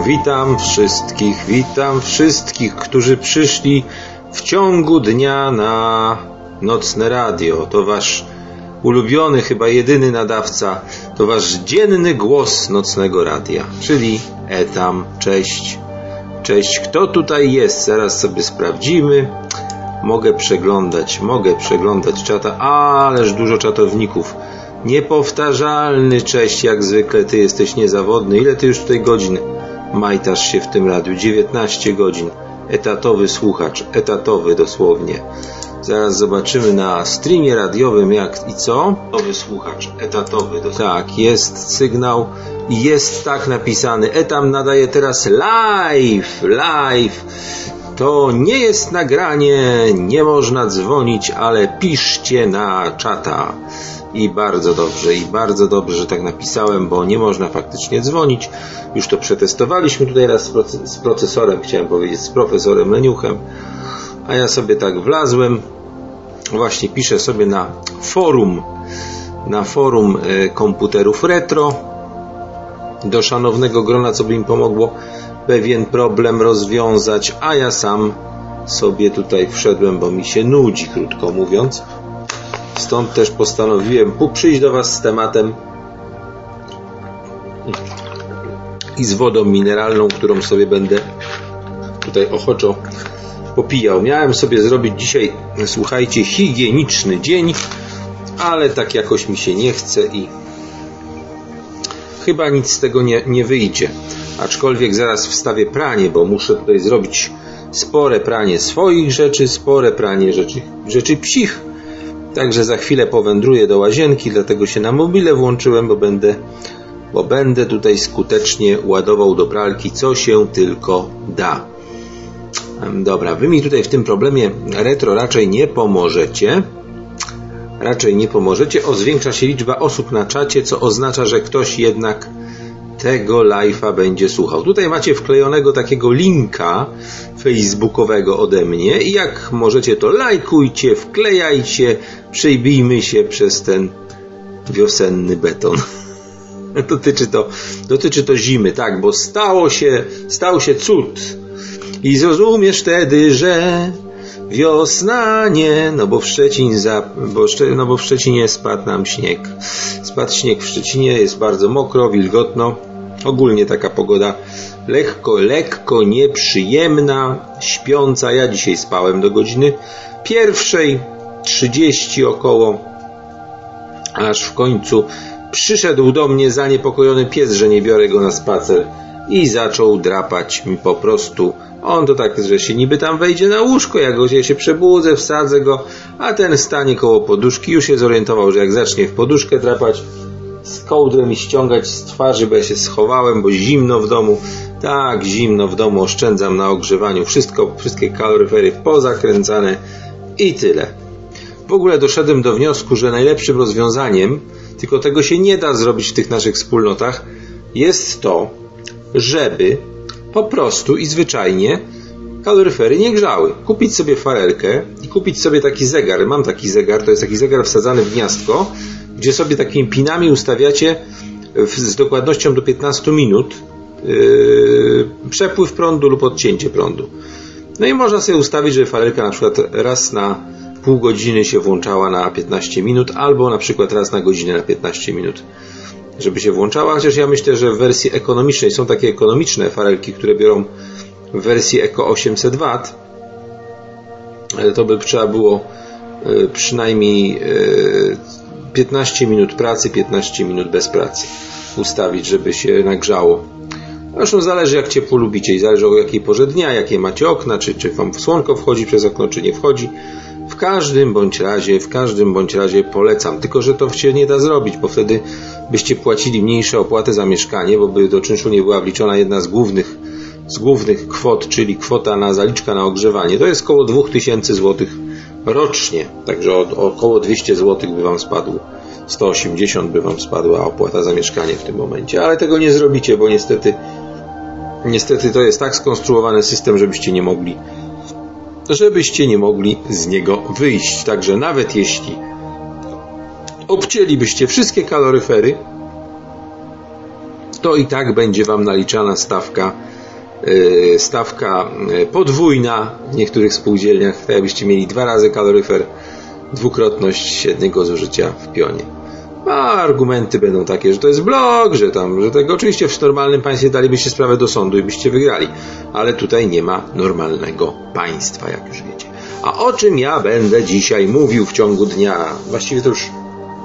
witam wszystkich, witam wszystkich, którzy przyszli w ciągu dnia na nocne radio. To wasz ulubiony, chyba jedyny nadawca, to wasz dzienny głos nocnego radia, czyli Etam. Cześć. Cześć, kto tutaj jest? Zaraz sobie sprawdzimy. Mogę przeglądać, mogę przeglądać czata, ależ dużo czatowników. Niepowtarzalny, cześć, jak zwykle, ty jesteś niezawodny. Ile ty już tutaj godzin majtasz się w tym radiu? 19 godzin. Etatowy słuchacz, etatowy dosłownie. Zaraz zobaczymy na streamie radiowym jak i co. Etatowy słuchacz, etatowy dosłownie. Tak, jest sygnał i jest tak napisany. Etam nadaje teraz live, live. To nie jest nagranie, nie można dzwonić, ale piszcie na czata. I bardzo dobrze, i bardzo dobrze, że tak napisałem, bo nie można faktycznie dzwonić. Już to przetestowaliśmy tutaj raz z procesorem, chciałem powiedzieć, z profesorem Leniuchem. A ja sobie tak wlazłem, właśnie piszę sobie na forum, na forum e, komputerów retro, do szanownego grona, co by im pomogło pewien problem rozwiązać, a ja sam sobie tutaj wszedłem, bo mi się nudzi, krótko mówiąc. Stąd też postanowiłem przyjść do Was z tematem i z wodą mineralną, którą sobie będę tutaj ochoczo popijał. Miałem sobie zrobić dzisiaj, słuchajcie, higieniczny dzień, ale tak jakoś mi się nie chce i chyba nic z tego nie, nie wyjdzie. Aczkolwiek zaraz wstawię pranie, bo muszę tutaj zrobić spore pranie swoich rzeczy, spore pranie rzeczy, rzeczy psich Także za chwilę powędruję do łazienki, dlatego się na mobile włączyłem, bo będę, bo będę tutaj skutecznie ładował do pralki, co się tylko da. Dobra, wy mi tutaj w tym problemie retro raczej nie pomożecie. Raczej nie pomożecie. O, zwiększa się liczba osób na czacie, co oznacza, że ktoś jednak tego live'a będzie słuchał. Tutaj macie wklejonego takiego linka facebookowego ode mnie i jak możecie to lajkujcie, wklejajcie, przejbijmy się przez ten wiosenny beton. dotyczy to, dotyczy to zimy, tak, bo stało się, stał się cud. I zrozumiesz wtedy, że wiosna nie, no bo w Szczecin za, bo, no bo w Szczecinie spadł nam śnieg. Spadł śnieg w Szczecinie, jest bardzo mokro, wilgotno. Ogólnie taka pogoda lekko, lekko nieprzyjemna, śpiąca. Ja dzisiaj spałem do godziny pierwszej, 30 około, aż w końcu przyszedł do mnie zaniepokojony pies, że nie biorę go na spacer i zaczął drapać mi po prostu. On to tak, że się niby tam wejdzie na łóżko, jak go się przebudzę, wsadzę go, a ten stanie koło poduszki, już się zorientował, że jak zacznie w poduszkę drapać, z kołdrę mi ściągać z twarzy, bo ja się schowałem, bo zimno w domu. Tak, zimno w domu, oszczędzam na ogrzewaniu. Wszystko, wszystkie kaloryfery pozakręcane i tyle. W ogóle doszedłem do wniosku, że najlepszym rozwiązaniem, tylko tego się nie da zrobić w tych naszych wspólnotach, jest to, żeby po prostu i zwyczajnie kaloryfery nie grzały. Kupić sobie farelkę i kupić sobie taki zegar. Mam taki zegar, to jest taki zegar wsadzany w gniazdko, gdzie sobie takimi pinami ustawiacie z dokładnością do 15 minut yy, przepływ prądu lub odcięcie prądu. No i można sobie ustawić, że farelka na przykład raz na pół godziny się włączała na 15 minut, albo na przykład raz na godzinę na 15 minut, żeby się włączała. Chociaż ja myślę, że w wersji ekonomicznej są takie ekonomiczne farelki, które biorą w wersji Eco 800 W. To by trzeba było yy, przynajmniej yy, 15 minut pracy, 15 minut bez pracy ustawić, żeby się nagrzało. Zresztą zależy jak ciepło lubicie i zależy o jakiej porze dnia, jakie macie okna, czy, czy wam słonko wchodzi przez okno, czy nie wchodzi. W każdym bądź razie, w każdym bądź razie polecam. Tylko, że to się nie da zrobić, bo wtedy byście płacili mniejsze opłaty za mieszkanie, bo by do czynszu nie była wliczona jedna z głównych, z głównych kwot, czyli kwota na zaliczka na ogrzewanie. To jest około 2000 zł rocznie. Także około 200 zł by Wam spadło. 180 by Wam spadła opłata za mieszkanie w tym momencie, ale tego nie zrobicie, bo niestety niestety to jest tak skonstruowany system, żebyście nie mogli żebyście nie mogli z niego wyjść. Także nawet jeśli obcięlibyście wszystkie kaloryfery to i tak będzie Wam naliczana stawka y, stawka y, podwójna w niektórych spółdzielniach, tak jakbyście mieli dwa razy kaloryfer, dwukrotność średniego zużycia w pionie. A argumenty będą takie, że to jest blok, że tam, że tego oczywiście w normalnym państwie dalibyście sprawę do sądu i byście wygrali, ale tutaj nie ma normalnego państwa, jak już wiecie. A o czym ja będę dzisiaj mówił w ciągu dnia? Właściwie to już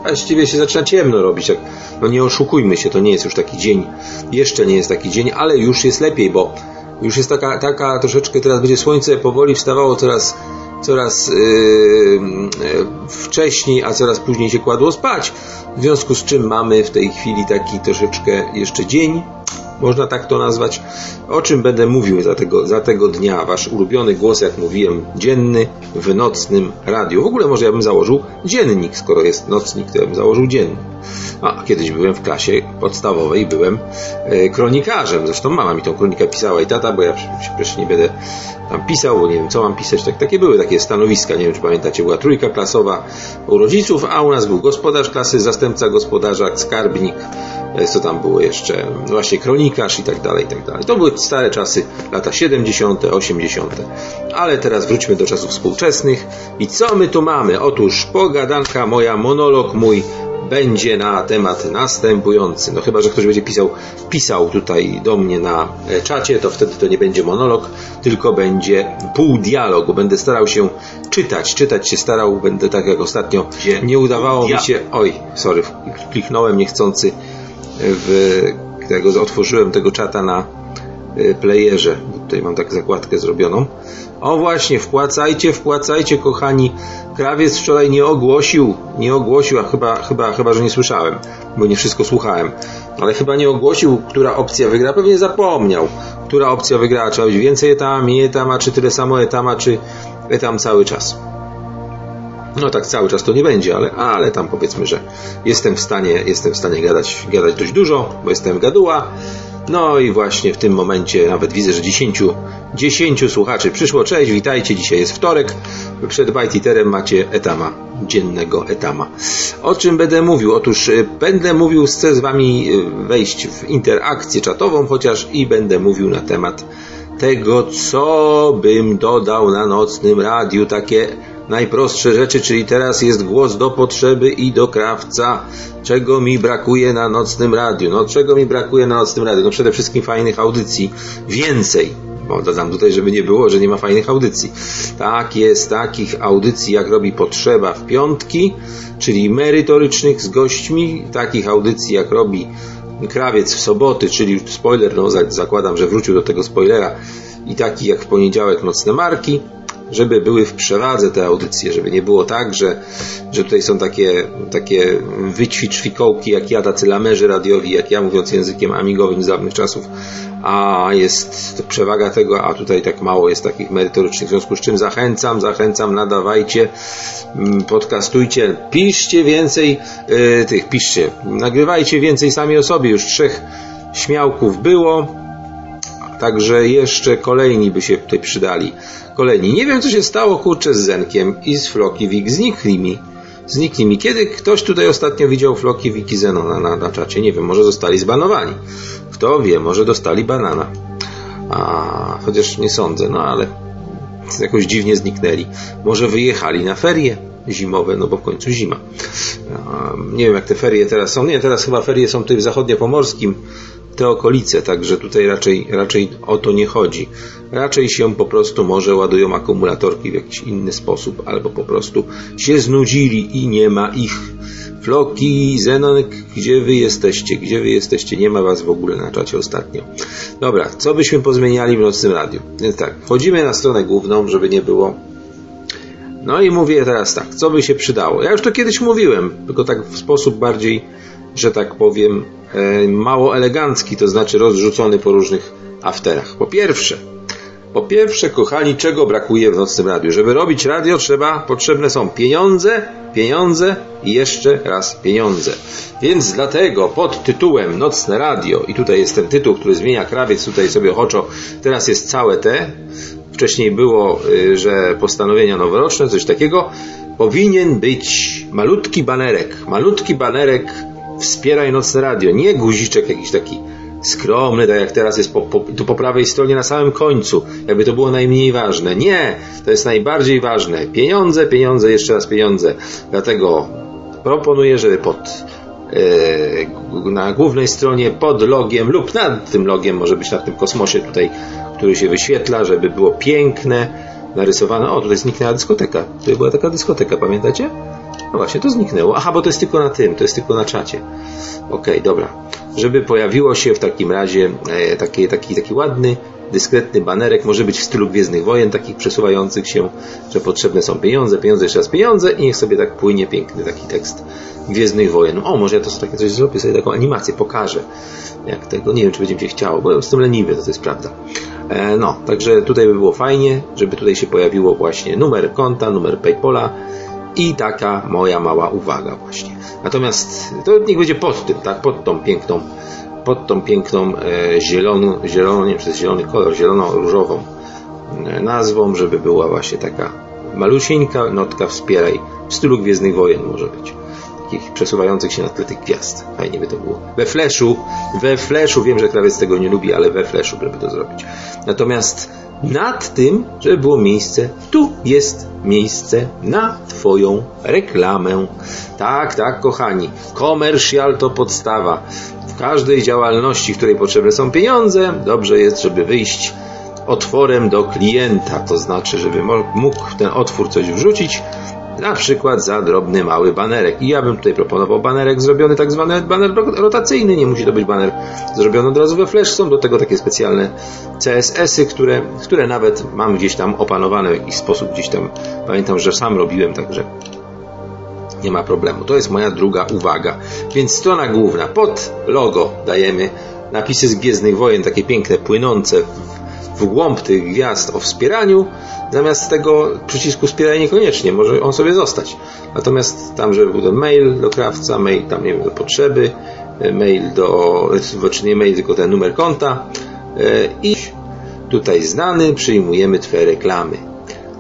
właściwie się zaczyna ciemno robić. Tak, no nie oszukujmy się, to nie jest już taki dzień. Jeszcze nie jest taki dzień, ale już jest lepiej, bo już jest taka, taka troszeczkę, teraz będzie słońce powoli wstawało coraz, coraz yy, wcześniej, a coraz później się kładło spać. W związku z czym mamy w tej chwili taki troszeczkę jeszcze dzień, można tak to nazwać. O czym będę mówił za tego, za tego dnia? Wasz ulubiony głos, jak mówiłem, dzienny w nocnym radiu. W ogóle może ja bym założył dziennik, skoro jest nocnik, to ja bym założył dziennik. A kiedyś byłem w klasie podstawowej, byłem e, kronikarzem. Zresztą mama mi tą kronikę pisała i tata, bo ja przecież nie będę tam pisał, bo nie wiem co mam pisać. Tak, takie były takie stanowiska, nie wiem czy pamiętacie, była trójka klasowa u rodziców, a u nas był gospodarz klasy, zastępca gospodarza, skarbnik, co tam było jeszcze, właśnie kronikarz i tak dalej, i tak dalej. To były stare czasy, lata 70., 80. Ale teraz wróćmy do czasów współczesnych i co my tu mamy? Otóż pogadanka moja, monolog mój będzie na temat następujący. No chyba, że ktoś będzie pisał, pisał tutaj do mnie na e, czacie, to wtedy to nie będzie monolog, tylko będzie pół dialogu. Będę starał się czytać, czytać się starał, będę tak jak ostatnio nie udawało mi się, oj, sorry, kliknąłem niechcący w tego, otworzyłem tego czata na e, playerze. Tutaj mam tak zakładkę zrobioną. O właśnie, wpłacajcie, wpłacajcie, kochani. Krawiec wczoraj nie ogłosił, nie ogłosił, a chyba, chyba, chyba, że nie słyszałem, bo nie wszystko słuchałem, ale chyba nie ogłosił, która opcja wygra, pewnie zapomniał, która opcja wygrała, trzeba być więcej etam, mniej etama, czy tyle samo etama, czy etam cały czas. No tak cały czas to nie będzie, ale, ale tam powiedzmy, że jestem w stanie, jestem w stanie gadać, gadać dość dużo, bo jestem gaduła. No i właśnie w tym momencie nawet widzę, że 10, 10 słuchaczy przyszło. Cześć, witajcie. Dzisiaj jest wtorek. Przed Bajtiterem macie etama, dziennego etama. O czym będę mówił? Otóż y, będę mówił, chcę z Wami y, wejść w interakcję czatową chociaż i będę mówił na temat tego, co bym dodał na nocnym radiu, takie najprostsze rzeczy, czyli teraz jest głos do potrzeby i do krawca. Czego mi brakuje na nocnym radiu? No, czego mi brakuje na nocnym radiu? No, przede wszystkim fajnych audycji. Więcej. Bo dodam tutaj, żeby nie było, że nie ma fajnych audycji. Tak jest, takich audycji jak robi potrzeba w piątki, czyli merytorycznych z gośćmi, takich audycji jak robi krawiec w soboty, czyli spoiler, no zakładam, że wrócił do tego spoilera, i taki jak w poniedziałek nocne marki, żeby były w przewadze te audycje, żeby nie było tak, że, że tutaj są takie, takie wyćwicz fikołki, jak ja, tacy lamerzy radiowi, jak ja mówiąc językiem amigowym z dawnych czasów, a jest przewaga tego, a tutaj tak mało jest takich merytorycznych, w związku z czym zachęcam, zachęcam, nadawajcie, mm, podcastujcie, piszcie więcej yy, tych, piszcie, nagrywajcie więcej sami o sobie, już trzech śmiałków było, Także jeszcze kolejni by się tutaj przydali. Kolejni. Nie wiem, co się stało, kurczę, z Zenkiem i z Flokiwik. Znikli mi. Znikli mi. Kiedy ktoś tutaj ostatnio widział Flokiwik i Zenona na, na czacie? Nie wiem, może zostali zbanowani. Kto wie, może dostali banana. A, chociaż nie sądzę, no ale jakoś dziwnie zniknęli. Może wyjechali na ferie zimowe, no bo w końcu zima. Nie wiem, jak te ferie teraz są. Nie, teraz chyba ferie są tutaj w zachodniopomorskim te okolice, także tutaj raczej, raczej o to nie chodzi. Raczej się po prostu może ładują akumulatorki w jakiś inny sposób, albo po prostu się znudzili i nie ma ich. Floki, Zenonek, gdzie wy jesteście? Gdzie wy jesteście? Nie ma was w ogóle na czacie ostatnio. Dobra, co byśmy pozmieniali w nocnym radiu? Więc tak, wchodzimy na stronę główną, żeby nie było no i mówię teraz tak, co by się przydało? Ja już to kiedyś mówiłem, tylko tak w sposób bardziej, że tak powiem, E, mało elegancki, to znaczy rozrzucony po różnych afterach. Po pierwsze, po pierwsze, kochani, czego brakuje w nocnym radiu? Żeby robić radio, trzeba, potrzebne są pieniądze, pieniądze i jeszcze raz pieniądze. Więc dlatego pod tytułem Nocne Radio, i tutaj jest ten tytuł, który zmienia krawiec, tutaj sobie ochoczo, teraz jest całe te, wcześniej było, y, że postanowienia noworoczne, coś takiego, powinien być malutki banerek, malutki banerek Wspieraj Nocne Radio. Nie guziczek jakiś taki skromny, tak jak teraz jest po, po, tu po prawej stronie na samym końcu, jakby to było najmniej ważne. Nie, to jest najbardziej ważne. Pieniądze, pieniądze, jeszcze raz pieniądze. Dlatego proponuję, żeby pod e, na głównej stronie pod logiem lub nad tym logiem, może być na tym kosmosie tutaj, który się wyświetla, żeby było piękne, narysowane. O, tutaj zniknęła dyskoteka. Tutaj była taka dyskoteka, pamiętacie? No właśnie, to zniknęło. Aha, bo to jest tylko na tym, to jest tylko na czacie. Okej, okay, dobra. Żeby pojawiło się w takim razie e, taki, taki, taki ładny, dyskretny banerek, może być w stylu Gwiezdnych Wojen, takich przesuwających się, że potrzebne są pieniądze, pieniądze, jeszcze raz pieniądze i niech sobie tak płynie piękny taki tekst Gwiezdnych Wojen. O, może ja to takie coś zrobię, sobie taką animację pokażę. Jak tego, nie wiem, czy będzie mi się chciało, bo jestem leniwy, to, to jest prawda. E, no, także tutaj by było fajnie, żeby tutaj się pojawiło właśnie numer konta, numer Paypola, i taka moja mała uwaga właśnie. Natomiast to niech będzie pod tym, tak, pod tą piękną, pod tą piękną e, zieloną, zieloną, nie wiem, czy zielony kolor, zielono-różową e, nazwą, żeby była właśnie taka malusieńka notka wspieraj w stylu Gwiezdnych Wojen może być. Takich przesuwających się na tle tych gwiazd. Fajnie by to było. We Flashu, we Flashu, wiem, że krawiec tego nie lubi, ale we Flashu, żeby to zrobić. Natomiast nad tym, żeby było miejsce, tu jest miejsce na Twoją reklamę. Tak, tak, kochani, komercjal to podstawa. W każdej działalności, w której potrzebne są pieniądze, dobrze jest, żeby wyjść otworem do klienta, to znaczy, żeby mógł ten otwór coś wrzucić, na przykład za drobny mały banerek. I ja bym tutaj proponował banerek zrobiony, tak zwany baner rotacyjny, nie musi to być baner zrobiony od razu we Flash. Są do tego takie specjalne CSS-y, które, które nawet mam gdzieś tam opanowane w jakiś sposób, gdzieś tam pamiętam, że sam robiłem, także nie ma problemu. To jest moja druga uwaga. Więc strona główna, pod logo dajemy napisy z Gwiezdnych Wojen, takie piękne, płynące w głąb tych gwiazd o wspieraniu, zamiast tego przycisku wspieraj niekoniecznie, może on sobie zostać. Natomiast tam, żeby był ten mail do krawca, mail tam, nie wiem, do potrzeby, e, mail do, czy nie mail, tylko ten numer konta e, i tutaj znany przyjmujemy Twoje reklamy.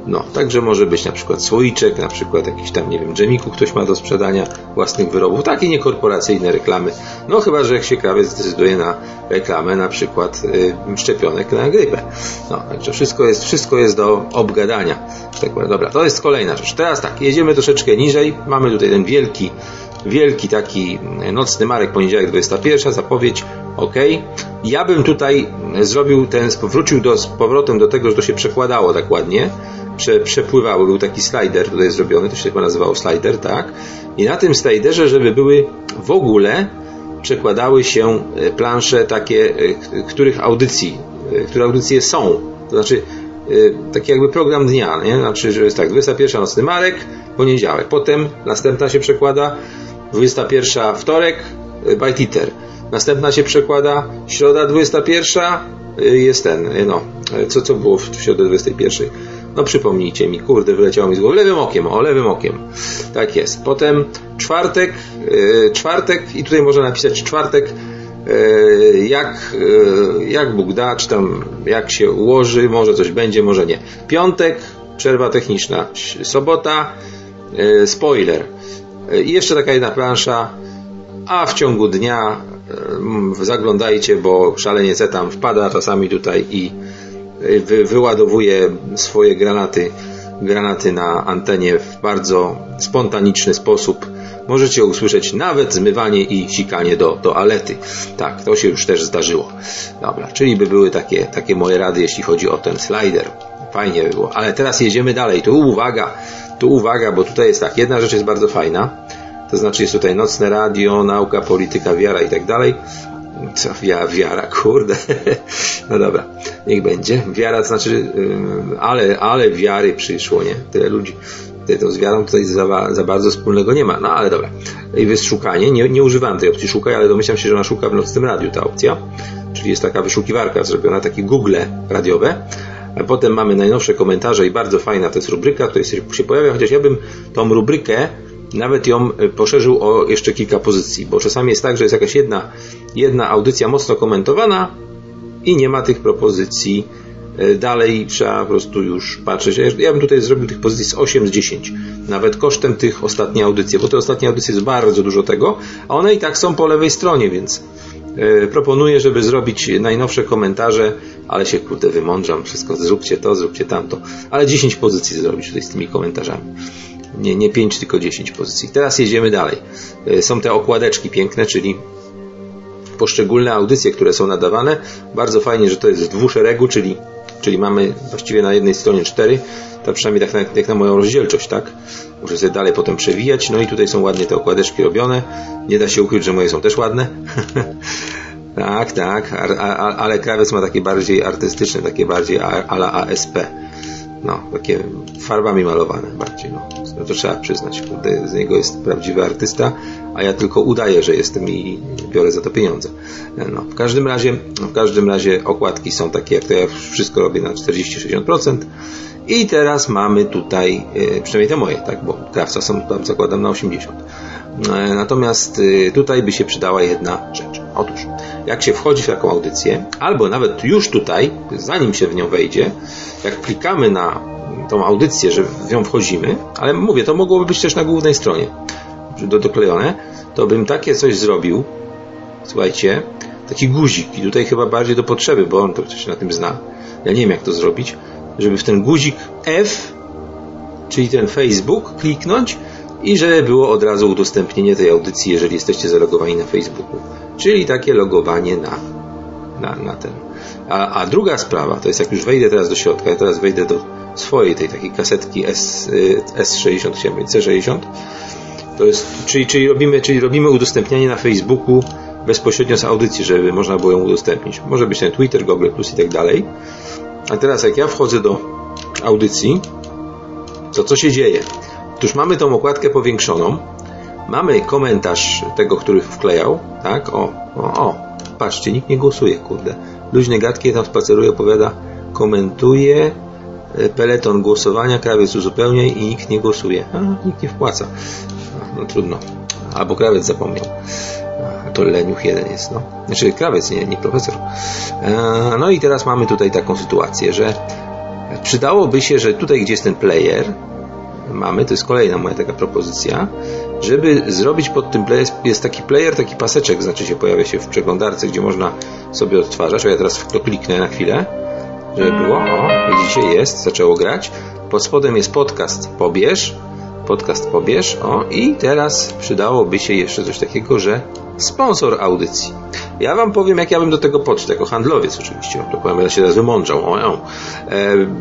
No, także może być na przykład słoiczek, na przykład jakiś tam, nie wiem, dżemiku ktoś ma do sprzedania własnych wyrobów, takie niekorporacyjne reklamy. No chyba, że jak się krawiec zdecyduje na reklamę na przykład y, szczepionek na grypę. No, także wszystko jest, wszystko jest do obgadania. Tak powiem. Dobra, to jest kolejna rzecz. Teraz tak, jedziemy troszeczkę niżej. Mamy tutaj ten wielki, wielki taki nocny marek, poniedziałek 21, zapowiedź, ok. Ja bym tutaj zrobił ten, wrócił do, z powrotem do tego, że to się przekładało tak ładnie prze, przepływały. Był taki slider tutaj zrobiony, to się chyba nazywało slider, tak? I na tym sliderze, żeby były w ogóle przekładały się e, plansze takie, e, których audycji, e, które audycje są. To znaczy taki jakby program dnia, nie? Znaczy, że jest tak, 21 nocny marek, poniedziałek. Potem następna się przekłada 21 wtorek, Bajtiter. Następna się przekłada środa 21 jest ten, no, co, co było w środę 21? No przypomnijcie mi, kurde, wyleciało mi z głowy. Lewym okiem, o, lewym okiem. Tak jest. Potem czwartek, yy, czwartek i tutaj można napisać czwartek, yy, jak, yy, jak Bóg da, czy tam jak się ułoży, może coś będzie, może nie. Piątek, przerwa techniczna. Sobota, spoiler. I jeszcze taka jedna plansza, a w ciągu dnia zaglądajcie, bo szalenie tam wpada czasami tutaj i wy, wyładowuje swoje granaty, granaty na antenie w bardzo spontaniczny sposób. Możecie usłyszeć nawet zmywanie i sikanie do toalety. Tak, to się już też zdarzyło. Dobra, czyli by były takie, takie moje rady, jeśli chodzi o ten slider. Fajnie by było. Ale teraz jedziemy dalej. Tu uwaga, tu uwaga, bo tutaj jest tak. Jedna rzecz jest bardzo fajna. To znaczy jest tutaj nocne radio, nauka, polityka, wiara i tak dalej. Co, wiara, wiara, kurde. No dobra, niech będzie. Wiara to znaczy, ale, ale wiary przyszło, nie? Tyle ludzi. To z wiarą tutaj za, za bardzo wspólnego nie ma. No ale dobra. I jest szukanie. Nie, nie używam tej opcji szukaj, ale domyślam się, że ona szuka w nocnym radiu ta opcja. Czyli jest taka wyszukiwarka zrobiona, takie Google radiowe. A potem mamy najnowsze komentarze i bardzo fajna to jest rubryka, która się pojawia, chociaż ja bym tą rubrykę nawet ją e, poszerzył o jeszcze kilka pozycji, bo czasami jest tak, że jest jakaś jedna, jedna audycja mocno komentowana i nie ma tych propozycji. E, dalej trzeba po prostu już patrzeć. Ja bym tutaj zrobił tych pozycji z 8 z 10, nawet kosztem tych ostatnich audycji, bo te ostatnie audycje jest bardzo dużo tego, a one i tak są po lewej stronie, więc e, proponuję, żeby zrobić najnowsze komentarze, ale się kurde wymądrzam, wszystko zróbcie to, zróbcie tamto, ale 10 pozycji zrobić tutaj z tymi komentarzami. Nie, nie 5, tylko 10 pozycji. Teraz jedziemy dalej. E, są te okładeczki piękne, czyli poszczególne audycje, które są nadawane. Bardzo fajnie, że to jest w dwuszeregu, czyli, czyli mamy właściwie na jednej stronie cztery, to przynajmniej tak na, jak na moją rozdzielczość, tak? Muszę sobie dalej potem przewijać. No i tutaj są ładnie te okładeczki robione. Nie da się ukryć, że moje są też ładne. tak, tak, a, a, ale krawiec ma takie bardziej artystyczne, takie bardziej ala ASP. No, takie farbami malowane bardziej, no. no to trzeba przyznać. Z niego jest prawdziwy artysta, a ja tylko udaję, że jestem i biorę za to pieniądze. No, w każdym razie, w każdym razie okładki są takie, jak to ja wszystko robię na 40-60%. I teraz mamy tutaj, e, przynajmniej te moje, tak, bo krawca są tam zakładam na 80. E, natomiast e, tutaj by się przydała jedna rzecz. Otóż, jak się wchodzi w taką audycję, albo nawet już tutaj, zanim się w nią wejdzie, jak klikamy na tą audycję, że w nią wchodzimy, ale mówię, to mogłoby być też na głównej stronie do, doklejone, to bym takie coś zrobił, słuchajcie, taki guzik i tutaj chyba bardziej do potrzeby, bo on to coś na tym zna. Ja nie wiem jak to zrobić, żeby w ten guzik F, czyli ten Facebook, kliknąć i żeby było od razu udostępnienie tej audycji, jeżeli jesteście zalogowani na Facebooku. Czyli takie logowanie na, na, na ten. A, a druga sprawa, to jest jak już wejdę teraz do środka, ja teraz wejdę do swojej tej takiej kasetki S, y, S60, chciałem C60, to jest, czyli, czyli, robimy, czyli robimy udostępnianie na Facebooku bezpośrednio z audycji, żeby można było ją udostępnić. Może być ten Twitter, Google Plus i tak dalej. A teraz jak ja wchodzę do audycji, to co się dzieje? Otóż mamy tą okładkę powiększoną, mamy komentarz tego, który wklejał, tak? O, o, o, patrzcie, nikt nie głosuje, kurde. Luźne gadki tam spaceruje, opowiada, komentuje, e, peleton głosowania, krawiec uzupełniaj i nikt nie głosuje. A, nikt nie wpłaca. No, no trudno. Albo krawiec zapomniał to leniuch jeden jest, no. Znaczy krawiec, nie, nie profesor. E, no i teraz mamy tutaj taką sytuację, że przydałoby się, że tutaj, gdzie jest ten player, mamy, to jest kolejna moja taka propozycja, żeby zrobić pod tym player, jest taki player, taki paseczek, znaczy się pojawia się w przeglądarce, gdzie można sobie odtwarzać, o ja teraz w to kliknę na chwilę, żeby było, o, widzicie, jest, zaczęło grać, pod spodem jest podcast pobierz, podcast pobierz, o i teraz przydałoby się jeszcze coś takiego, że sponsor audycji. Ja Wam powiem, jak ja bym do tego podszedł, jako handlowiec oczywiście, to powiem, ja się teraz o, o.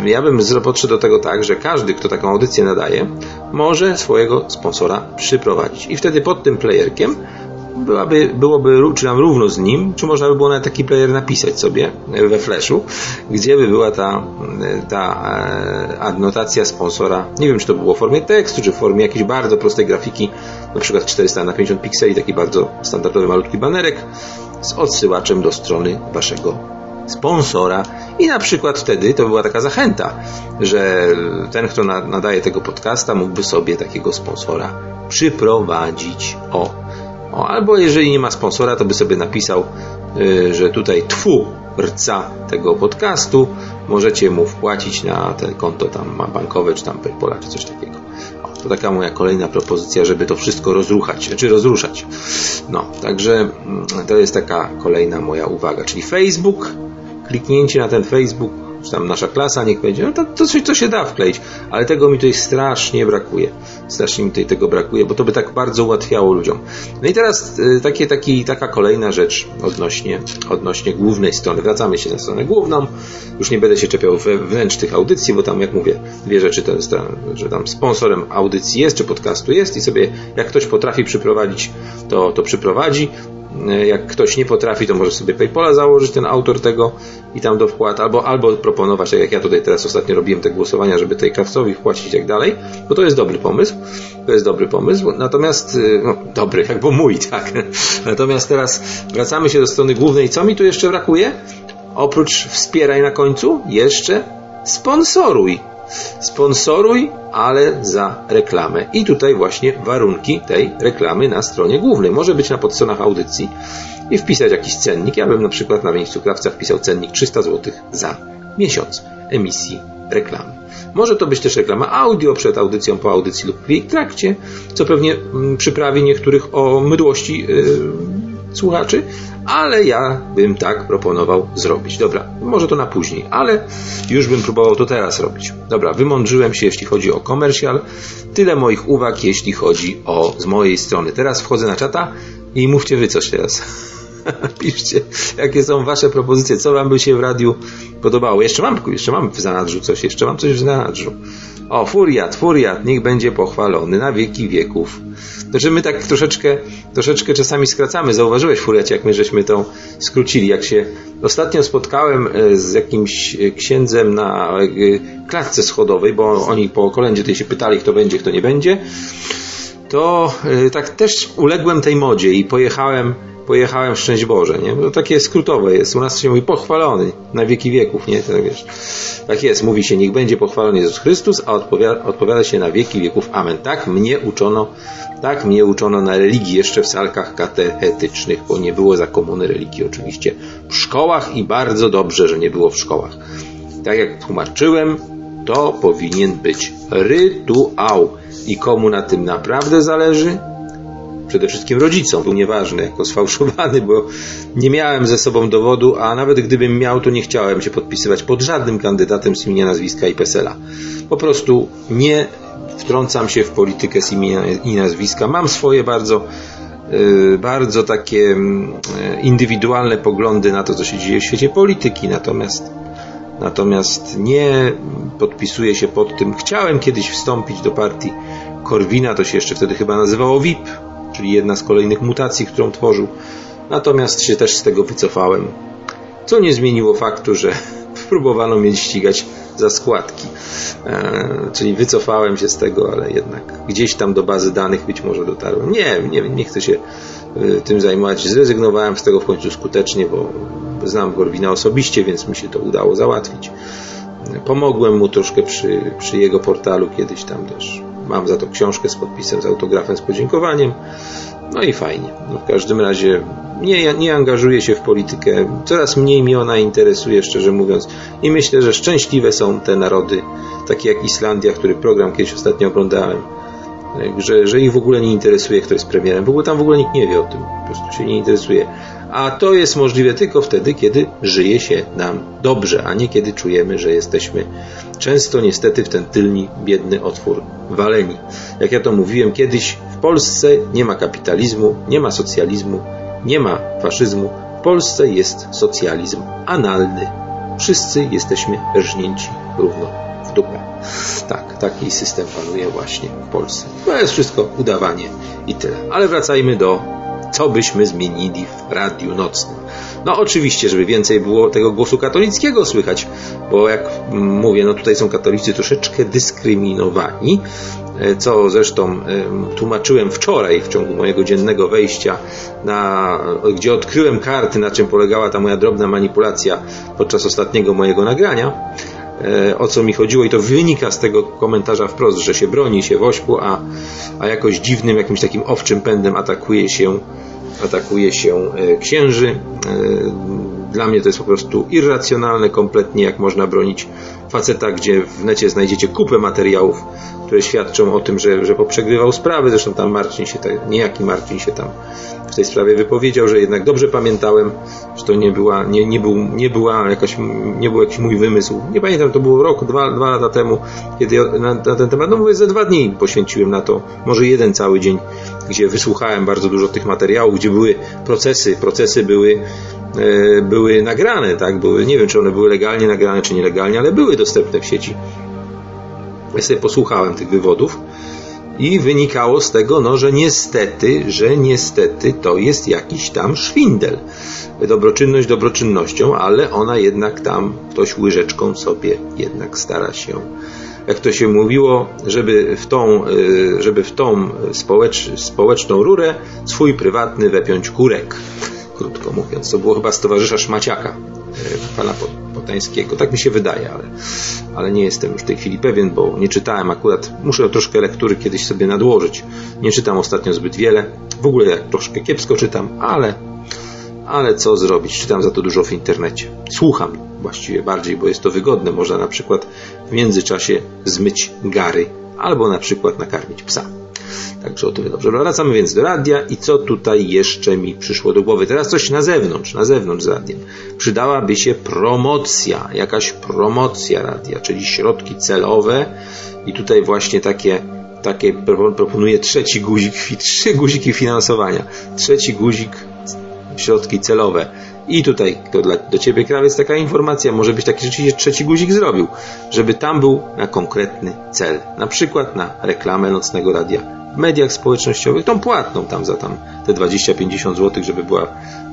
E, ja bym podszedł do tego tak, że każdy, kto taką audycję nadaje, może swojego sponsora przyprowadzić. I wtedy pod tym playerkiem byłaby, byłoby, czy nam równo z nim, czy można by było na taki player napisać sobie we flashu, gdzie by była ta, ta e, adnotacja sponsora. Nie wiem, czy to było w formie tekstu, czy w formie jakiejś bardzo prostej grafiki, na przykład 400 na 50 pikseli, taki bardzo standardowy malutki banerek z odsyłaczem do strony waszego sponsora i na przykład wtedy to była taka zachęta, że ten, kto nadaje tego podcasta, mógłby sobie takiego sponsora przyprowadzić. O, o, albo jeżeli nie ma sponsora, to by sobie napisał, yy, że tutaj twórca tego podcastu możecie mu wpłacić na ten konto tam bankowe, czy tam Paypola, czy coś takiego. O, to taka moja kolejna propozycja, żeby to wszystko rozruchać, czy rozruszać. No, także mm, to jest taka kolejna moja uwaga, czyli Facebook, kliknięcie na ten Facebook czy tam nasza klasa niech będzie, no to, to coś, co się da wkleić, ale tego mi tutaj strasznie brakuje. Strasznie mi tutaj tego brakuje, bo to by tak bardzo ułatwiało ludziom. No i teraz y, takie, taki, taka kolejna rzecz odnośnie, odnośnie głównej strony. Wracamy się na stronę główną. Już nie będę się czepiał wewnątrz tych audycji, bo tam, jak mówię, dwie rzeczy to jest, że tam sponsorem audycji jest, czy podcastu jest i sobie, jak ktoś potrafi przyprowadzić, to, to przyprowadzi. Jak ktoś nie potrafi, to może sobie PayPala założyć, ten autor tego i tam do wpłat, albo, albo proponować, tak jak ja tutaj teraz ostatnio robiłem te głosowania, żeby tej krawcowi wpłacić i tak dalej, bo to jest dobry pomysł. To jest dobry pomysł. Natomiast, y, no, dobry, jakby mój, tak. Natomiast teraz wracamy się do strony głównej. Co mi tu jeszcze brakuje? Oprócz wspieraj na końcu, jeszcze sponsoruj. Sponsoruj, ale za reklamę. I tutaj właśnie warunki tej reklamy na stronie głównej. Może być na podstronach audycji i wpisać jakiś cennik. Ja bym na przykład na miejscu krawca wpisał cennik 300 zł za miesiąc emisji reklamy. Może to być też reklama audio przed audycją, po audycji lub w jej trakcie, co pewnie mm, przyprawi niektórych o mydłości yy, słuchaczy, ale ja bym tak proponował zrobić. Dobra, może to na później, ale już bym próbował to teraz robić. Dobra, wymądrzyłem się, jeśli chodzi o komercjal. Tyle moich uwag, jeśli chodzi o z mojej strony. Teraz wchodzę na czata i mówcie wy coś teraz. Piszcie, jakie są wasze propozycje, co wam by się w radiu podobało. Jeszcze mam, jeszcze mam w zanadrzu coś, jeszcze mam coś w zanadrzu. O, furiat, furiat, niech będzie pochwalony na wieki wieków. Znaczy my tak troszeczkę, troszeczkę czasami skracamy. Zauważyłeś, furiacie, jak my żeśmy to skrócili. Jak się ostatnio spotkałem e, z jakimś e, księdzem na e, klatce schodowej, bo oni po kolędzie tutaj się pytali, kto będzie, kto nie będzie, to tak też uległem tej modzie i pojechałem pojechałem szczęść Boże, nie? To takie skrótowe jest. U nas się mówi pochwalony na wieki wieków, nie? To wiesz. Tak jest, mówi się, niech będzie pochwalony Jezus Chrystus, a odpowiada, odpowiada się na wieki wieków. Amen. Tak mnie uczono, tak mnie uczono na religii jeszcze w salkach katechetycznych, bo nie było za komuny religii oczywiście w szkołach i bardzo dobrze, że nie było w szkołach. Tak jak tłumaczyłem, to powinien być rytuał. I komu na tym naprawdę zależy? Przede wszystkim rodzicom. Był nieważny jako sfałszowany, bo nie miałem ze sobą dowodu, a nawet gdybym miał, to nie chciałem się podpisywać pod żadnym kandydatem z imienia, nazwiska i pesela. Po prostu nie wtrącam się w politykę z imienia i nazwiska. Mam swoje bardzo y, bardzo takie mm, indywidualne poglądy na to, co się dzieje w świecie polityki, natomiast natomiast nie podpisuję się pod tym. Chciałem kiedyś wstąpić do partii Korwina, to się jeszcze wtedy chyba nazywało VIP, czyli jedna z kolejnych mutacji, którą tworzył. Natomiast się też z tego wycofałem, co nie zmieniło faktu, że próbowano mnie ścigać za składki. E, czyli wycofałem się z tego, ale jednak gdzieś tam do bazy danych być może dotarłem. Nie, nie, nie chcę się e, tym zajmować. Zrezygnowałem z tego w końcu skutecznie, bo znam Gorwina osobiście, więc mi się to udało załatwić. Pomogłem mu troszkę przy, przy jego portalu kiedyś tam też Mam za to książkę z podpisem, z autografem, z podziękowaniem. No i fajnie. No w każdym razie nie, nie angażuję się w politykę. Coraz mniej mnie ona interesuje, szczerze mówiąc. I myślę, że szczęśliwe są te narody, takie jak Islandia, który program kiedyś ostatnio oglądałem, że, że ich w ogóle nie interesuje, kto jest premierem. W ogóle tam w ogóle nikt nie wie o tym. Po prostu się nie interesuje. A to jest możliwe tylko wtedy, kiedy żyje się nam dobrze, a nie kiedy czujemy, że jesteśmy często niestety w ten tylny, biedny otwór waleni. Jak ja to mówiłem kiedyś, w Polsce nie ma kapitalizmu, nie ma socjalizmu, nie ma faszyzmu. W Polsce jest socjalizm analny. Wszyscy jesteśmy rżnięci równo w dupę. Tak, taki system panuje właśnie w Polsce. To jest wszystko udawanie i tyle. Ale wracajmy do co byśmy zmienili w radiu nocnym. No oczywiście, żeby więcej było tego głosu katolickiego słychać, bo jak mówię, no tutaj są katolicy troszeczkę dyskryminowani, e, co zresztą e, tłumaczyłem wczoraj w ciągu mojego dziennego wejścia, na, gdzie odkryłem karty, na czym polegała ta moja drobna manipulacja podczas ostatniego mojego nagrania. E, o co mi chodziło i to wynika z tego komentarza wprost, że się broni się w a, a jakoś dziwnym, jakimś takim owczym pędem atakuje się, atakuje się e, księży. Dla mnie to jest po prostu irracjonalne kompletnie, jak można bronić faceta, gdzie w necie znajdziecie kupę materiałów, które świadczą o tym, że, że poprzegrywał sprawy. Zresztą tam Marcin się, niejaki Marcin się tam w tej sprawie wypowiedział, że jednak dobrze pamiętałem, że to nie była, nie, nie, był, nie była jakaś, nie był jakiś mój wymysł. Nie pamiętam, to było rok, dwa, dwa lata temu, kiedy na, na ten temat, no mówię, ze dwa dni poświęciłem na to, może jeden cały dzień, gdzie wysłuchałem bardzo dużo tych materiałów, gdzie były procesy, procesy były były nagrane, tak? Były, nie wiem, czy one były legalnie nagrane, czy nielegalnie, ale były dostępne w sieci. Ja sobie posłuchałem tych wywodów i wynikało z tego, no, że niestety, że niestety to jest jakiś tam szwindel. Dobroczynność dobroczynnością, ale ona jednak tam ktoś łyżeczką sobie jednak stara się jak to się mówiło, żeby w tą, y, żeby w tą społecz, społeczną rurę swój prywatny wepiąć kurek. Krótko mówiąc, to było chyba z towarzysza Szmaciaka, y, pana Potańskiego. Tak mi się wydaje, ale, ale nie jestem już w tej chwili pewien, bo nie czytałem akurat. Muszę troszkę lektury kiedyś sobie nadłożyć. Nie czytam ostatnio zbyt wiele. W ogóle jak troszkę kiepsko czytam, ale, ale co zrobić? Czytam za to dużo w internecie. Słucham właściwie bardziej, bo jest to wygodne. Można na przykład w międzyczasie zmyć gary albo na przykład nakarmić psa. Także o tyle dobrze. Wracamy więc do radia i co tutaj jeszcze mi przyszło do głowy? Teraz coś na zewnątrz, na zewnątrz radiem. Przydałaby się promocja, jakaś promocja radia, czyli środki celowe i tutaj właśnie takie, takie proponuję trzeci guzik, trzy guziki finansowania. Trzeci guzik, środki celowe. I tutaj to dla, do Ciebie, krawiec, taka informacja, może być taki rzeczywiście trzeci guzik zrobił, żeby tam był na konkretny cel. Na przykład na reklamę nocnego radia w mediach społecznościowych, tą płatną tam za tam te 20-50 zł, żeby była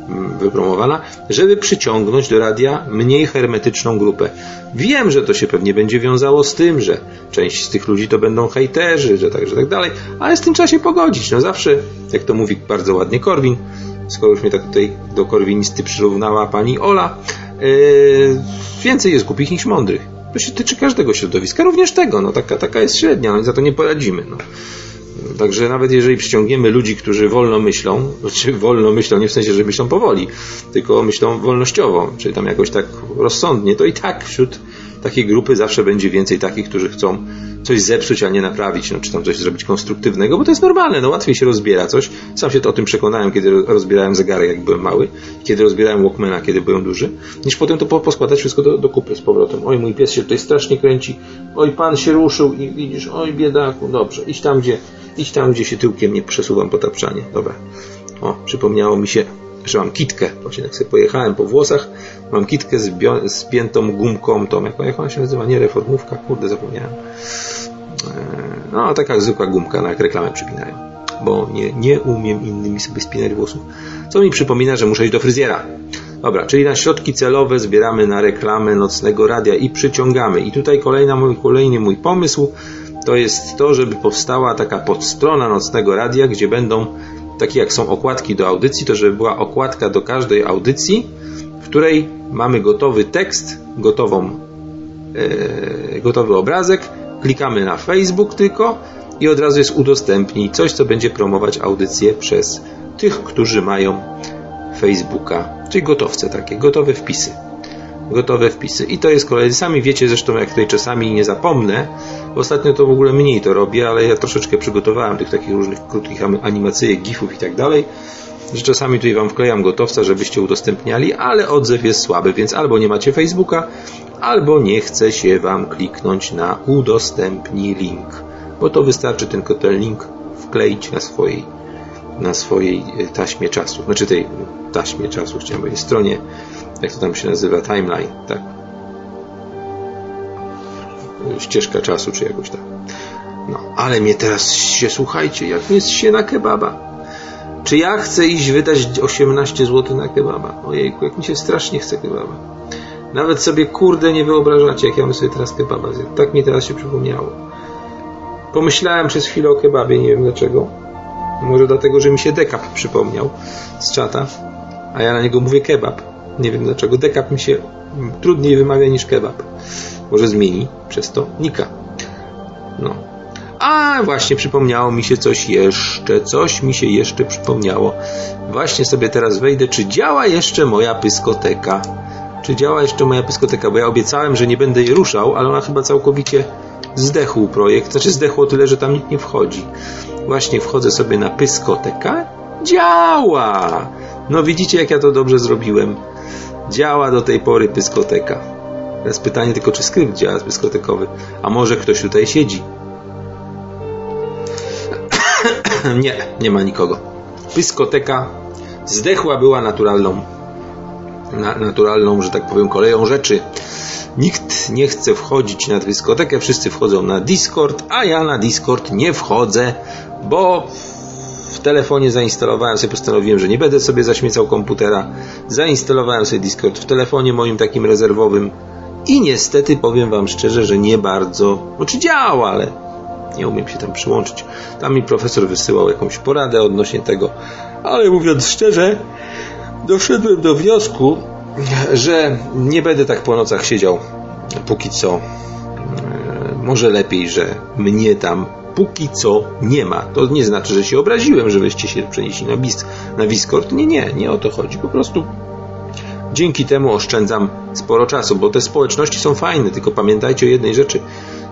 mm, wypromowana, żeby przyciągnąć do radia mniej hermetyczną grupę. Wiem, że to się pewnie będzie wiązało z tym, że część z tych ludzi to będą hejterzy, że tak, że tak dalej, ale z tym trzeba się pogodzić. No zawsze, jak to mówi bardzo ładnie Korwin, skoro już mnie tak tutaj do korwinisty przyrównała pani Ola, yy, więcej jest głupich niż mądrych. To się tyczy każdego środowiska, również tego. No, taka, taka jest średnia, no za to nie poradzimy. No. Także nawet jeżeli przyciągniemy ludzi, którzy wolno myślą, znaczy wolno myślą nie w sensie, że myślą powoli, tylko myślą wolnościowo, czyli tam jakoś tak rozsądnie, to i tak wśród takiej grupy zawsze będzie więcej takich, którzy chcą coś zepsuć, a nie naprawić, no, czy tam coś zrobić konstruktywnego, bo to jest normalne, no łatwiej się rozbiera coś. Sam się to o tym przekonałem, kiedy rozbierałem zegarek, jak byłem mały, kiedy rozbierałem Walkmana, kiedy byłem duży, niż potem to poskładać wszystko do, do kupy z powrotem. Oj, mój pies się tutaj strasznie kręci, oj, pan się ruszył i widzisz, oj, biedaku, dobrze, idź tam, gdzie Idź tam, gdzie się tyłkiem nie przesuwam po tapczanie. Dobra. O, przypomniało mi się, że mam kitkę. Właśnie jak sobie pojechałem po włosach, mam kitkę z spiętą gumką, tą, jak, jak ona się nazywa? Nie reformówka, kurde, zapomniałem. E, no, taka zwykła gumka, na jak reklamę przypinają. Bo nie, nie umiem innymi sobie spinać włosów. Co mi przypomina, że muszę iść do fryzjera. Dobra, czyli na środki celowe zbieramy na reklamę nocnego radia i przyciągamy. I tutaj kolejna mój, kolejny mój pomysł to jest to, żeby powstała taka podstrona nocnego radia, gdzie będą takie jak są okładki do audycji, to żeby była okładka do każdej audycji, w której mamy gotowy tekst, gotową, e, gotowy obrazek, klikamy na Facebook tylko i od razu jest udostępnij coś, co będzie promować audycję przez tych, którzy mają Facebooka, czyli gotowce takie, gotowe wpisy. Gotowe wpisy. I to jest kolejny. Sami wiecie zresztą, jak tutaj czasami nie zapomnę, Ostatnio to w ogóle mniej to robię, ale ja troszeczkę przygotowałem tych takich różnych krótkich animacyjek, gifów i tak dalej, że czasami tutaj Wam wklejam gotowca, żebyście udostępniali, ale odzew jest słaby, więc albo nie macie Facebooka, albo nie chce się Wam kliknąć na udostępnij link, bo to wystarczy tylko ten link wkleić na swojej, na swojej e, taśmie czasu, znaczy tej taśmie czasu, chciałem powiedzieć, stronie, jak to tam się nazywa, timeline, tak, ścieżka czasu, czy jakoś tak. No, ale mnie teraz się, słuchajcie, jak jest się na kebaba. Czy ja chcę iść wydać 18 zł na kebaba? Ojejku, jak mi się strasznie chce kebaba. Nawet sobie, kurde, nie wyobrażacie, jak ja bym sobie teraz kebaba zjadł. Tak mi teraz się przypomniało. Pomyślałem przez chwilę o kebabie, nie wiem dlaczego. Może dlatego, że mi się dekap przypomniał z czata, a ja na niego mówię kebab. Nie wiem dlaczego. Dekap mi się trudniej wymawia niż kebab może zmieni przez to Nika. No. A właśnie przypomniało mi się coś jeszcze, coś mi się jeszcze przypomniało. Właśnie sobie teraz wejdę, czy działa jeszcze moja pyskoteka. Czy działa jeszcze moja pyskoteka, bo ja obiecałem, że nie będę jej ruszał, ale ona chyba całkowicie zdechł projekt, znaczy zdechło tyle, że tam nikt nie wchodzi. Właśnie wchodzę sobie na pyskoteka. Działa! No widzicie, jak ja to dobrze zrobiłem. Działa do tej pory pyskoteka. Teraz pytanie tylko, czy skrypt działa dyskotekowy. A może ktoś tutaj siedzi? nie, nie ma nikogo. Dyskoteka zdechła była naturalną, na, naturalną, że tak powiem, koleją rzeczy. Nikt nie chce wchodzić na dyskotekę, wszyscy wchodzą na Discord, a ja na Discord nie wchodzę, bo w telefonie zainstalowałem sobie, postanowiłem, że nie będę sobie zaśmiecał komputera. Zainstalowałem sobie Discord w telefonie moim takim rezerwowym i niestety powiem Wam szczerze, że nie bardzo, znaczy działa, ale nie umiem się tam przyłączyć. Tam mi profesor wysyłał jakąś poradę odnośnie tego, ale mówiąc szczerze, doszedłem do wniosku, że nie będę tak po nocach siedział póki co. E, może lepiej, że mnie tam póki co nie ma. To nie znaczy, że się obraziłem, że wyście się przenieśli na, bis, na Discord. Nie, nie, nie o to chodzi. Po prostu Dzięki temu oszczędzam sporo czasu, bo te społeczności są fajne, tylko pamiętajcie o jednej rzeczy.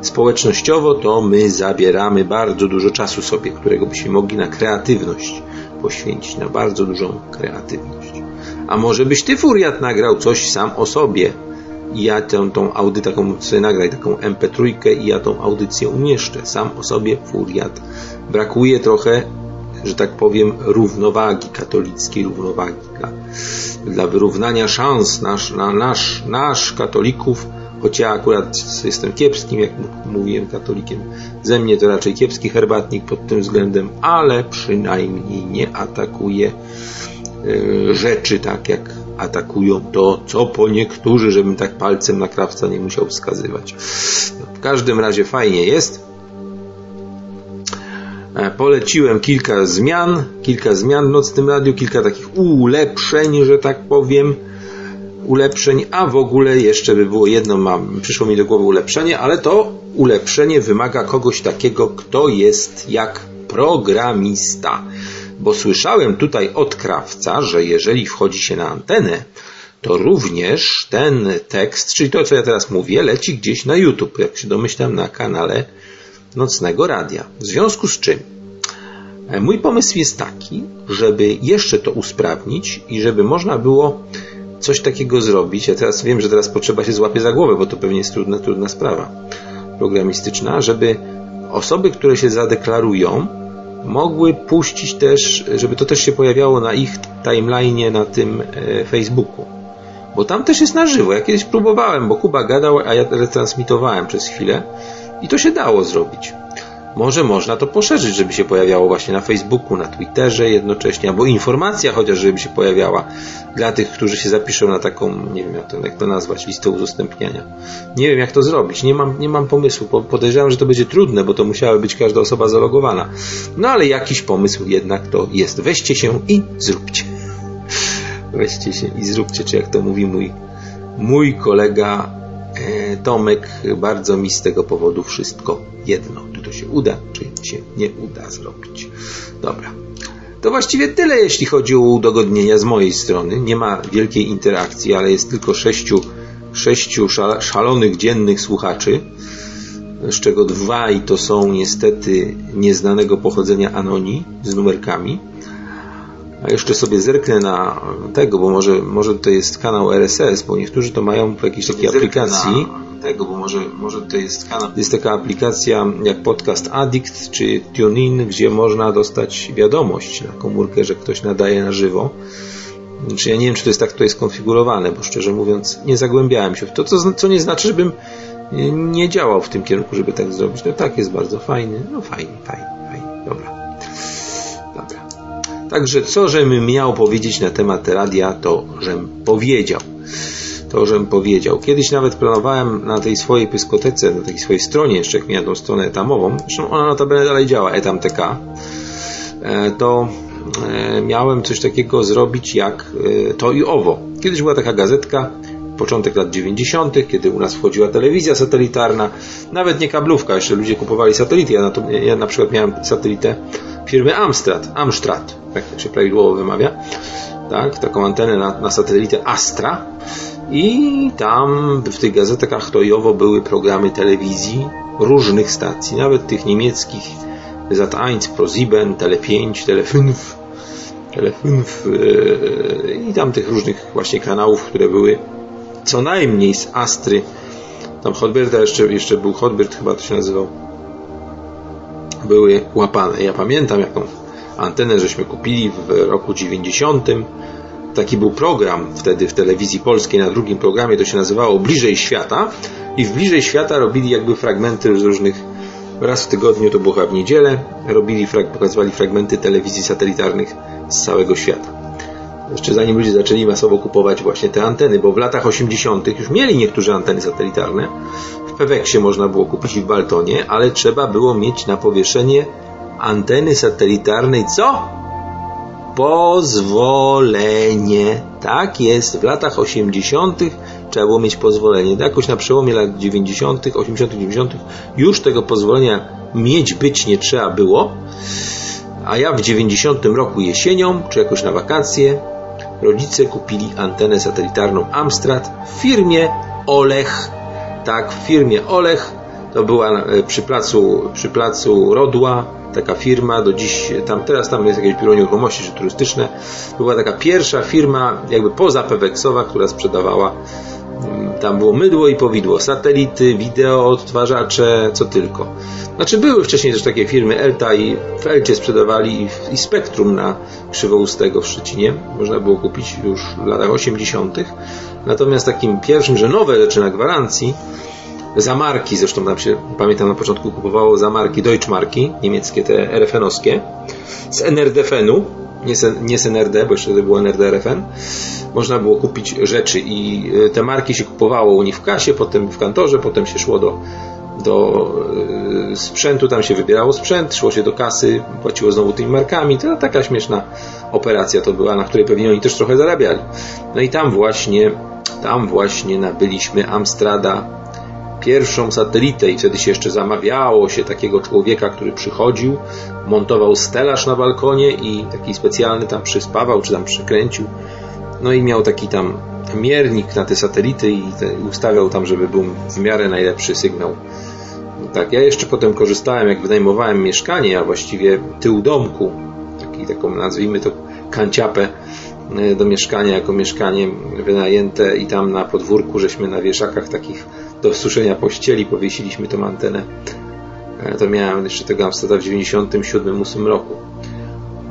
Społecznościowo, to my zabieramy bardzo dużo czasu sobie, którego byśmy mogli na kreatywność poświęcić, na bardzo dużą kreatywność. A może byś ty, Furiat, nagrał coś sam o sobie, i ja tę, tą audycję, taką sobie nagraj taką MP3 i ja tą audycję umieszczę. Sam o sobie furiat. Brakuje trochę, że tak powiem, równowagi, katolickiej równowagi dla, dla wyrównania szans nasz, na nasz, nasz katolików, choć ja akurat jestem kiepskim, jak mówiłem, katolikiem. Ze mnie to raczej kiepski herbatnik pod tym względem, ale przynajmniej nie atakuje y, rzeczy tak jak atakują to, co po niektórzy, żebym tak palcem na krawca nie musiał wskazywać. W każdym razie fajnie jest. E, poleciłem kilka zmian, kilka zmian w Nocnym Radiu, kilka takich ulepszeń, że tak powiem, ulepszeń, a w ogóle jeszcze by było jedno, mam, przyszło mi do głowy ulepszenie, ale to ulepszenie wymaga kogoś takiego, kto jest jak programista bo słyszałem tutaj od krawca, że jeżeli wchodzi się na antenę, to również ten tekst, czyli to, co ja teraz mówię, leci gdzieś na YouTube, jak się domyślam, na kanale Nocnego Radia. W związku z czym e, mój pomysł jest taki, żeby jeszcze to usprawnić i żeby można było coś takiego zrobić. Ja teraz wiem, że teraz potrzeba się złapie za głowę, bo to pewnie jest trudna, trudna sprawa programistyczna, żeby osoby, które się zadeklarują, mogły puścić też, żeby to też się pojawiało na ich timeline na tym e, Facebooku. Bo tam też jest na żywo. Ja kiedyś próbowałem, bo Kuba gadał, a ja retransmitowałem przez chwilę i to się dało zrobić. Może można to poszerzyć, żeby się pojawiało właśnie na Facebooku, na Twitterze jednocześnie, albo informacja chociaż, żeby się pojawiała dla tych, którzy się zapiszą na taką, nie wiem jak to, jak to nazwać, listę udostępniania. Nie wiem jak to zrobić, nie mam, nie mam pomysłu. Podejrzewam, że to będzie trudne, bo to musiała być każda osoba zalogowana. No ale jakiś pomysł jednak to jest. Weźcie się i zróbcie. Weźcie się i zróbcie, czy jak to mówi mój, mój kolega e, Tomek, bardzo mi z tego powodu wszystko jedno to się uda, czy się nie uda zrobić. Dobra. To właściwie tyle, jeśli chodzi o udogodnienia z mojej strony. Nie ma wielkiej interakcji, ale jest tylko sześciu, sześciu szalonych dziennych słuchaczy, z czego dwaj to są niestety nieznanego pochodzenia anoni z numerkami. A jeszcze sobie zerknę na tego, bo może, może to jest kanał RSS, bo niektórzy to mają w jakiejś takiej aplikacji. Tego, bo może, może to jest kanał. Jest taka aplikacja jak Podcast Addict czy TuneIn, gdzie można dostać wiadomość na komórkę, że ktoś nadaje na żywo. Czy ja nie wiem, czy to jest tak to jest skonfigurowane, bo szczerze mówiąc nie zagłębiałem się w to, co, co nie znaczy, żebym nie działał w tym kierunku, żeby tak zrobić. No tak, jest bardzo fajny. No fajnie, fajnie, fajnie. Dobra. Także co, żebym miał powiedzieć na temat radia, to żem powiedział to, żem powiedział. Kiedyś nawet planowałem na tej swojej pyskotece, na tej swojej stronie, jeszcze jak miałem tą stronę etamową, zresztą ona notabene dalej działa, etam.tk, e, to e, miałem coś takiego zrobić jak e, to i owo. Kiedyś była taka gazetka, początek lat 90., kiedy u nas wchodziła telewizja satelitarna, nawet nie kablówka, jeszcze ludzie kupowali satelity. Ja na, to, ja na przykład miałem satelitę firmy Amstrad, Amstrad, tak się prawidłowo wymawia, tak, taką antenę na, na satelitę Astra i tam w tych gazetach tojowo były programy telewizji różnych stacji, nawet tych niemieckich Sat1, ProSieben, Tele5, Tele5, Tele5 yy, i tam tych różnych właśnie kanałów, które były co najmniej z Astry. Tam Hotberta jeszcze, jeszcze był Hotbert, chyba to się nazywał. Były łapane. Ja pamiętam jaką antenę żeśmy kupili w roku 90 taki był program wtedy w telewizji polskiej, na drugim programie to się nazywało Bliżej Świata i w Bliżej Świata robili jakby fragmenty z różnych raz w tygodniu, to było chyba w niedzielę, robili, pokazywali fragmenty telewizji satelitarnych z całego świata. Jeszcze zanim ludzie zaczęli masowo kupować właśnie te anteny, bo w latach 80. już mieli niektórzy anteny satelitarne. W Peweksie można było kupić i w Baltonie, ale trzeba było mieć na powieszenie anteny satelitarnej co? pozwolenie. Tak jest, w latach 80. trzeba było mieć pozwolenie. Jakoś na przełomie lat 90., 80., 90. już tego pozwolenia mieć być nie trzeba było. A ja w 90 roku jesienią, czy jakoś na wakacje, rodzice kupili antenę satelitarną Amstrad w firmie Olech. Tak, w firmie Olech To była e, przy placu, przy placu Rodła, taka firma, do dziś, tam teraz tam jest jakieś biuro nieruchomości czy turystyczne. Była taka pierwsza firma, jakby poza Peweksowa, która sprzedawała tam było mydło i powidło, satelity, wideo, odtwarzacze, co tylko. Znaczy były wcześniej też takie firmy Elta i w Elcie sprzedawali i, Spektrum na Krzywoustego w Szczecinie. Można było kupić już w latach 80. Natomiast takim pierwszym, że nowe rzeczy na gwarancji za marki, zresztą tam się, pamiętam na początku kupowało za marki, Deutschmarki, niemieckie te RFN-owskie, z NRDFN-u, nie, nie z NRD, bo jeszcze wtedy było NRD-RFN, można było kupić rzeczy i e, te marki się kupowało u nich w kasie, potem w kantorze, potem się szło do, do e, sprzętu, tam się wybierało sprzęt, szło się do kasy, płaciło znowu tymi markami. To taka śmieszna operacja to była, na której pewnie oni też trochę zarabiali. No i tam właśnie, tam właśnie nabyliśmy Amstrada pierwszą satelitę i wtedy się jeszcze zamawiało się takiego człowieka, który przychodził, montował stelaż na balkonie i taki specjalny tam przyspawał, czy tam przykręcił. No i miał taki tam miernik na te satelity i ustawiał tam, żeby był w miarę najlepszy sygnał. Tak, ja jeszcze potem korzystałem, jak wynajmowałem mieszkanie, a właściwie tył domku, taki, taką nazwijmy to kanciapę e, do mieszkania jako mieszkanie wynajęte i tam na podwórku żeśmy na wieszakach takich do suszenia pościeli powiesiliśmy tą antenę. E, to miałem jeszcze tego Amstrada w 97-8 roku.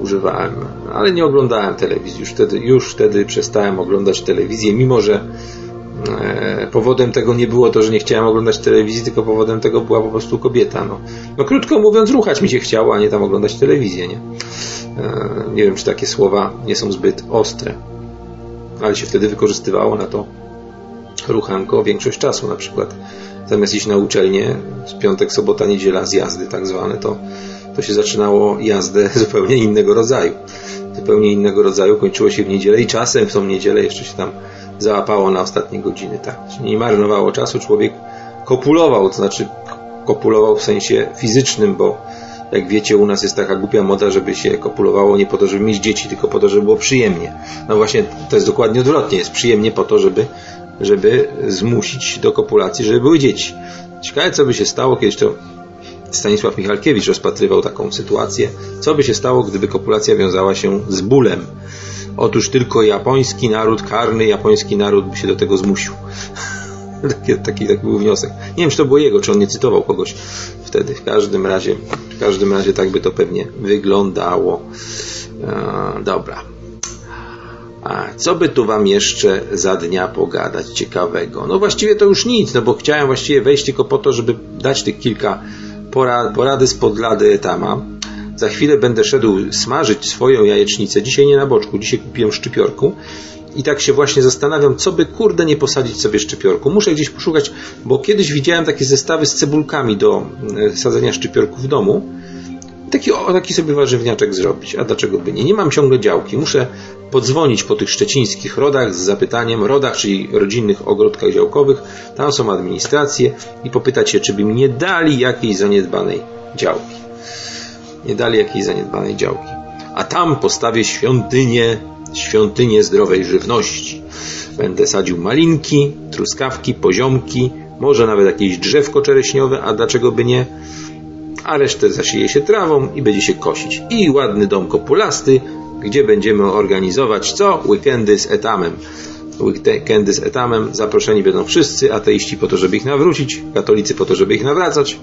Używałem, ale nie oglądałem telewizji. Już wtedy, już wtedy przestałem oglądać telewizję, mimo że e, powodem tego nie było to, że nie chciałem oglądać telewizji, tylko powodem tego była po prostu kobieta. No, no krótko mówiąc, ruchać mi się chciało, a nie tam oglądać telewizję. Nie? E, nie wiem, czy takie słowa nie są zbyt ostre, ale się wtedy wykorzystywało na to ruchanko większość czasu. Na przykład zamiast iść na uczelnię z piątek, sobota, niedziela, zjazdy tak zwane, to, to się zaczynało jazdę zupełnie innego rodzaju. Zupełnie innego rodzaju, kończyło się w niedzielę i czasem w tą niedzielę jeszcze się tam załapało na ostatnie godziny. Tak. nie marnowało czasu, człowiek kopulował, to znaczy kopulował w sensie fizycznym, bo jak wiecie, u nas jest taka głupia moda, żeby się kopulowało nie po to, żeby mieć dzieci, tylko po to, żeby było przyjemnie. No właśnie, to jest dokładnie odwrotnie. Jest przyjemnie po to, żeby żeby zmusić do kopulacji, żeby były dzieci. Ciekawe, co by się stało, kiedyś to Stanisław Michalkiewicz rozpatrywał taką sytuację. Co by się stało, gdyby kopulacja wiązała się z bólem? Otóż tylko japoński naród, karny japoński naród by się do tego zmusił. taki, taki, taki był wniosek. Nie wiem, czy to było jego, czy on nie cytował kogoś wtedy. W każdym razie, w każdym razie tak by to pewnie wyglądało. E, dobra. A co by tu wam jeszcze za dnia pogadać ciekawego? No właściwie to już nic, no bo chciałem właściwie wejść tylko po to, żeby dać tych kilka porad, porady spod lady etama. Za chwilę będę szedł smażyć swoją jajecznicę. Dzisiaj nie na boczku, dzisiaj kupiłem szczypiorku. I tak się właśnie zastanawiam, co by kurde nie posadzić sobie szczypiorku. Muszę gdzieś poszukać, bo kiedyś widziałem takie zestawy z cebulkami do e, sadzenia szczypiorku w domu. Taki, taki sobie warzywniaczek zrobić. A dlaczego by nie? Nie mam ciągle działki. Muszę podzwonić po tych szczecińskich rodach z zapytaniem, rodach, czyli rodzinnych ogrodkach działkowych, tam są administracje i popytać się, czy by mi nie dali jakiejś zaniedbanej działki. Nie dali jakiejś zaniedbanej działki. A tam postawię świątynię, świątynię zdrowej żywności. Będę sadził malinki, truskawki, poziomki, może nawet jakieś drzewko czereśniowe, a dlaczego by nie? A resztę zasieje się trawą i będzie się kosić. I ładny dom kopulasty, gdzie będziemy organizować co? Weekendy z etamem. Weekendy z etamem. Zaproszeni będą wszyscy, ateiści po to, żeby ich nawrócić, katolicy po to, żeby ich nawracać.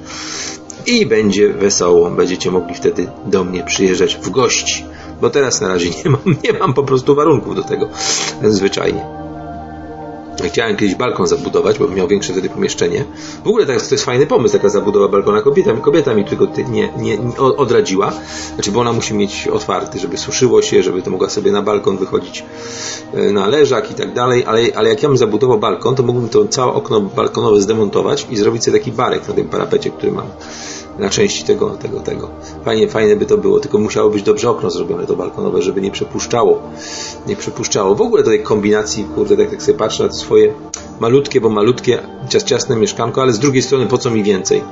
I będzie wesoło. Będziecie mogli wtedy do mnie przyjeżdżać w gości. Bo teraz na razie nie mam, nie mam po prostu warunków do tego. Zwyczajnie. Chciałem kiedyś balkon zabudować, bo miał większe wtedy pomieszczenie. W ogóle to jest, fajny pomysł, taka zabudowa balkona. Kobieta, kobieta mi tylko nie, nie, nie odradziła. Znaczy, bo ona musi mieć otwarty, żeby suszyło się, żeby to mogła sobie na balkon wychodzić e, na leżak i tak dalej. Ale, ale jak ja bym zabudował balkon, to mógłbym to całe okno balkonowe zdemontować i zrobić sobie taki barek na tym parapecie, który mam na części tego, tego, tego. Fajnie, fajne by to było, tylko musiało być dobrze okno zrobione to balkonowe, żeby nie przepuszczało. Nie przepuszczało. W ogóle do tej kombinacji, kurde, tak jak sobie patrzę na swoje malutkie, bo malutkie, ciasne mieszkanko, ale z drugiej strony po co mi więcej?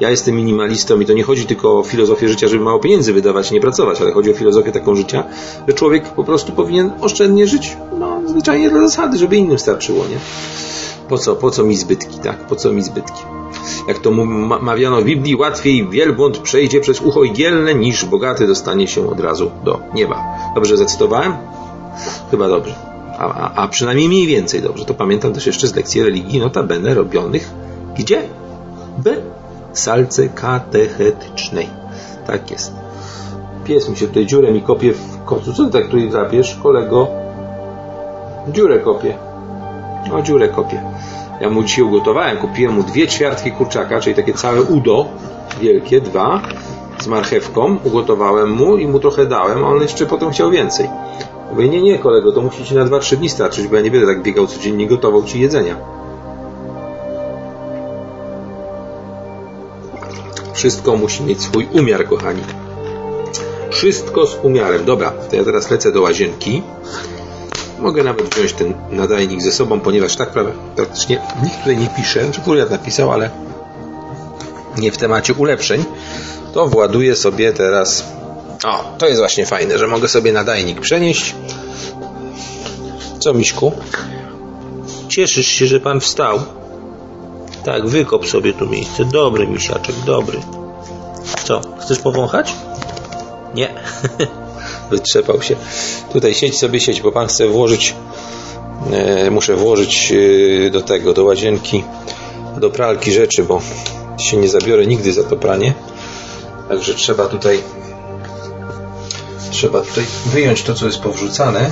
Ja jestem minimalistą i to nie chodzi tylko o filozofię życia, żeby mało pieniędzy wydawać, nie pracować, ale chodzi o filozofię taką życia, że człowiek po prostu powinien oszczędnie żyć, no, zwyczajnie dla zasady, żeby innym starczyło, nie? Po co, po co mi zbytki, tak? Po co mi zbytki? Jak to mawiano w Biblii, łatwiej wielbłąd przejdzie przez ucho igielne, niż bogaty dostanie się od razu do nieba. Dobrze zacytowałem? Chyba dobrze. A, a, a przynajmniej mniej więcej dobrze. To pamiętam też jeszcze z lekcji religii, notabene robionych gdzie? B. Salce katechetycznej. Tak jest. Pies mi się tutaj dziurę mi kopie w kocu. Co ty tak tutaj drapiesz, kolego? Dziurę kopie. O, dziurę kopie. Ja mu dzisiaj ugotowałem. Kupiłem mu dwie ćwiartki kurczaka, czyli takie całe udo, wielkie, dwa, z marchewką. Ugotowałem mu i mu trochę dałem, a on jeszcze potem chciał więcej. Mówię, nie, nie, kolego, to musi ci na dwa, trzy dni starczyć, bo ja nie będę tak biegał codziennie, gotował ci jedzenia. Wszystko musi mieć swój umiar, kochani. Wszystko z umiarem. Dobra, to ja teraz lecę do łazienki. Mogę nawet wziąć ten nadajnik ze sobą, ponieważ tak praktycznie nikt tutaj nie pisze, czy kuriat napisał, ale nie w temacie ulepszeń. To właduję sobie teraz. O, to jest właśnie fajne, że mogę sobie nadajnik przenieść. Co, Miśku? Cieszysz się, że pan wstał? Tak, wykop sobie tu miejsce. Dobry, misiaczek, dobry. Co, chcesz powąchać? Nie. Wytrzepał się. Tutaj siedź sobie, siedź, bo pan chce włożyć e, muszę włożyć e, do tego, do łazienki, do pralki rzeczy, bo się nie zabiorę nigdy za to pranie. Także trzeba tutaj trzeba tutaj wyjąć to, co jest powrzucane.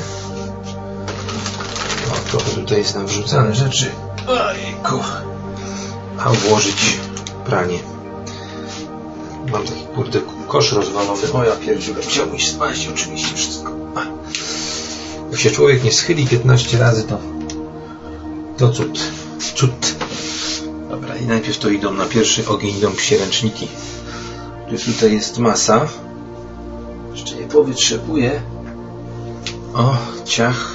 O, trochę tutaj jest nam wrzucane rzeczy. Ojku a włożyć pranie. Mam taki kurde kosz rozwalony. O ja pierdziule, chciałbym spaść oczywiście wszystko. Jak się człowiek nie schyli 15 razy, to to cud. Cud. Dobra, i najpierw to idą na pierwszy ogień idą psie ręczniki. tutaj jest masa. Jeszcze nie powytrzepuję. O, ciach.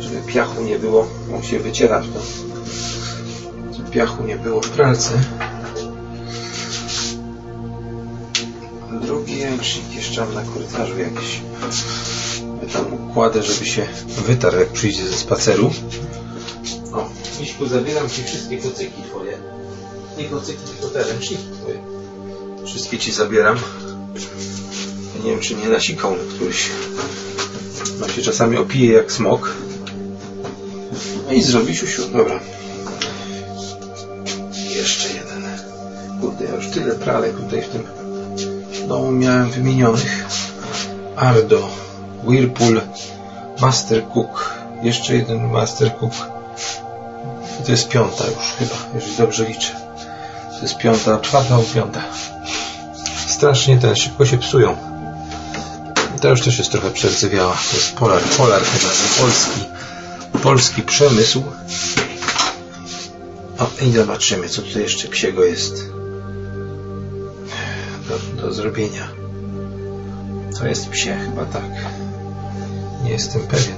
Żeby piachu nie było. On się wyciera to piachu nie było w pralce. Drugi ręcznik jeszcze mam na korytarzu jakiś. Ja tam układę, żeby się wytarł jak przyjdzie ze spaceru. O, Miśku, zabieram Ci wszystkie kocyki Twoje. Nie kocyki, tylko te ręczniki Twoje. Wszystkie Ci zabieram. Ja nie wiem, czy nie nasikał na któryś. Ma się czasami opije jak smok. No i zrobi siusiu. Dobra. tyle pralek tutaj w tym domu miałem wymienionych. Ardo, Whirlpool, Master Cook, jeszcze jeden Master Cook. To jest piąta już chyba, jeżeli dobrze liczę. To jest piąta, czwarta lub piąta. Strasznie ten, szybko się psują. I ta już też jest trochę przerdzewiała. To jest Polar, Polar chyba, polski, polski przemysł. O, i zobaczymy, co tutaj jeszcze psiego jest do, zrobienia. To jest psie, chyba tak. Nie jestem pewien.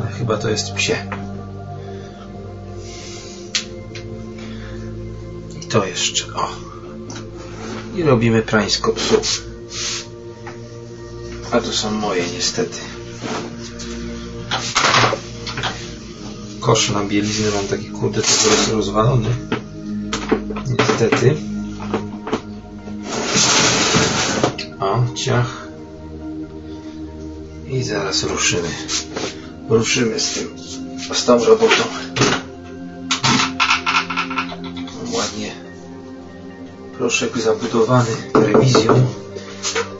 Ale chyba to jest psie. I to jeszcze, o. I robimy prańsko psu. A to są moje niestety. Kosz na bieliznę mam taki kurde, to jest rozwalony. Niestety. I zaraz ruszymy. Ruszymy z tym, z tą robotą. Ładnie proszek zabudowany rewizją.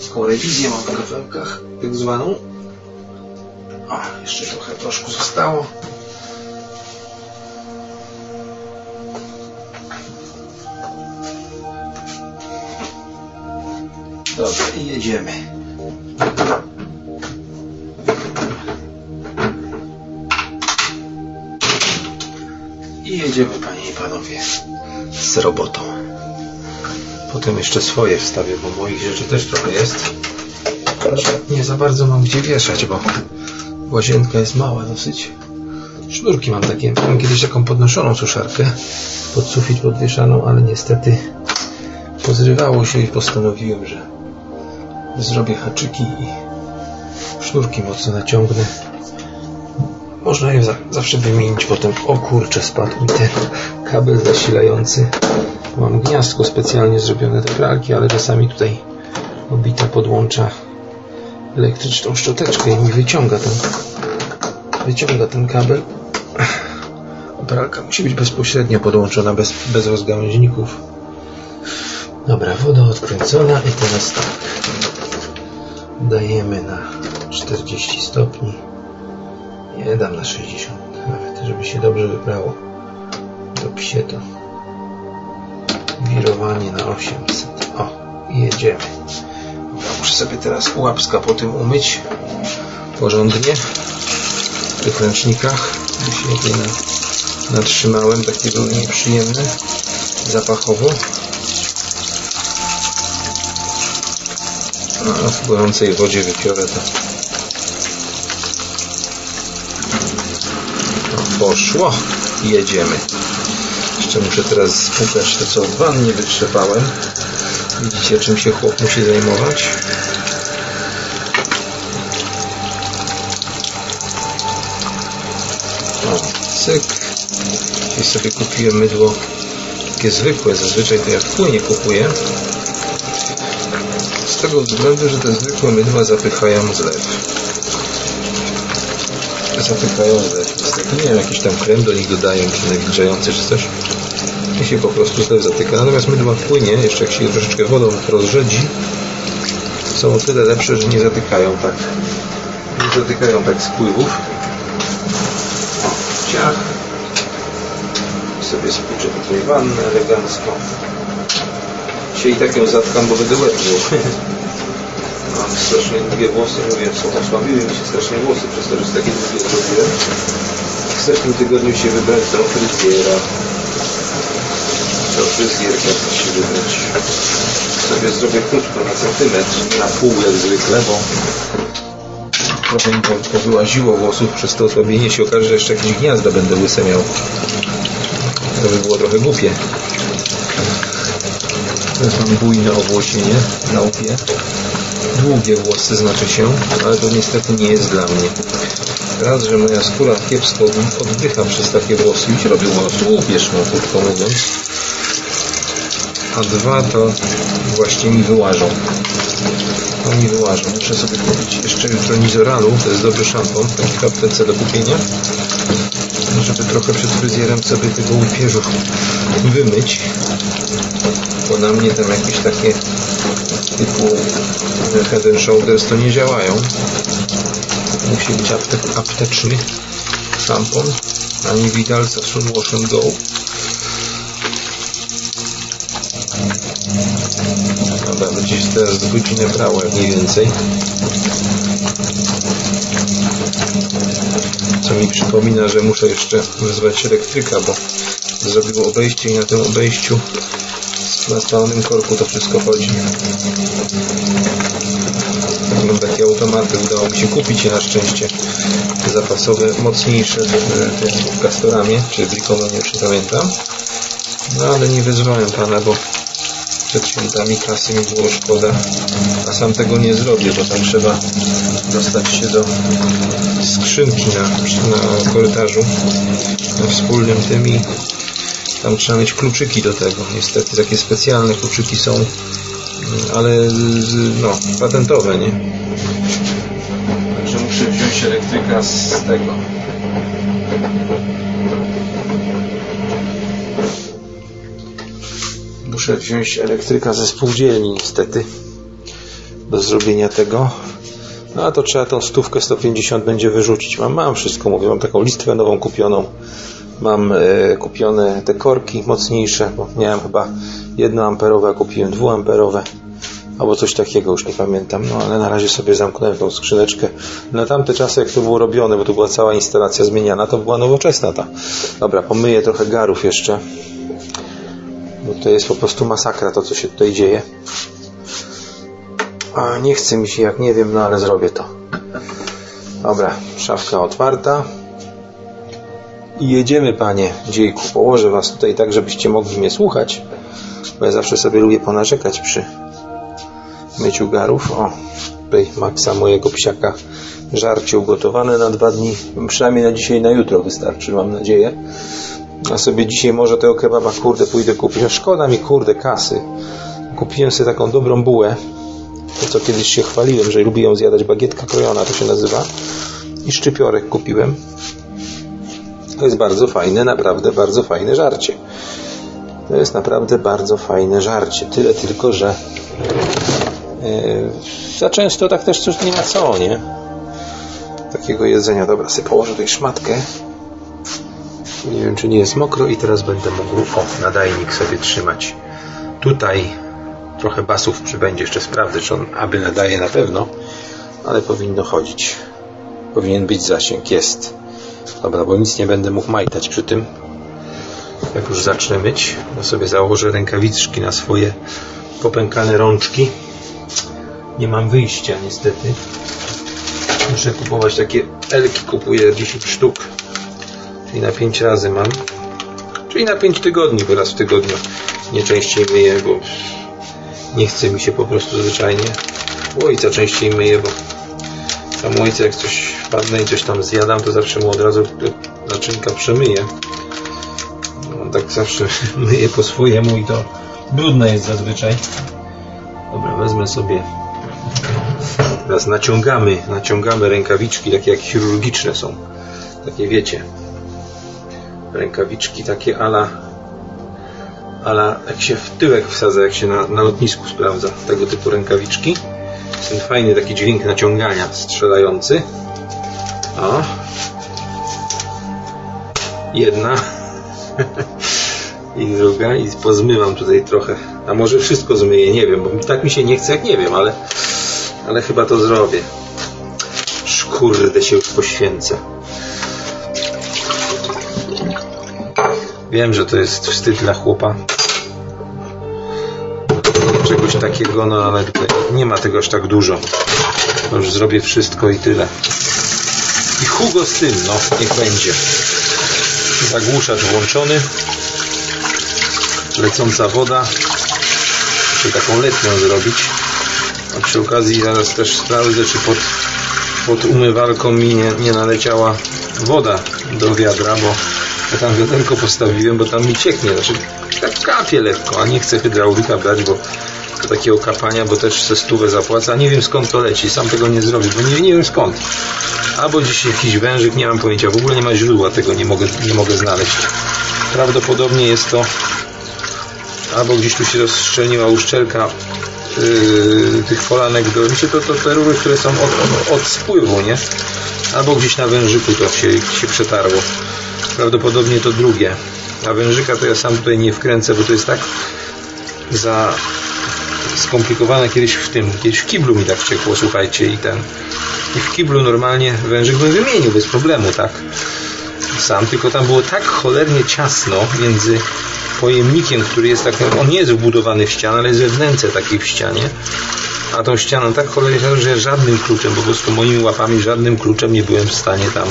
Taką rewizję mam w kafelkach, tak zwaną. O, jeszcze trochę proszku zostało. Dobra, i jedziemy. I jedziemy, panie i panowie, z robotą. Potem jeszcze swoje wstawię, bo moich rzeczy też trochę jest. Nie za bardzo mam gdzie wieszać, bo łazienka jest mała dosyć. Sznurki mam takie. Mam kiedyś taką podnoszoną suszarkę pod sufit podwieszaną, ale niestety pozrywało się i postanowiłem, że zrobię haczyki i sznurki mocno naciągnę. można je za, zawsze wymienić potem. O kurczę, spadł mi ten kabel zasilający. Mam gniazdko specjalnie zrobione do pralki, ale czasami tutaj obita podłącza elektryczną szczoteczkę i mi wyciąga ten wyciąga ten kabel. Pralka musi być bezpośrednio podłączona, bez, bez rozgałęźników. Dobra, woda odkręcona i teraz tak. Dajemy na 40 stopni. Nie dam na 60 nawet, żeby się dobrze wybrało do psieto. Wirowanie na 800. O, jedziemy. Muszę sobie teraz łapska po tym umyć porządnie w tych ręcznikach. Bo się na, natrzymałem, takie były nieprzyjemne zapachowo. No, w gorącej wodzie wypiorę to. Poszło. Jedziemy. Jeszcze muszę teraz spłukać to, co w wannie wytrzepałem. Widzicie, czym się chłop musi zajmować? O, cyk. I sobie kupiłem mydło takie zwykłe. Zazwyczaj to ja w płynie kupuję. Tego względu, że te zwykłe mydła zapychają zlew. Zapychają zlew. Niestety nie wiem, jakiś tam krem do nich dodają, czy nawilżający, czy coś. I się po prostu zlew zatyka. Natomiast mydła płynie, jeszcze jak się je troszeczkę wodą rozrzedzi, są o tyle lepsze, że nie zatykają tak. Nie zatykają tak spływów. Ciach. sobie spłuczę tutaj wannę elegancko. Dzisiaj i tak ją zatkam, bo będę łeb strasznie długie włosy, mówię, co osłabiły mi się strasznie włosy przez to, że takie długie zrobiłem. W tym tygodniu się wybrać do fryzjera. Do fryzjerka chcę się wybrać. Sobie zrobię krótko na centymetr, nie na pół jak zwykle, bo trochę mi powyłaziło włosów przez to osłabienie się okaże, że jeszcze jakieś gniazda będę łyse miał. To by było trochę głupie. Teraz mam bujne owłosienie na łbie. Długie włosy znaczy się, ale to niestety nie jest dla mnie. Raz, że moja skóra kiepsko oddycha przez takie włosy i się robi łupieżną, krótko mówiąc. A dwa to właśnie mi wyłażą. To mi wyłażą. Muszę sobie kupić jeszcze jutro Nizoralu, to jest dobry szampon, taki w aptece do kupienia. Żeby trochę przed fryzjerem sobie tego łupieżu wymyć bo na mnie tam jakieś takie typu head and shoulders to nie działają. Musi być apte apteczny szampon, a nie Vidal Sassoon Wash and Go. Dobra, się teraz godzinę brało jak mniej więcej. Co mi przypomina, że muszę jeszcze wezwać elektryka, bo zrobił obejście i na tym obejściu na spalonym korku to wszystko chodzi. Mam takie automaty, udało mi się kupić na szczęście zapasowe, mocniejsze w Castoramie, czy już nie pamiętam. No ale nie wyzwałem Pana, bo przed świętami kasy mi było szkoda, a sam tego nie zrobię, bo tam trzeba dostać się do skrzynki na, na korytarzu, na wspólnym tym i tam trzeba mieć kluczyki do tego. Niestety takie specjalne kluczyki są, ale no, patentowe, nie? Także muszę wziąć elektryka z tego. Muszę wziąć elektryka ze spółdzielni niestety do zrobienia tego. No a to trzeba tą stówkę 150 będzie wyrzucić. Mam, mam wszystko, mówię, mam taką listwę nową kupioną Mam e, kupione te korki mocniejsze, bo miałem chyba 1 amperowe, a kupiłem 2 amperowe albo coś takiego, już nie pamiętam, no ale na razie sobie zamknąłem tą skrzyneczkę. Na tamte czasy, jak to było robione, bo to była cała instalacja zmieniana, to była nowoczesna ta. Dobra, pomyję trochę garów jeszcze, bo to jest po prostu masakra to, co się tutaj dzieje. A nie chce mi się, jak nie wiem, no ale zrobię to. Dobra, szafka otwarta. I jedziemy, panie dziejku. Położę was tutaj tak, żebyście mogli mnie słuchać, bo ja zawsze sobie lubię ponarzekać przy myciu garów. O, tutaj Maxa, mojego psiaka, żarcie ugotowane na dwa dni, przynajmniej na dzisiaj, na jutro wystarczy, mam nadzieję. A sobie dzisiaj może tego kebaba, kurde, pójdę kupić. No szkoda mi, kurde, kasy. Kupiłem sobie taką dobrą bułę, to co kiedyś się chwaliłem, że lubię ją zjadać, bagietka krojona to się nazywa. I szczypiorek kupiłem. To jest bardzo fajne, naprawdę bardzo fajne żarcie. To jest naprawdę bardzo fajne żarcie. Tyle tylko, że yy, za często tak też coś nie ma co, nie? Takiego jedzenia. Dobra, sobie położę tutaj szmatkę. Nie wiem, czy nie jest mokro i teraz będę mógł o, nadajnik sobie trzymać. Tutaj trochę basów przybędzie. Jeszcze sprawdzę, czy on aby nadaje na pewno, ale powinno chodzić. Powinien być zasięg. Jest. Dobra, bo nic nie będę mógł majtać przy tym. Jak już zacznę myć, to sobie założę rękawiczki na swoje popękane rączki. Nie mam wyjścia niestety. Muszę kupować takie elki, kupuję 10 sztuk. Czyli na 5 razy mam. Czyli na 5 tygodni, bo raz w tygodniu nie częściej myję, bo nie chce mi się po prostu zwyczajnie. U ojca częściej myję, bo ojca jak coś wpadnę i coś tam zjadam, to zawsze mu od razu naczynka przemyję. On tak zawsze myje po swojemu i to brudne jest zazwyczaj. Dobra, wezmę sobie teraz naciągamy, naciągamy rękawiczki, takie jak chirurgiczne są. Takie wiecie. Rękawiczki takie ala ala jak się w tyłek wsadza, jak się na, na lotnisku sprawdza tego typu rękawiczki. Ten fajny taki dźwięk naciągania strzelający. O. Jedna. I druga. I pozmywam tutaj trochę. A może wszystko zmyję, nie wiem, bo tak mi się nie chce, jak nie wiem, ale, ale chyba to zrobię. Szkurde się już poświęcę. Wiem, że to jest wstyd dla chłopa. Czegoś takiego, no ale nie ma tego aż tak dużo. Już zrobię wszystko i tyle. I Hugo z tym, no, niech będzie. Zagłuszacz włączony. Lecąca woda. Muszę taką letnią zrobić. A przy okazji zaraz też sprawdzę, czy pod, pod umywalką mi nie, nie naleciała woda do wiadra, bo ja tam wiaderko postawiłem, bo tam mi cieknie. Znaczy, tak kapie lekko, a nie chcę hydraulika brać, bo takiego kapania, bo też ze stówę zapłacę, a nie wiem skąd to leci, sam tego nie zrobię, bo nie, nie wiem skąd. Albo gdzieś jakiś wężyk, nie mam pojęcia, w ogóle nie ma źródła tego, nie mogę, nie mogę znaleźć. Prawdopodobnie jest to albo gdzieś tu się rozszczelniła uszczelka yy, tych folanek do, myślę, to, to te rury, które są od, od, od spływu, nie? Albo gdzieś na wężyku to się, się przetarło. Prawdopodobnie to drugie. A wężyka to ja sam tutaj nie wkręcę, bo to jest tak za skomplikowane kiedyś w tym, kiedyś w kiblu mi tak ciekło, słuchajcie, i ten. I w kiblu normalnie wężyk bym wymienił bez problemu, tak? Sam, tylko tam było tak cholernie ciasno między pojemnikiem, który jest tak, on nie jest wbudowany w ścianę, ale jest we wnęce takiej w ścianie. A tą ścianą tak cholernie, że żadnym kluczem, po prostu moimi łapami żadnym kluczem nie byłem w stanie tam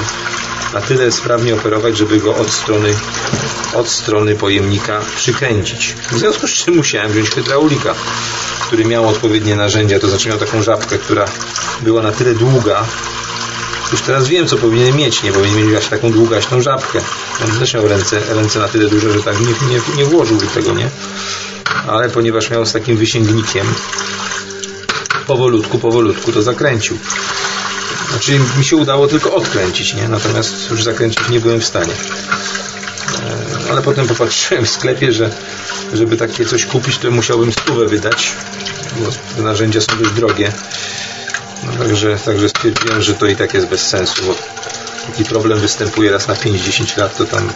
na tyle sprawnie operować, żeby go od strony, od strony pojemnika przykręcić. W związku z czym musiałem wziąć hydraulika, który miał odpowiednie narzędzia, to znaczy miał taką żabkę, która była na tyle długa, już teraz wiem, co powinien mieć. Nie powinien mieć aż taką długaśną żabkę. On też miał ręce, ręce na tyle duże, że tak nie, nie, nie włożyłby tego, nie? Ale ponieważ miał z takim wysięgnikiem, powolutku, powolutku to zakręcił. Znaczy mi się udało tylko odkręcić, nie? Natomiast już zakręcić nie byłem w stanie. E, ale potem popatrzyłem w sklepie, że żeby takie coś kupić, to musiałbym stówę wydać, bo narzędzia są dość drogie. No także, także stwierdziłem, że to i tak jest bez sensu, bo taki problem występuje raz na 5-10 lat, to tam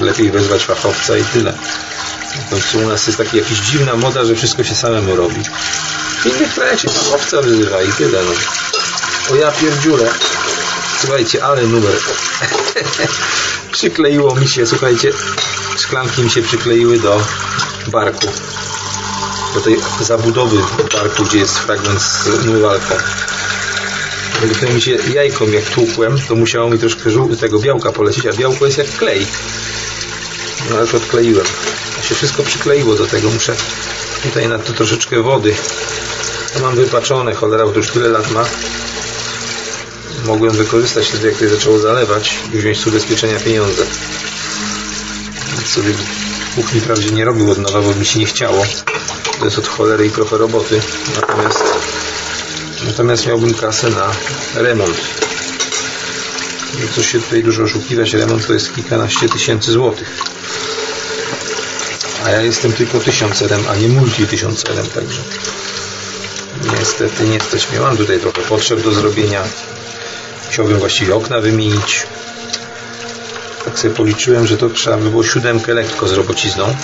lepiej wezwać fachowca i tyle. Końcu u nas jest taka jakaś dziwna moda, że wszystko się samemu robi. W innych krajach się fachowca wyzywa i tyle. No. O ja pierdziule. Słuchajcie, ale numer. Przykleiło mi się, słuchajcie, szklanki mi się przykleiły do barku. Do tej zabudowy barku, gdzie jest fragment z umywalką. Gdyby mi się jajką jak tłukłem, to musiało mi troszkę tego białka polecieć, a białko jest jak klej. No ale to odkleiłem. Się wszystko przykleiło do tego. Muszę tutaj na to troszeczkę wody. To mam wypaczone, cholera, bo to już tyle lat ma. mogłem wykorzystać wtedy, jak to zaczęło zalewać i wziąć z ubezpieczenia pieniądze. Więc sobie kuchni wprawdzie nie robił od nowa, bo mi się nie chciało. To jest od cholery i trochę roboty. Natomiast, natomiast miałbym kasę na remont. Nie co się tutaj dużo oszukiwać, remont to jest kilkanaście tysięcy złotych. A ja jestem tylko tysiącerem, a nie multitysiącerem, także niestety nie mnie. Mam tutaj trochę potrzeb do zrobienia. Chciałbym właściwie okna wymienić. Tak sobie policzyłem, że to trzeba by było siódemkę lekko z robocizną.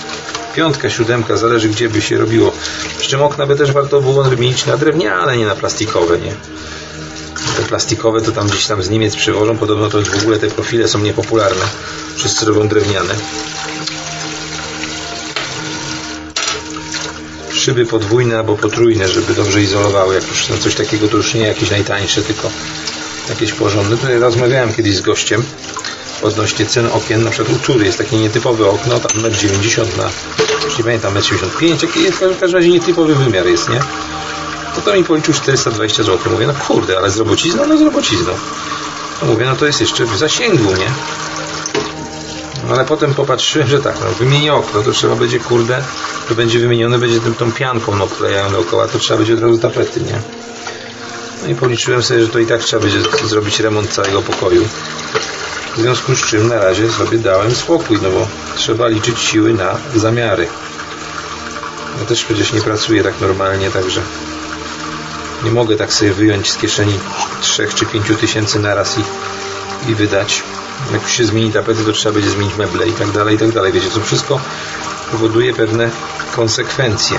Piątka, siódemka, zależy gdzie by się robiło. Przy czym okna by też warto było wymienić na drewniane, nie na plastikowe, nie? Te plastikowe to tam gdzieś tam z Niemiec przywożą. Podobno to w ogóle te profile są niepopularne. Wszyscy robią drewniane. Szyby podwójne albo potrójne, żeby dobrze izolowały. Jak już coś takiego, to już nie jakieś najtańsze, tylko jakieś porządne. Tutaj rozmawiałem kiedyś z gościem odnośnie cen okien, na przykład u Tury jest takie nietypowe okno, tam 1,90 m na, już nie pamiętam, 1,75 m, w każdym razie nietypowy wymiar jest, nie? To to mi policzył 420 zł. Mówię, no kurde, ale z robocizną? No z robocizną. No mówię, no to jest jeszcze w zasięgu, nie? No ale potem popatrzyłem, że tak, no wymienię okno, to trzeba będzie, kurde, to będzie wymienione, będzie tym, tą pianką no, klejają dookoła, to trzeba będzie od razu tapety, nie? No i policzyłem sobie, że to i tak trzeba będzie zrobić remont całego pokoju. W związku z czym na razie sobie dałem spokój, no bo trzeba liczyć siły na zamiary. Ja też przecież nie pracuję tak normalnie, także nie mogę tak sobie wyjąć z kieszeni 3 czy 5 tysięcy naraz i, i wydać. Jak się zmieni tapety, to trzeba będzie zmienić meble i tak dalej, i tak dalej. Wiecie, to wszystko powoduje pewne konsekwencje.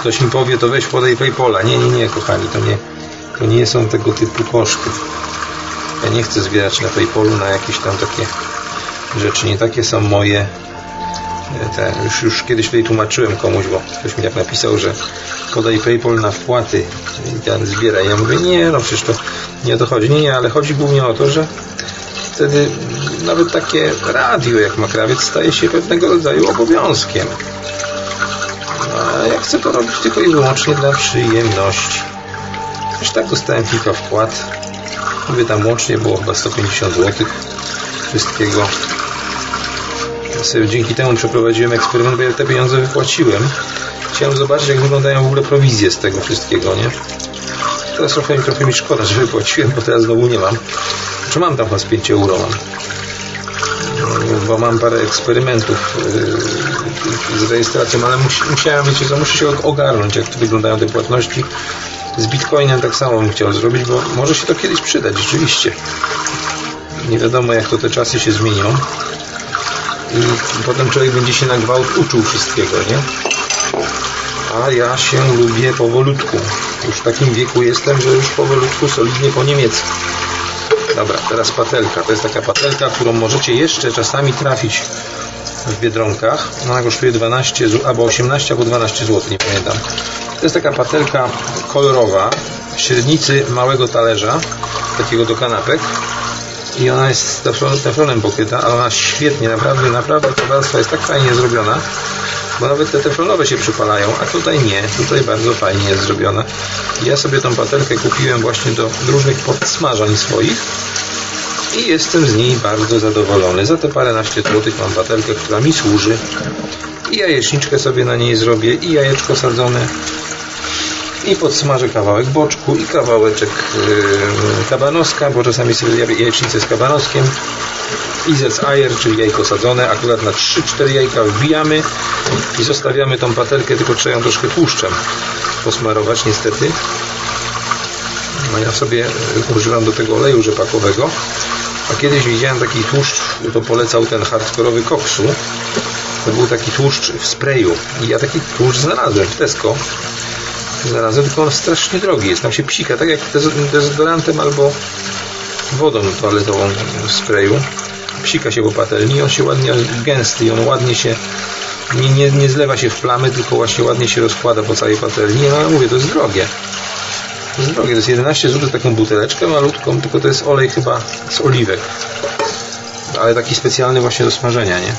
Ktoś mi powie, to weź podaj Paypola. Nie, nie, nie, kochani, to nie, to nie są tego typu koszty. Ja nie chcę zbierać na Paypolu na jakieś tam takie rzeczy. Nie takie są moje te, już, już kiedyś tutaj tłumaczyłem komuś, bo ktoś mi tak napisał, że podaj PayPal na wpłaty i ten zbieraj. Ja mówię, nie, no przecież to nie o to chodzi. Nie, nie, ale chodzi głównie o to, że wtedy nawet takie radio jak makrawiec staje się pewnego rodzaju obowiązkiem. A ja chcę to robić tylko i wyłącznie dla przyjemności. Też tak dostałem kilka wpłat. Mówię tam łącznie było chyba 150 zł wszystkiego dzięki temu przeprowadziłem eksperyment, bo ja te pieniądze wypłaciłem. Chciałem zobaczyć, jak wyglądają w ogóle prowizje z tego wszystkiego, nie? Teraz trochę, trochę mi szkoda, że wypłaciłem, bo teraz znowu nie mam. Czy mam tam chyba z 5 euro mam? Bo mam parę eksperymentów yy, z rejestracją, ale musiałem, wiecie co, muszę się ogarnąć, jak tu wyglądają te płatności. Z Bitcoinem tak samo bym chciał zrobić, bo może się to kiedyś przydać, rzeczywiście. Nie wiadomo, jak to te czasy się zmienią i potem człowiek będzie się na gwałt uczył wszystkiego, nie? A ja się lubię powolutku. Już w takim wieku jestem, że już powolutku solidnie po niemiecku. Dobra, teraz patelka. To jest taka patelka, którą możecie jeszcze czasami trafić w Biedronkach. Ona kosztuje 12 albo 18 albo 12 zł, nie pamiętam. To jest taka patelka kolorowa średnicy małego talerza, takiego do kanapek i ona jest teflonem pokryta, ale ona świetnie, naprawdę, naprawdę ta warstwa jest tak fajnie zrobiona, bo nawet te teflonowe się przypalają, a tutaj nie, tutaj bardzo fajnie jest zrobiona. Ja sobie tą patelkę kupiłem właśnie do różnych podsmażań swoich i jestem z niej bardzo zadowolony. Za te paręnaście złotych mam patelkę, która mi służy i jajeczniczkę sobie na niej zrobię i jajeczko sadzone i podsmażę kawałek boczku i kawałeczek yy, kabanoska, bo czasami sobie jajecznicę z kabanoskiem i ajer, czyli jajko sadzone, akurat na 3-4 jajka wbijamy i zostawiamy tą patelkę, tylko trzeba ją troszkę tłuszczem posmarować niestety. No ja sobie używam do tego oleju rzepakowego, a kiedyś widziałem taki tłuszcz, to polecał ten hardkorowy koksu, to był taki tłuszcz w sprayu. I ja taki tłuszcz znalazłem w Tesco znalazłem, tylko on strasznie drogi jest. Tam się psika, tak jak dezodorantem albo wodą toaletową w sprayu. Psika się po patelni, on się ładnie gęsty i on ładnie się nie, nie, nie zlewa się w plamy, tylko właśnie ładnie się rozkłada po całej patelni. No ale mówię, to jest drogie. To jest drogie, to jest 11 zł taką buteleczkę malutką, tylko to jest olej chyba z oliwek. Ale taki specjalny właśnie do smażenia, nie?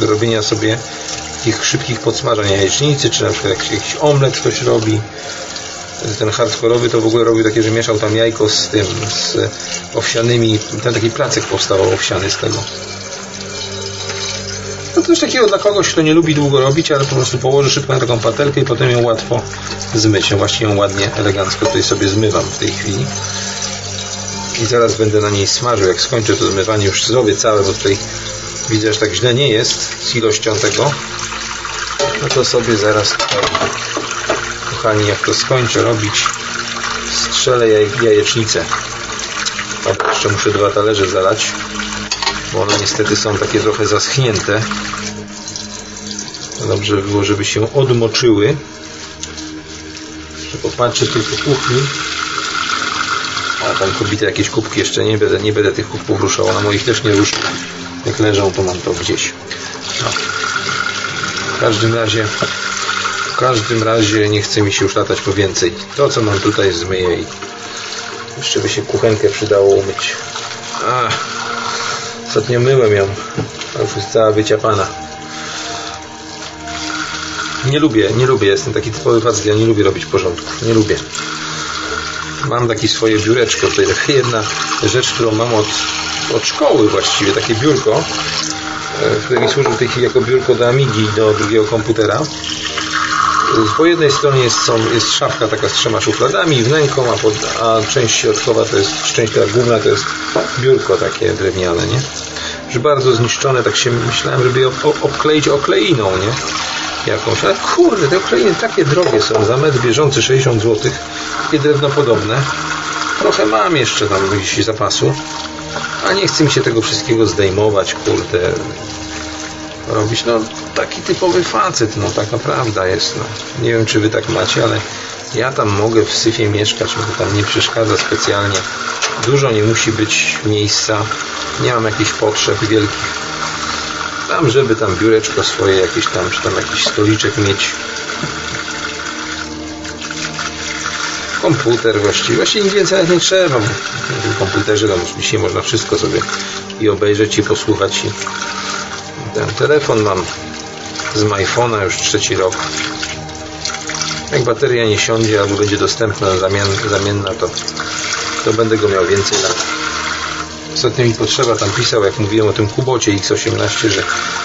Do robienia sobie takich szybkich podsmażań jajecznicy, czy na przykład jakiś, jakiś omlet ktoś robi. ten hardkorowy to w ogóle robił takie, że mieszał tam jajko z tym, z owsianymi, ten taki placek powstawał owsiany z tego. No coś takiego dla kogoś, kto nie lubi długo robić, ale po prostu położy szybko na taką patelkę i potem ją łatwo zmyć. Ja właśnie ją ładnie, elegancko tutaj sobie zmywam w tej chwili. I zaraz będę na niej smażył. Jak skończę to zmywanie, już zrobię całe, bo tutaj widzę, że tak źle nie jest z ilością tego. No to sobie zaraz tutaj, kochani, jak to skończę robić, strzelę jaj, jajecznicę. O, jeszcze muszę dwa talerze zalać bo one niestety są takie trochę zaschnięte. Dobrze by było, żeby się odmoczyły. Jeszcze popatrzę tylko kuchni. A tam kubite jakieś kubki jeszcze nie będę, nie będę tych kubków ruszał. Na moich też nie ruszę. Jak leżą, to mam to gdzieś. No. Każdym razie w każdym razie nie chce mi się już latać po więcej. To co mam tutaj zmyję i jeszcze by się kuchenkę przydało umyć. Ach. Ostatnio myłem ją, a już jest cała wyciapana. Nie lubię, nie lubię, jestem taki typowy facet, ja nie lubię robić porządków, nie lubię. Mam takie swoje biureczko, taka jedna rzecz, którą mam od, od szkoły właściwie, takie biurko, e, które mi służy w tej chwili jako biurko do Amigi, do drugiego komputera. Po jednej stronie jest, są, jest szafka taka z trzema szufladami, wnęką, a, pod, a część środkowa to jest, część ta główna to jest biurko takie drewniane, nie? Już bardzo zniszczone, tak się myślałem, żeby je obkleić okleiną, nie? Jakąś, ale kurde, te okleiny takie drogie są, za metr bieżący 60 zł, takie drewnopodobne. Trochę mam jeszcze tam gdzieś zapasu, a nie chce mi się tego wszystkiego zdejmować, kurde, robić. No, taki typowy facet, no tak naprawdę jest. No. Nie wiem, czy wy tak macie, ale ja tam mogę w syfie mieszkać, mi to tam nie przeszkadza specjalnie. Dużo nie musi być miejsca, nie mam jakichś potrzeb wielkich. Tam, żeby tam biureczko swoje jakieś tam, czy tam jakiś stoliczek mieć. Komputer właściwie, właściwie nic więcej nie trzeba. W komputerze tam oczywiście można wszystko sobie i obejrzeć i posłuchać i ten telefon mam z iPhone'a już trzeci rok. Jak bateria nie siądzie albo będzie dostępna zamian, zamienna, to, to będę go miał więcej lat. Ostatnio mi potrzeba, tam pisał, jak mówiłem o tym Kubocie X18, że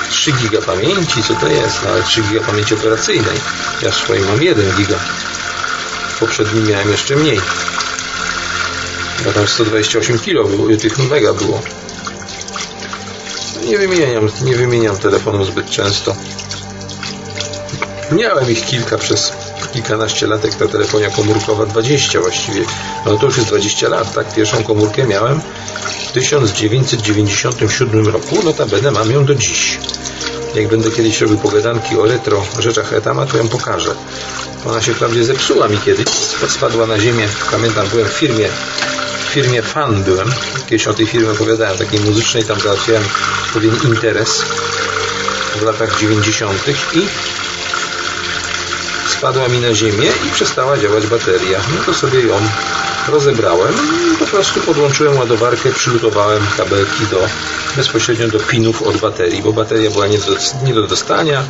3 giga pamięci, co to jest? No, ale 3 giga pamięci operacyjnej. Ja swoim mam 1 giga. Poprzednim miałem jeszcze mniej. Bo tam 128 kilo było, tych mega było nie wymieniam, nie wymieniam telefonu zbyt często. Miałem ich kilka przez kilkanaście lat, jak ta telefonia komórkowa, 20 właściwie. No to już jest 20 lat, tak? Pierwszą komórkę miałem w 1997 roku, notabene mam ją do dziś. Jak będę kiedyś robił pogadanki o retro rzeczach Etama, to ją pokażę. Ona się wprawdzie zepsuła mi kiedyś, spadła na ziemię. Pamiętam, byłem w firmie firmie Fan byłem. Kiedyś o tej firmie opowiadałem, takiej muzycznej, tam załatwiałem pewien interes w latach 90. i spadła mi na ziemię i przestała działać bateria. No to sobie ją rozebrałem i po prostu podłączyłem ładowarkę, przylutowałem kabelki do, bezpośrednio do pinów od baterii, bo bateria była nie do, nie do dostania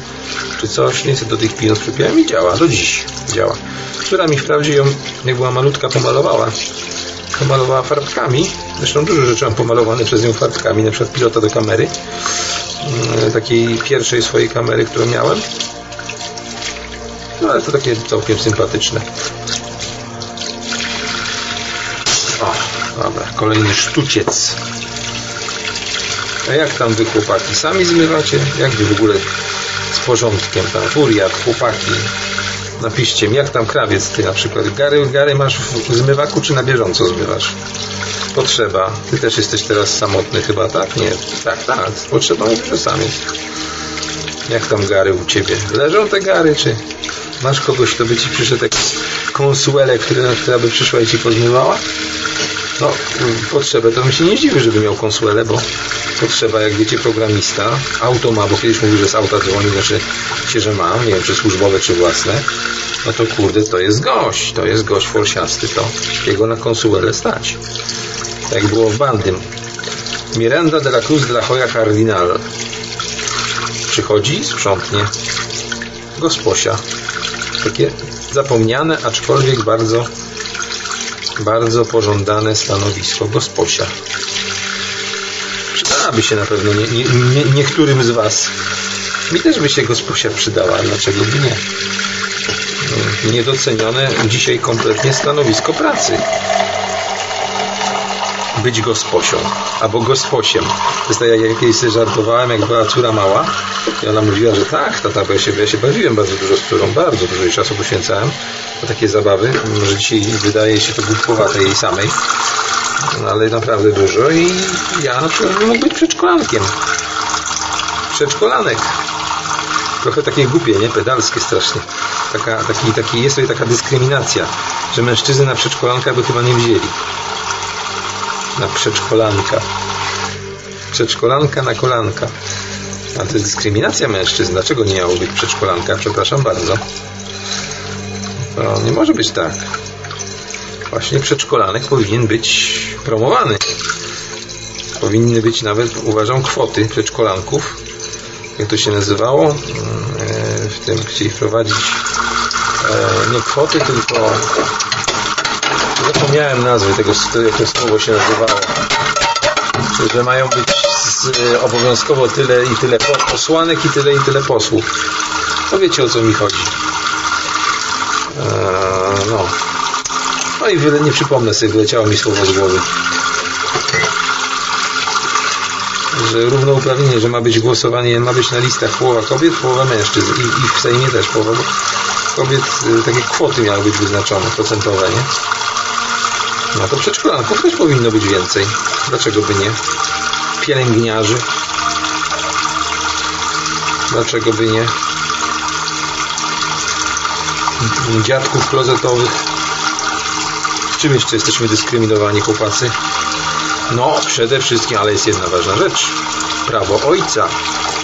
czy coś, niestety do tych pinów przypiąłem i działa, do dziś działa. Która mi wprawdzie ją, jak była malutka, pomalowała pomalowała farbkami. Zresztą dużo rzeczy mam pomalowane przez nią farbkami, na przykład pilota do kamery. Mm, takiej pierwszej swojej kamery, którą miałem. No ale to takie całkiem sympatyczne. O, dobra, kolejny sztuciec. A jak tam wy chłopaki? Sami zmywacie? Jak wy w ogóle z porządkiem tam? Furiat, chłopaki, Napiszcie mi, jak tam krawiec ty na przykład. Gary, gary masz w zmywaku, czy na bieżąco zmywasz? Potrzeba. Ty też jesteś teraz samotny chyba, tak? Nie. Tak, tak. Potrzeba sam jest. Jak tam gary u ciebie? Leżą te gary, czy masz kogoś, kto by ci przyszedł jak konsuelę, która, która by przyszła i ci pozmywała? No, potrzebę to bym się nie zdziwił, żeby miał konsuelę, bo potrzeba, jak wiecie, programista. Auto ma, bo kiedyś mówił, że z auta dzwoni, znaczy się, że ma, nie wiem, czy służbowe, czy własne. No to kurde, to jest gość, to jest gość forsiasty, to jego na konsuelę stać. Tak było w Bandym. Miranda de la Cruz de la Hoya Cardinal. Przychodzi, sprzątnie. Gosposia. Takie zapomniane, aczkolwiek bardzo, bardzo pożądane stanowisko gosposia. Przydałaby się na pewno nie, nie, nie, niektórym z Was. Mi też by się gosposia przydała, dlaczego by nie? Niedocenione dzisiaj kompletnie stanowisko pracy być gosposią albo gosposiem. Tak, jak ja kiedyś żartowałem, jak była córa mała i ona mówiła, że tak, tata, bo ja się, ja się bawiłem bardzo dużo z córą, bardzo dużo jej czasu poświęcałem na takie zabawy. Może dzisiaj wydaje się to głupkowate jej samej, no, ale naprawdę dużo i ja na przykład mógł być przedszkolankiem. Przedszkolanek. Trochę takie głupie, nie? Pedalskie strasznie. Taka, taki, taki, jest tutaj taka dyskryminacja, że mężczyzny na przedszkolanka by chyba nie wzięli na przedszkolanka. Przedszkolanka na kolanka. A to jest dyskryminacja mężczyzn. Dlaczego nie miało być przedszkolanka? Przepraszam bardzo. To nie może być tak. Właśnie przedszkolanek powinien być promowany. Powinny być nawet, uważam, kwoty przedszkolanków. Jak to się nazywało? Mm, e, w tym chcieli wprowadzić e, nie kwoty, tylko Zapomniałem nazwy tego, jak to słowo się nazywało. Że mają być z, obowiązkowo tyle i tyle posłanek i tyle i tyle posłów. No wiecie o co mi chodzi. Eee, no. No i wiele nie przypomnę sobie, wyleciało mi słowo z głowy. Że równouprawnienie, że ma być głosowanie, ma być na listach połowa kobiet, połowa mężczyzn i, i w Sejmie też połowa kobiet, y, takie kwoty miały być wyznaczone, procentowe, nie? No to przedszkolanków też powinno być więcej. Dlaczego by nie? Pielęgniarzy. Dlaczego by nie? Dziadków klozetowych. W czym jeszcze jesteśmy dyskryminowani, chłopacy? No, przede wszystkim, ale jest jedna ważna rzecz. Prawo ojca.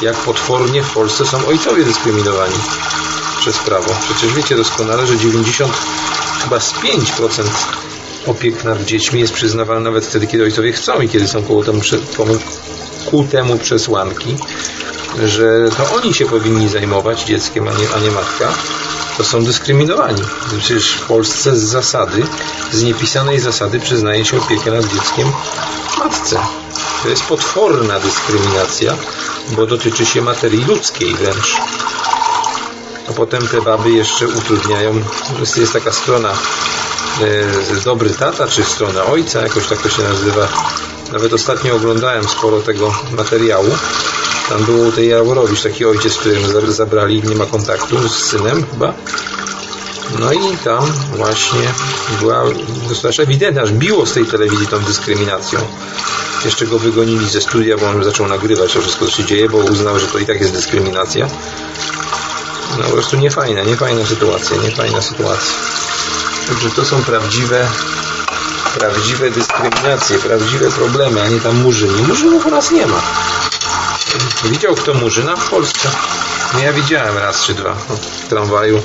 Jak potwornie w Polsce są ojcowie dyskryminowani przez prawo. Przecież wiecie doskonale, że 90 chyba z 5% opiek nad dziećmi jest przyznawana nawet wtedy, kiedy ojcowie chcą i kiedy są koło temu, ku temu przesłanki, że to oni się powinni zajmować dzieckiem, a nie, a nie matka, to są dyskryminowani. Przecież w Polsce z zasady, z niepisanej zasady przyznaje się opiekę nad dzieckiem matce. To jest potworna dyskryminacja, bo dotyczy się materii ludzkiej wręcz. A potem te baby jeszcze utrudniają, że jest taka strona dobry tata, czy stronę ojca, jakoś tak to się nazywa. Nawet ostatnio oglądałem sporo tego materiału. Tam było tej Jaworowicz, taki ojciec, którym zabrali, nie ma kontaktu z synem chyba. No i tam właśnie była dosyć ewidentna, aż biło z tej telewizji tą dyskryminacją. Jeszcze go wygonili ze studia, bo on zaczął nagrywać to wszystko, co się dzieje, bo uznał, że to i tak jest dyskryminacja. No po prostu niefajna, niefajna sytuacja, niefajna sytuacja. Także to są prawdziwe prawdziwe dyskryminacje, prawdziwe problemy, a nie tam murzyni. Murzynów u nas nie ma. Widział kto murzyna w Polsce? No ja widziałem raz czy dwa w tramwaju.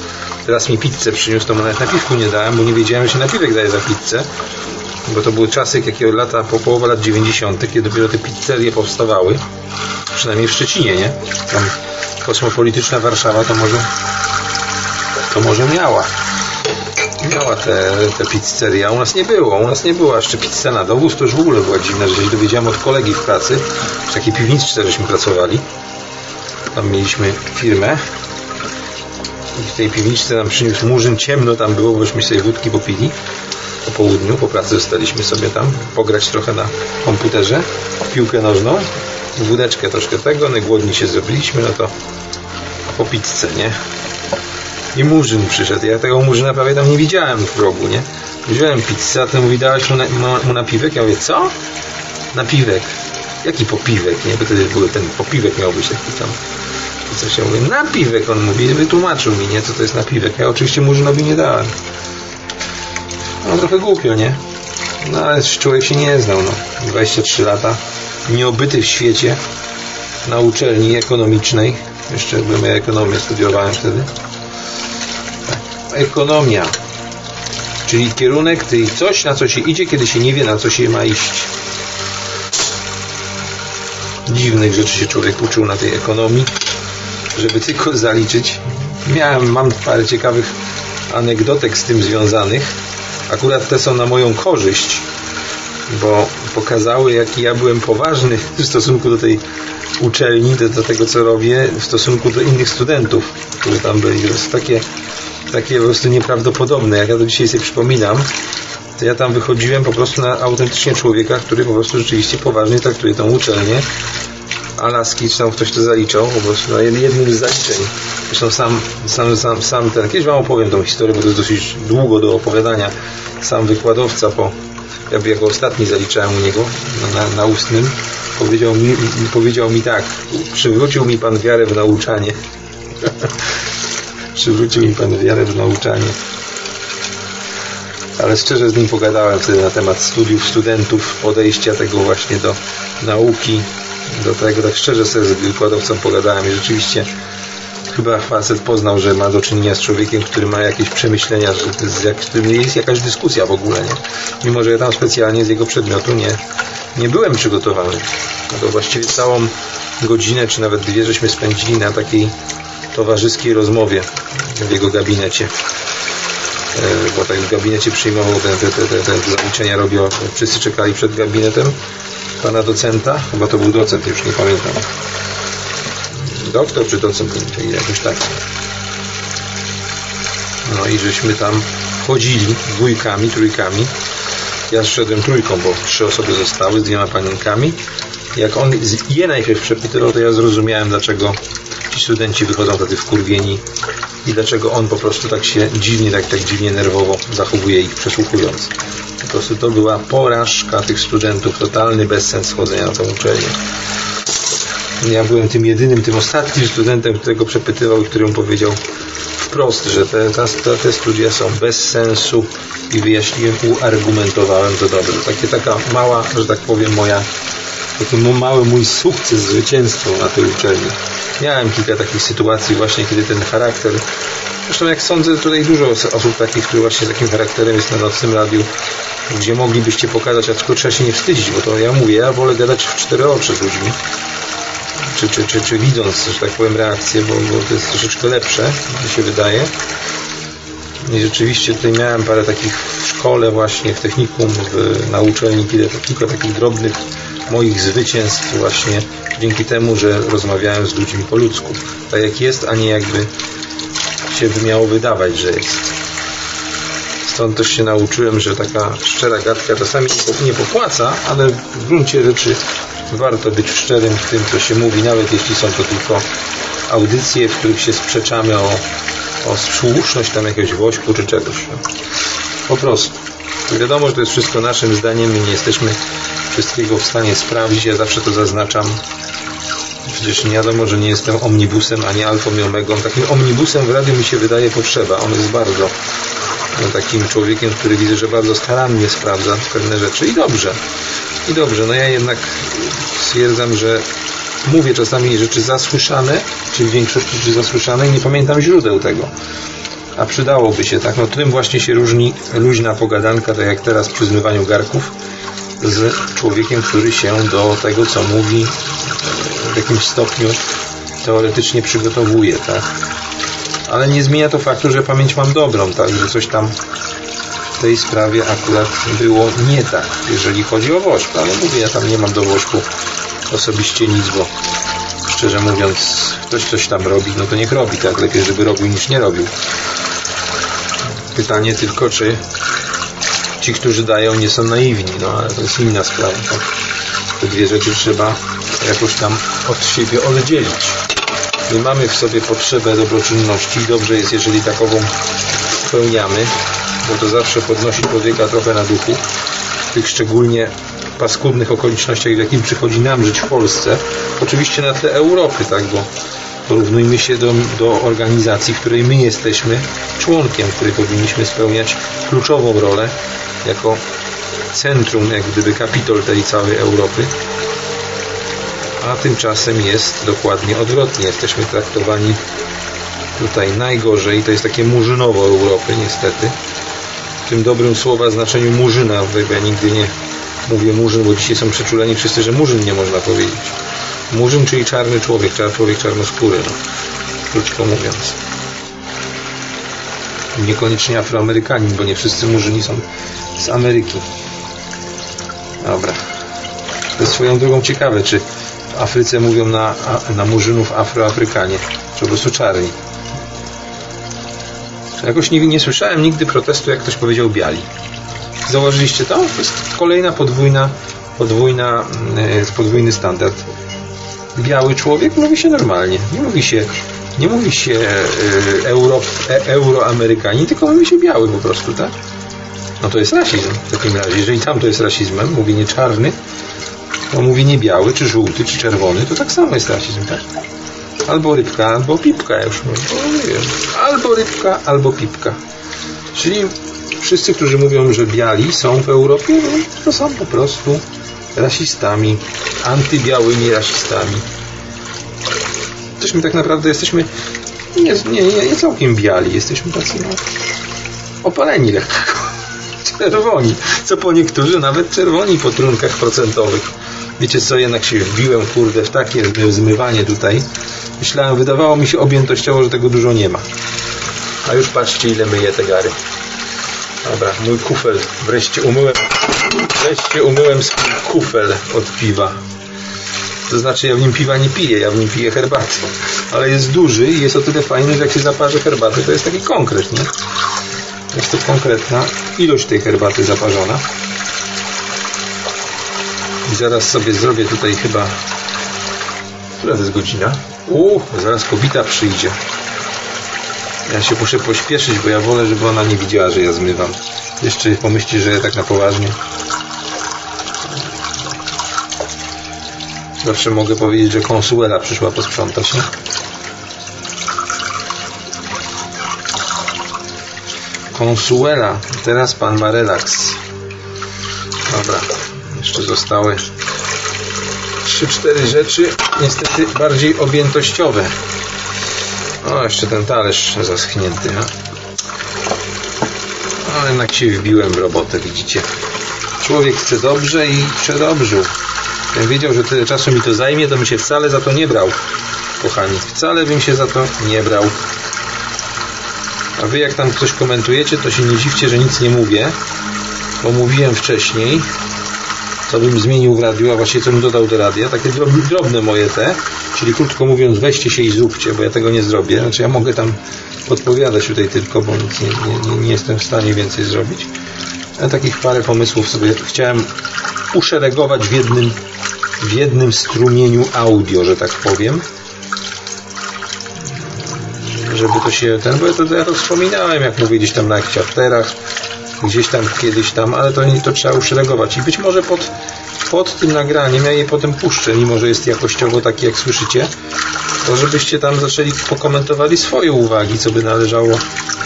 Teraz mi pizzę przyniósł, to mu nawet napiwku nie dałem, bo nie wiedziałem, że się napiwek daje za pizzę. Bo to były czasy, jakie lata, po połowa lat 90., kiedy dopiero te pizzerie powstawały. Przynajmniej w Szczecinie, nie? Tam kosmopolityczna Warszawa to może to może miała miała te, te pizzeria, a u nas nie było. U nas nie była jeszcze pizza na dowóz, to już w ogóle była dziwna, że się dowiedziałem od kolegi w pracy. W takiej piwniczce żeśmy pracowali. Tam mieliśmy firmę. I w tej piwniczce nam przyniósł murzyn, ciemno tam było, bośmy sobie wódki popili. Po południu, po pracy zostaliśmy sobie tam pograć trochę na komputerze, w piłkę nożną, wódeczkę troszkę tego, no głodni się zrobiliśmy, no to po pizzę, nie? I murzyn przyszedł. Ja tego murzyna prawie tam nie widziałem w rogu, nie? Wziąłem pizzę, a ten mówi, dałeś mu, na, mu napiwek? Ja mówię, co? Napiwek. Jaki popiwek, nie? Bo wtedy był ten popiwek miał być taki tam. Coś ja mówię, napiwek, on mówi, wytłumaczył mi, nie? Co to jest napiwek. Ja oczywiście murzynowi nie dałem. No trochę głupio, nie? No ale człowiek się nie znał, no. 23 lata, nieobyty w świecie, na uczelni ekonomicznej. Jeszcze byłem ja ekonomię studiowałem wtedy ekonomia, czyli kierunek, czyli coś, na co się idzie, kiedy się nie wie, na co się ma iść. Dziwnych rzeczy się człowiek uczył na tej ekonomii, żeby tylko zaliczyć. Miałem, mam parę ciekawych anegdotek z tym związanych. Akurat te są na moją korzyść, bo pokazały, jaki ja byłem poważny w stosunku do tej uczelni, do, do tego, co robię, w stosunku do innych studentów, którzy tam byli. To jest takie, takie po prostu nieprawdopodobne. Jak ja to dzisiaj sobie przypominam, to ja tam wychodziłem po prostu na autentycznie człowieka, który po prostu rzeczywiście poważnie traktuje tą uczelnię. Alaski, czy tam ktoś to zaliczał, po prostu na jednym z zaliczeń. Zresztą sam, sam, sam, sam ten, kiedyś Wam opowiem tą historię, bo to jest dosyć długo do opowiadania. Sam wykładowca po, ja jako ostatni zaliczałem u niego na, na ustnym, powiedział mi, powiedział mi tak, przywrócił mi Pan wiarę w nauczanie. przywrócił mi Pan wiarę w nauczanie ale szczerze z nim pogadałem wtedy na temat studiów, studentów, podejścia tego właśnie do nauki, do tego, tak szczerze sobie z wykładowcą pogadałem i rzeczywiście chyba facet poznał, że ma do czynienia z człowiekiem, który ma jakieś przemyślenia, że jest, jak, jest jakaś dyskusja w ogóle, nie? Mimo, że ja tam specjalnie z jego przedmiotu nie, nie byłem przygotowany. No to właściwie całą godzinę, czy nawet dwie, żeśmy spędzili na takiej towarzyskiej rozmowie w jego gabinecie. E, bo tak w gabinecie przyjmował te, te, te, te zaliczenia robił, wszyscy czekali przed gabinetem pana docenta, chyba to był docent, już nie pamiętam. Doktor czy docent, jakoś tak. No i żeśmy tam chodzili dwójkami, trójkami. Ja zszedłem trójką, bo trzy osoby zostały z dwiema panienkami jak on je najpierw przepytywał, to ja zrozumiałem dlaczego ci studenci wychodzą tacy wkurwieni i dlaczego on po prostu tak się dziwnie, tak, tak dziwnie nerwowo zachowuje ich przesłuchując. Po prostu to była porażka tych studentów, totalny bezsens chodzenia na tą uczelnię. Ja byłem tym jedynym, tym ostatnim studentem, którego przepytywał i którym powiedział wprost, że te, te, te studia są bez sensu i wyjaśniłem, uargumentowałem to dobrze. Takie taka mała, że tak powiem, moja taki mały mój sukces, zwycięstwo na tej uczelni. Miałem kilka takich sytuacji właśnie, kiedy ten charakter Zresztą jak sądzę, tutaj dużo osób takich, które właśnie z takim charakterem jest na nocnym radiu, gdzie moglibyście pokazać, a tylko trzeba się nie wstydzić, bo to ja mówię, ja wolę gadać w cztery oczy z ludźmi, czy, czy, czy, czy widząc, że tak powiem, reakcję, bo, bo to jest troszeczkę lepsze, mi się wydaje. I rzeczywiście tutaj miałem parę takich w szkole właśnie, w technikum, w, na uczelni, kilka, takich drobnych moich zwycięstw właśnie dzięki temu, że rozmawiałem z ludźmi po ludzku. Tak jak jest, a nie jakby się by miało wydawać, że jest. Stąd też się nauczyłem, że taka szczera gadka czasami nie popłaca, ale w gruncie rzeczy warto być szczerym w tym, co się mówi, nawet jeśli są to tylko audycje, w których się sprzeczamy o, o słuszność tam jakiegoś wośpu czy czegoś. Po prostu. Wiadomo, że to jest wszystko naszym zdaniem, my nie jesteśmy wszystkiego w stanie sprawdzić. Ja zawsze to zaznaczam. Przecież nie wiadomo, że nie jestem omnibusem, ani alfą i omegą. Takim omnibusem w radiu mi się wydaje potrzeba. On jest bardzo no, takim człowiekiem, który widzę, że bardzo starannie sprawdza pewne rzeczy. I dobrze. I dobrze. No ja jednak stwierdzam, że mówię czasami rzeczy zasłyszane, czy w większości rzeczy zasłyszane i nie pamiętam źródeł tego. A przydałoby się, tak? No tym właśnie się różni luźna pogadanka, tak jak teraz przy zmywaniu garków z człowiekiem, który się do tego, co mówi w jakimś stopniu teoretycznie przygotowuje, tak? Ale nie zmienia to faktu, że pamięć mam dobrą, tak? Że coś tam w tej sprawie akurat było nie tak, jeżeli chodzi o Wośp. Ale mówię, ja tam nie mam do Wośpu osobiście nic, bo szczerze mówiąc, ktoś coś tam robi, no to niech robi, tak? Lepiej, żeby robił niż nie robił. Pytanie tylko, czy ci, którzy dają, nie są naiwni, no ale to jest inna sprawa. Tak? Te dwie rzeczy trzeba jakoś tam od siebie oddzielić. My mamy w sobie potrzebę dobroczynności dobrze jest, jeżeli takową spełniamy, bo to zawsze podnosi człowieka trochę na duchu. Tych szczególnie paskudnych okolicznościach, w jakim przychodzi nam żyć w Polsce. Oczywiście na tle Europy, tak, bo porównujmy się do, do organizacji, której my jesteśmy członkiem, której powinniśmy spełniać kluczową rolę jako centrum, jak gdyby kapitol tej całej Europy. A tymczasem jest dokładnie odwrotnie. Jesteśmy traktowani tutaj najgorzej. To jest takie murzynowo Europy, niestety. W tym dobrym słowa znaczeniu murzyna, ja nigdy nie mówię murzyn, bo dzisiaj są przeczuleni wszyscy, że murzyn nie można powiedzieć. Murzyn, czyli czarny człowiek, czarny człowiek czarnoskóry, no. krótko mówiąc. Niekoniecznie Afroamerykanin, bo nie wszyscy murzyni są z Ameryki. Dobra. To jest swoją drogą ciekawe, czy w Afryce mówią na, na murzynów Afroafrykanie, czy po prostu czarni. Jakoś nie, nie słyszałem nigdy protestu, jak ktoś powiedział biali. Zauważyliście to? Jest kolejna podwójna, podwójna, yy, podwójny standard. Biały człowiek mówi się normalnie. Nie mówi się, nie mówi się yy, euro, e, euroamerykanin, tylko mówi się biały po prostu, tak? No to jest rasizm w takim razie. Jeżeli tam to jest rasizmem, mówienie czarny, to mówienie biały, czy żółty, czy czerwony, to tak samo jest rasizm, tak? Albo rybka, albo pipka, ja już mówię. Albo rybka, albo pipka. Czyli wszyscy, którzy mówią, że biali są w Europie, no, to są po prostu rasistami, antybiałymi rasistami. Jesteśmy tak naprawdę, jesteśmy nie, nie, nie, całkiem biali, jesteśmy tacy no, opaleni lekko. Czerwoni, co po niektórzy nawet czerwoni po trunkach procentowych. Wiecie co, jednak się wbiłem, kurde, w takie zmywanie tutaj. Myślałem, wydawało mi się objętościowo, że tego dużo nie ma. A już patrzcie, ile myję te gary. Dobra, mój kufel. Wreszcie umyłem, wreszcie umyłem swój kufel od piwa. To znaczy, ja w nim piwa nie piję, ja w nim piję herbatę. Ale jest duży i jest o tyle fajny, że jak się zaparzy herbatę, to jest taki konkret, nie? Jest to konkretna ilość tej herbaty zaparzona. I zaraz sobie zrobię tutaj chyba... Która to jest godzina? Uuu, zaraz kobita przyjdzie. Ja się muszę pośpieszyć, bo ja wolę, żeby ona nie widziała, że ja zmywam. Jeszcze pomyśli, że ja tak na poważnie. Zawsze mogę powiedzieć, że konsuela przyszła posprzątać, nie? Konsuela. Teraz pan ma relaks. Dobra. Jeszcze zostały 3-4 rzeczy. Niestety bardziej objętościowe. O, jeszcze ten talerz zaschnięty. No. No, jednak się wbiłem w robotę, widzicie. Człowiek chce dobrze i przedobrzył. Gdybym wiedział, że tyle czasu mi to zajmie, to bym się wcale za to nie brał. Kochani, wcale bym się za to nie brał. A wy jak tam ktoś komentujecie, to się nie dziwcie, że nic nie mówię, bo mówiłem wcześniej, co bym zmienił w radiu, a właściwie co bym dodał do radia, takie drobne moje te, czyli krótko mówiąc, weźcie się i zróbcie, bo ja tego nie zrobię. Znaczy ja mogę tam podpowiadać tutaj tylko, bo nic nie, nie, nie jestem w stanie więcej zrobić. Ja takich parę pomysłów sobie chciałem uszeregować w jednym, w jednym strumieniu audio, że tak powiem żeby to się ten, bo ja to, ja to wspominałem, jak mówię gdzieś tam na jakichś afterach, gdzieś tam kiedyś tam, ale to, to trzeba uszeregować i być może pod, pod tym nagraniem ja je potem puszczę, mimo że jest jakościowo taki jak słyszycie, to żebyście tam zaczęli pokomentowali swoje uwagi, co by należało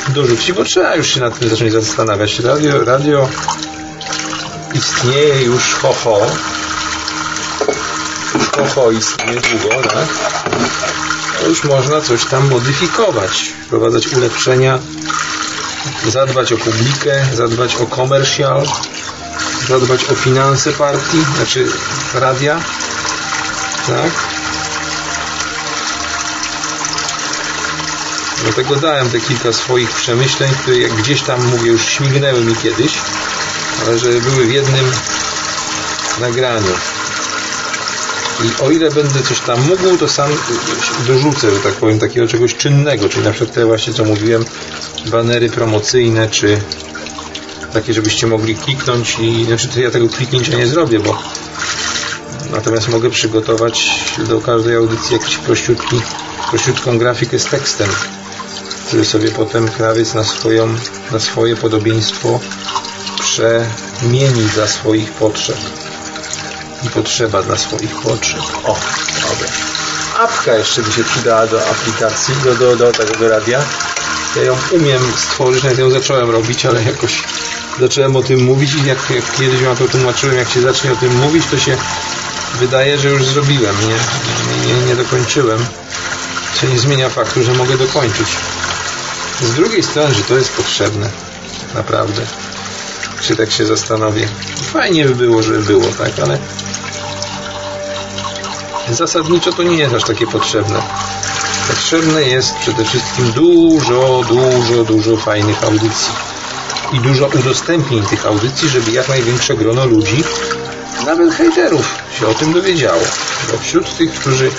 dorzucić, bo trzeba już się nad tym zacząć zastanawiać. Radio, radio istnieje już ho ho. Już ho ho istnieje długo, tak? To już można coś tam modyfikować, wprowadzać ulepszenia zadbać o publikę, zadbać o komercjal, zadbać o finanse partii, znaczy radia, tak? Dlatego dałem te kilka swoich przemyśleń, które jak gdzieś tam, mówię, już śmignęły mi kiedyś, ale że były w jednym nagraniu. I o ile będę coś tam mógł, to sam dorzucę, że tak powiem, takiego czegoś czynnego, czyli na przykład te właśnie, co mówiłem, banery promocyjne, czy takie, żebyście mogli kliknąć i, znaczy to ja tego kliknięcia nie zrobię, bo natomiast mogę przygotować do każdej audycji jakiś prościutki, prościutką grafikę z tekstem, który sobie potem krawiec na, swoją, na swoje podobieństwo przemieni dla swoich potrzeb i potrzeba dla swoich potrzeb. O, dobra. Apka jeszcze by się przydała do aplikacji, do, do, do tego radia. Ja ją umiem stworzyć, nawet ją zacząłem robić, ale jakoś zacząłem o tym mówić i jak, jak kiedyś wam to tłumaczyłem, jak się zacznie o tym mówić, to się wydaje, że już zrobiłem, nie, nie, nie dokończyłem. Co nie zmienia faktu, że mogę dokończyć. Z drugiej strony, że to jest potrzebne. Naprawdę. Czy tak się zastanowię. Fajnie by było, żeby było, tak, ale zasadniczo to nie jest aż takie potrzebne. Potrzebne jest przede wszystkim dużo, dużo, dużo fajnych audycji i dużo udostępnień tych audycji, żeby jak największe grono ludzi, nawet hejterów, się o tym dowiedziało. Bo wśród tych, którzy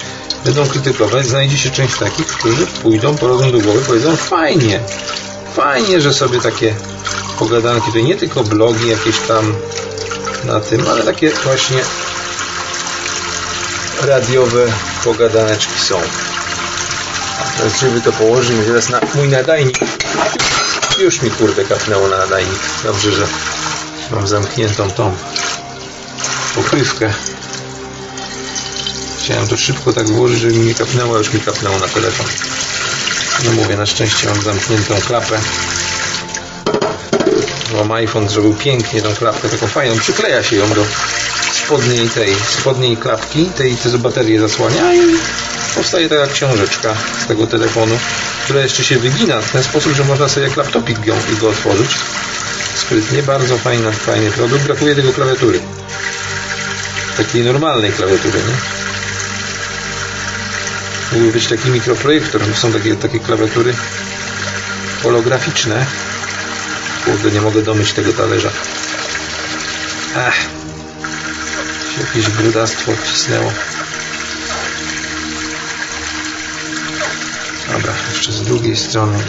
będą krytykować, znajdzie się część takich, którzy pójdą, porodzą do głowy, powiedzą fajnie, fajnie, że sobie takie pogadanki, to nie tylko blogi jakieś tam na tym, ale takie właśnie radiowe pogadaneczki są. Teraz żeby to położymy teraz na mój nadajnik. Już mi kurde kapnęło na nadajnik. Dobrze, że mam zamkniętą tą pokrywkę. Chciałem to szybko tak włożyć, żeby mi nie kapnęło, a już mi kapnęło na telefon. No mówię, na szczęście mam zamkniętą klapę. Bo iPhone zrobił pięknie tą klapkę, taką fajną. Przykleja się ją do spodniej tej, spodniej klapki, tej, te baterie zasłania i powstaje taka książeczka z tego telefonu, która jeszcze się wygina w ten sposób, że można sobie jak laptopik ją, go otworzyć. Sprytnie, bardzo fajny, fajny produkt. Brakuje tego klawiatury. Takiej normalnej klawiatury, nie? Mógłby być taki mikroprojektor, są takie, takie klawiatury holograficzne. Kurde, nie mogę domyć tego talerza. Ach, jakieś brudastwo wcisnęło. Dobra, jeszcze z drugiej strony.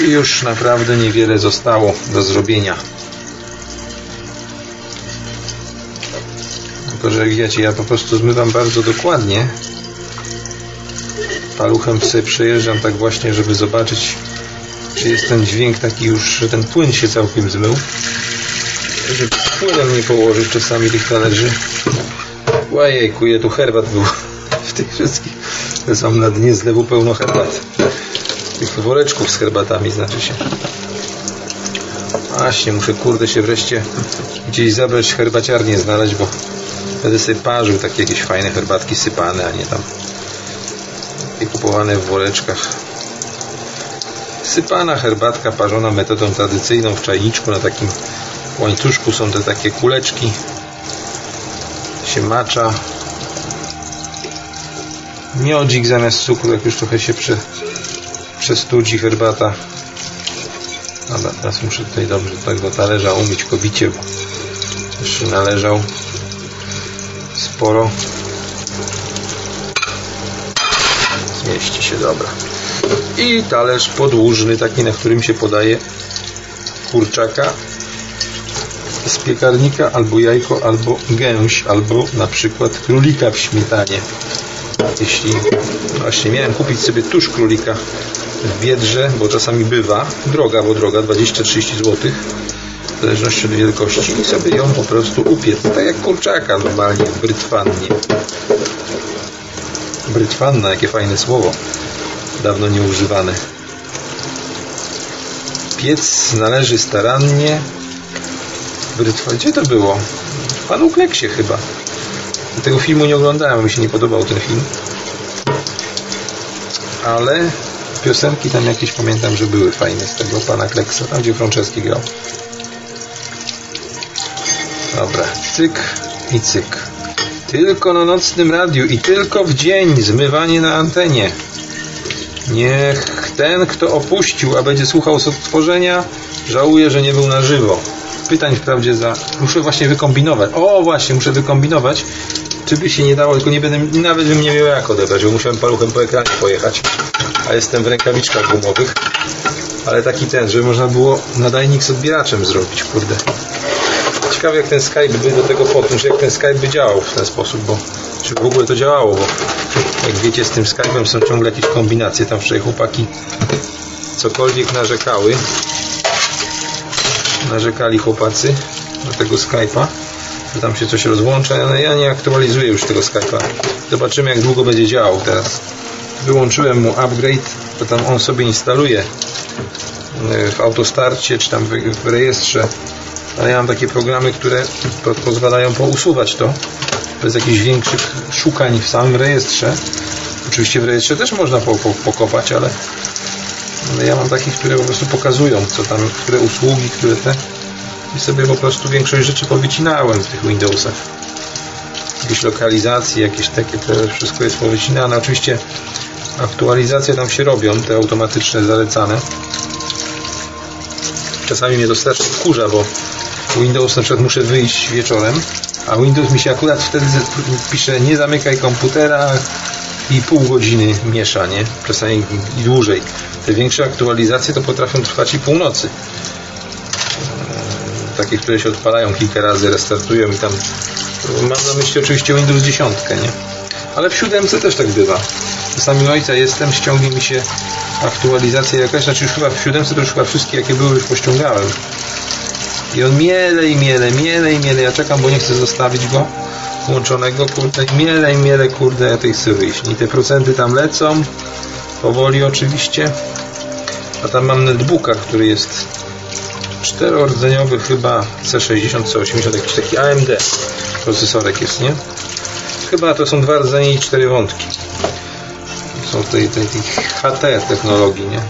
I już naprawdę niewiele zostało do zrobienia. Tylko, że jak wiecie, ja po prostu zmywam bardzo dokładnie. Paluchem sobie przejeżdżam tak właśnie, żeby zobaczyć, czy jest ten dźwięk taki już, że ten płyn się całkiem zmył. Żeby płynem nie położyć czasami tych talerzy. Łajejku, je tu herbat był w tych wszystkich. To są na dnie zlewu pełno herbat. Tych woreczków z herbatami znaczy się. Właśnie, muszę kurde się wreszcie gdzieś zabrać herbaciarnię znaleźć, bo będę sobie parzył takie jakieś fajne herbatki sypane, a nie tam takie kupowane w woreczkach. Sypana herbatka parzona metodą tradycyjną w czajniczku na takim łańcuszku są te takie kuleczki się macza miodzik zamiast cukru jak już trochę się prze, przestudzi herbata. Dobra, teraz muszę tutaj dobrze tego talerza umyć kobicie bo jeszcze należał. Sporo. Zmieści się, dobra. I talerz podłużny taki, na którym się podaje kurczaka z piekarnika, albo jajko, albo gęś, albo na przykład królika w śmietanie. Jeśli właśnie miałem kupić sobie tusz królika w Biedrze, bo czasami bywa, droga, bo droga, 20-30 zł, w zależności od wielkości i sobie ją po prostu upiec, tak jak kurczaka normalnie brytwannie. Brytwanna, jakie fajne słowo, dawno nieużywane. Piec należy starannie, Brytwa. Gdzie to było? W Panu Kleksie chyba. Tego filmu nie oglądałem, mi się nie podobał ten film. Ale piosenki tam jakieś pamiętam, że były fajne z tego Pana Kleksa, tam gdzie Franceski grał. Dobra, cyk i cyk. Tylko na nocnym radiu i tylko w dzień zmywanie na antenie. Niech ten, kto opuścił, a będzie słuchał z odtworzenia, żałuje, że nie był na żywo pytań wprawdzie za... Muszę właśnie wykombinować. O, właśnie, muszę wykombinować, czy by się nie dało, tylko nie będę, nawet bym nie miał jak odebrać, bo musiałem paluchem po ekranie pojechać, a jestem w rękawiczkach gumowych. Ale taki ten, żeby można było nadajnik z odbieraczem zrobić, kurde. Ciekawe jak ten Skype by do tego podłączył, jak ten Skype by działał w ten sposób, bo czy w ogóle to działało, bo jak wiecie z tym Skype'em są ciągle jakieś kombinacje, tam wczoraj chłopaki cokolwiek narzekały, narzekali chłopacy na tego Skype'a, tam się coś rozłącza, ale ja nie aktualizuję już tego Skype'a. Zobaczymy jak długo będzie działał teraz. Wyłączyłem mu upgrade, to tam on sobie instaluje e, w autostarcie, czy tam w rejestrze ale ja mam takie programy, które pozwalają pousuwać to bez jakichś większych szukań w samym rejestrze. Oczywiście w rejestrze też można pokopać, ale ale ja mam takich, które po prostu pokazują, co tam, które usługi, które te i sobie po prostu większość rzeczy powycinałem w tych Windowsach. Jakieś lokalizacje, jakieś takie, to wszystko jest powycinane. Oczywiście Aktualizacje tam się robią, te automatyczne, zalecane. Czasami mnie to strasznie wkurza, bo Windows na przykład muszę wyjść wieczorem, a Windows mi się akurat wtedy pisze nie zamykaj komputera i pół godziny miesza, nie? Czasami i dłużej. Te większe aktualizacje to potrafią trwać i północy. Takie, które się odpalają kilka razy, restartują i tam mam na myśli oczywiście Windows 10, nie? Ale w siódemce też tak bywa. Czasami ojca jestem, ściągnie mi się aktualizacja jakaś, znaczy już chyba w siódemce to już chyba wszystkie jakie były już pościągałem. I on miele i miele, miele i miele. Ja czekam, bo nie chcę zostawić go włączonego, kurde, i miele i miele, kurde, ja tej chcę wyjść. I te procenty tam lecą, powoli oczywiście. A tam mam netbooka, który jest czterordzeniowy chyba C60, C80, jakiś taki AMD procesorek jest, nie? Chyba to są dwa rdzenie i cztery wątki. Są tej, tej, tej HT technologii, nie?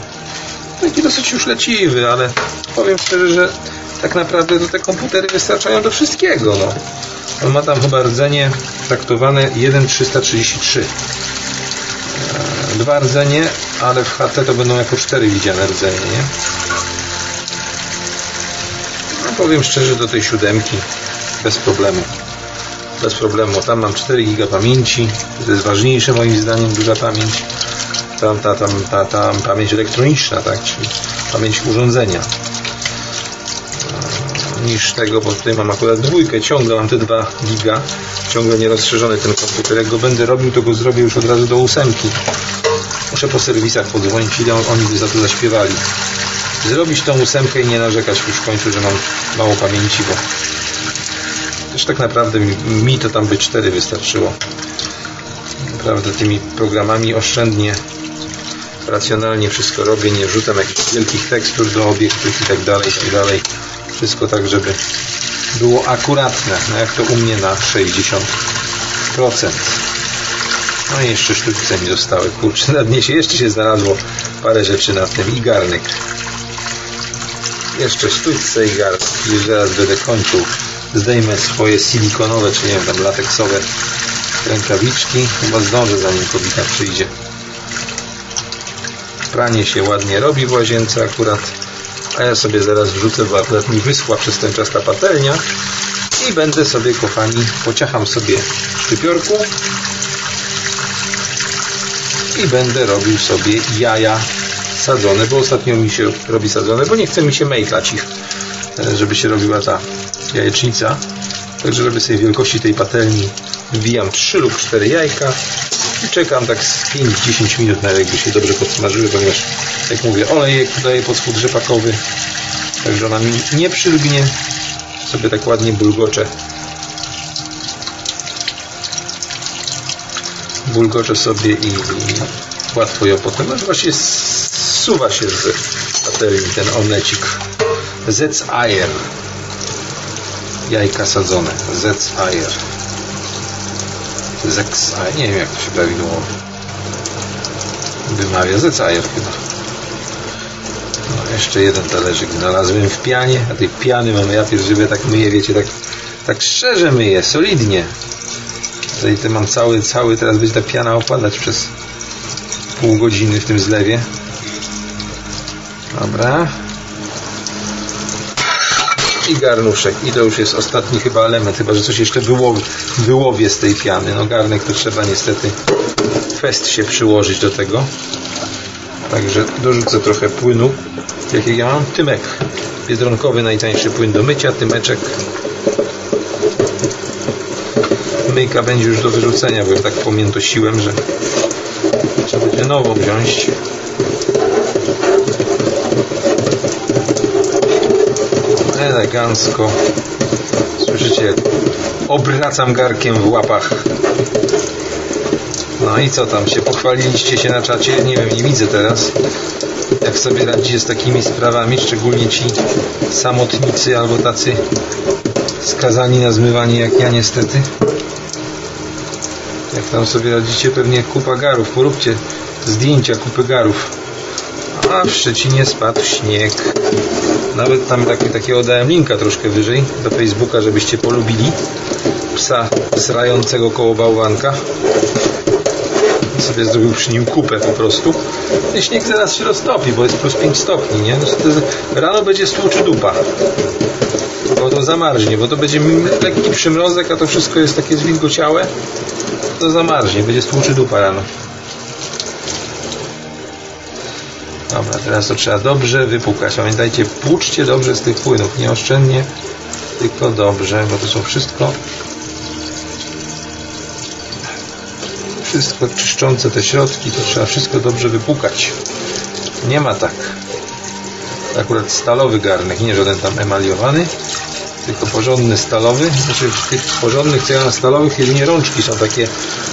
Taki dosyć już leciwy, ale powiem szczerze, że tak naprawdę to te komputery wystarczają do wszystkiego, no. On ma tam chyba rdzenie traktowane 1.333 e, dwa rdzenie, ale w HT to będą jako cztery widziane rdzenie, nie? Powiem szczerze, do tej siódemki bez problemu. Bez problemu. Tam mam 4 GB pamięci. To jest ważniejsze moim zdaniem, duża pamięć. Tam ta, tam, ta, tam pamięć elektroniczna, tak? Czyli pamięć urządzenia niż tego, bo tutaj mam akurat dwójkę, ciągle mam te 2 giga, ciągle nierozszerzony ten komputer. Jak go będę robił, to go zrobię już od razu do ósemki. Muszę po serwisach podzwonić, ile oni by za to zaśpiewali. Zrobić tą ósemkę i nie narzekać już w końcu, że mam mało pamięci, bo też tak naprawdę mi, to tam by 4 wystarczyło. Naprawdę tymi programami oszczędnie, racjonalnie wszystko robię, nie wrzucam jakichś wielkich tekstur do obiektów i tak dalej, i tak dalej. Wszystko tak, żeby było akuratne, no jak to u mnie na 60%. No i jeszcze sztućce mi zostały, kurczę, na dnie się jeszcze się znalazło parę rzeczy na tym i garnek. Jeszcze sztućce i garnek. Już zaraz będę kończył. Zdejmę swoje silikonowe, czy nie wiem, tam lateksowe rękawiczki. Chyba zdążę zanim kobieta przyjdzie. Pranie się ładnie robi w łazience akurat a ja sobie zaraz wrzucę, bo akurat mi wyschła przez ten czas ta patelnia i będę sobie, kochani, pociacham sobie szczypiorku i będę robił sobie jaja sadzone, bo ostatnio mi się robi sadzone, bo nie chce mi się mejtlać ich, e, żeby się robiła ta jajecznica. Także żeby sobie wielkości tej patelni wbijam 3 lub 4 jajka i czekam tak z 5-10 minut na jakby się dobrze podsmażyły, ponieważ jak mówię, olejek daję pod rzepakowy, także ona mi nie przylgnie, sobie tak ładnie bulgocze. Bulgocze sobie i, łatwo ją potem, no właśnie zsuwa się z patelni ten omlecik. Zec. Jajka sadzone. Zec Ayer. Zex. Nie wiem jak to się prawidłowo wymawia. Zec chyba. No, jeszcze jeden talerzyk znalazłem w pianie, a tej piany mamy, ja pierdziwie tak myję, wiecie, tak, tak szczerze myję, solidnie. Tutaj mam cały, cały, teraz będzie ta piana opadać przez pół godziny w tym zlewie. Dobra. I garnuszek. I to już jest ostatni chyba element, chyba że coś jeszcze wyłowi, wyłowię z tej piany. No garnek to trzeba niestety fest się przyłożyć do tego. Także dorzucę trochę płynu. Jaki ja mam? Tymek. Biedronkowy najtańszy płyn do mycia. Tymeczek. Myjka będzie już do wyrzucenia, bo ja tak pomiętosiłem, że trzeba będzie nową wziąć. Elegancko. Słyszycie? Obracam garkiem w łapach. No i co tam się? Pochwaliliście się na czacie? Nie wiem, nie widzę teraz. Jak sobie radzicie z takimi sprawami, szczególnie ci samotnicy albo tacy skazani na zmywanie jak ja niestety. Jak tam sobie radzicie? Pewnie kupa garów. Poróbcie zdjęcia kupy garów. A w Szczecinie spadł śnieg. Nawet tam taki, takiego dałem linka troszkę wyżej do Facebooka, żebyście polubili psa srającego koło bałwanka. sobie zrobił przy nim kupę po prostu. I śnieg zaraz się roztopi, bo jest plus 5 stopni, nie? No, rano będzie stłuczy dupa. Bo to zamarznie, bo to będzie lekki przymrozek, a to wszystko jest takie zwilgociałe. To zamarznie, będzie stłuczy dupa rano. Teraz to trzeba dobrze wypukać. Pamiętajcie, płuczcie dobrze z tych płynów, nie oszczędnie, tylko dobrze, bo to są wszystko wszystko czyszczące te środki, to trzeba wszystko dobrze wypukać. Nie ma tak. Akurat stalowy garnek, nie żaden tam emaliowany, tylko porządny stalowy. Znaczy w tych porządnych, na stalowych, jedynie rączki są takie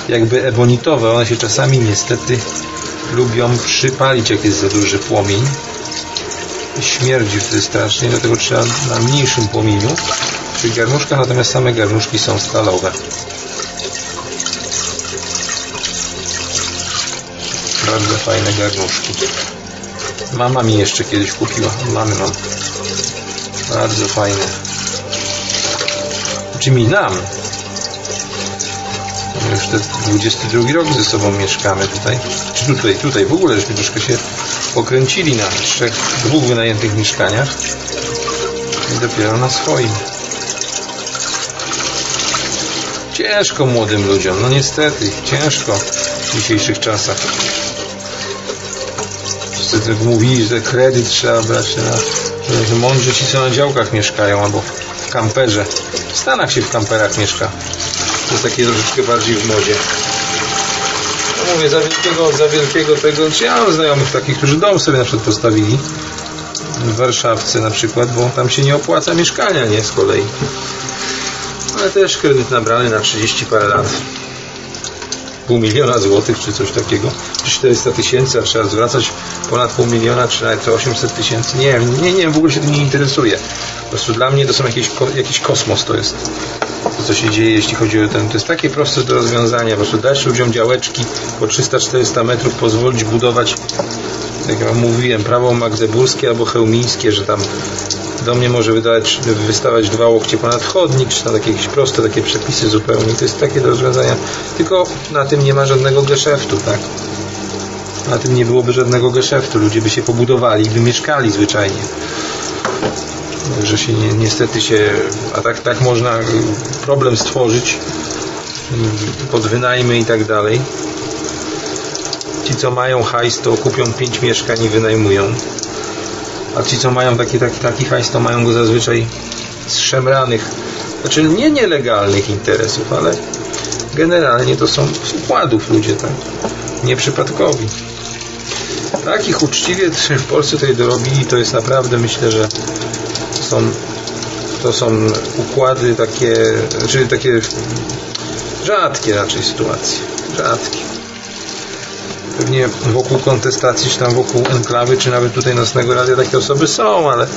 jakby ebonitowe. One się czasami niestety lubią przypalić, jak jest za duży płomień. Śmierdzi wtedy strasznie, dlatego trzeba na mniejszym płomieniu. Tych garnuszkach natomiast same garnuszki są stalowe. Bardzo fajne garnuszki. Mama mi jeszcze kiedyś kupiła. Mamy mam. Bardzo fajne. Czy mi nam? Już te 22 rok ze sobą mieszkamy tutaj. Czy tutaj, tutaj w ogóle żeśmy troszkę się pokręcili na trzech, dwóch wynajętych mieszkaniach. I dopiero na swoim. Ciężko młodym ludziom, no niestety, ciężko w dzisiejszych czasach. Wszyscy mówili, że kredyt trzeba brać na mądrzy ci co na działkach mieszkają albo w kamperze. W Stanach się w kamperach mieszka. To jest takie troszeczkę bardziej w modzie. No mówię, za wielkiego, za wielkiego tego, czy ja mam znajomych takich, którzy dom sobie na przykład postawili w Warszawce na przykład, bo tam się nie opłaca mieszkania, nie z kolei. Ale też kredyt nabrany na 30 parę lat. Pół miliona złotych, czy coś takiego. 400 tysięcy, a trzeba zwracać ponad pół miliona, czy nawet 800 tysięcy. Nie wiem, nie, nie, w ogóle się tym nie interesuje. Po prostu dla mnie to są jakieś, jakiś kosmos to jest. To, co się dzieje, jeśli chodzi o ten. To jest takie proste do rozwiązania. Po prostu dać ludziom działeczki po 300-400 metrów, pozwolić budować, jak ja mówiłem, prawo magdeburskie albo chełmińskie, że tam do mnie może wydać, wystawać dwa łokcie ponad chodnik, czy tam takie jakieś proste takie przepisy zupełnie. To jest takie do rozwiązania. Tylko na tym nie ma żadnego geszeftu, tak? Na tym nie byłoby żadnego geszeftu. Ludzie by się pobudowali, by mieszkali zwyczajnie. Że się ni niestety się, a tak, tak można problem stworzyć pod wynajmy i tak dalej. Ci co mają hajs to kupią pięć mieszkań i wynajmują. A ci co mają taki, taki, taki hajs to mają go zazwyczaj z szemranych, znaczy nie nielegalnych interesów, ale generalnie to są z układów ludzie, tak? Nieprzypadkowi. Takich uczciwie w Polsce tutaj dorobili, to jest naprawdę, myślę, że są, to są układy takie, czyli takie rzadkie raczej sytuacje. Rzadkie. Pewnie wokół kontestacji, czy tam wokół enklawy, czy nawet tutaj Nocnego Radia takie osoby są, ale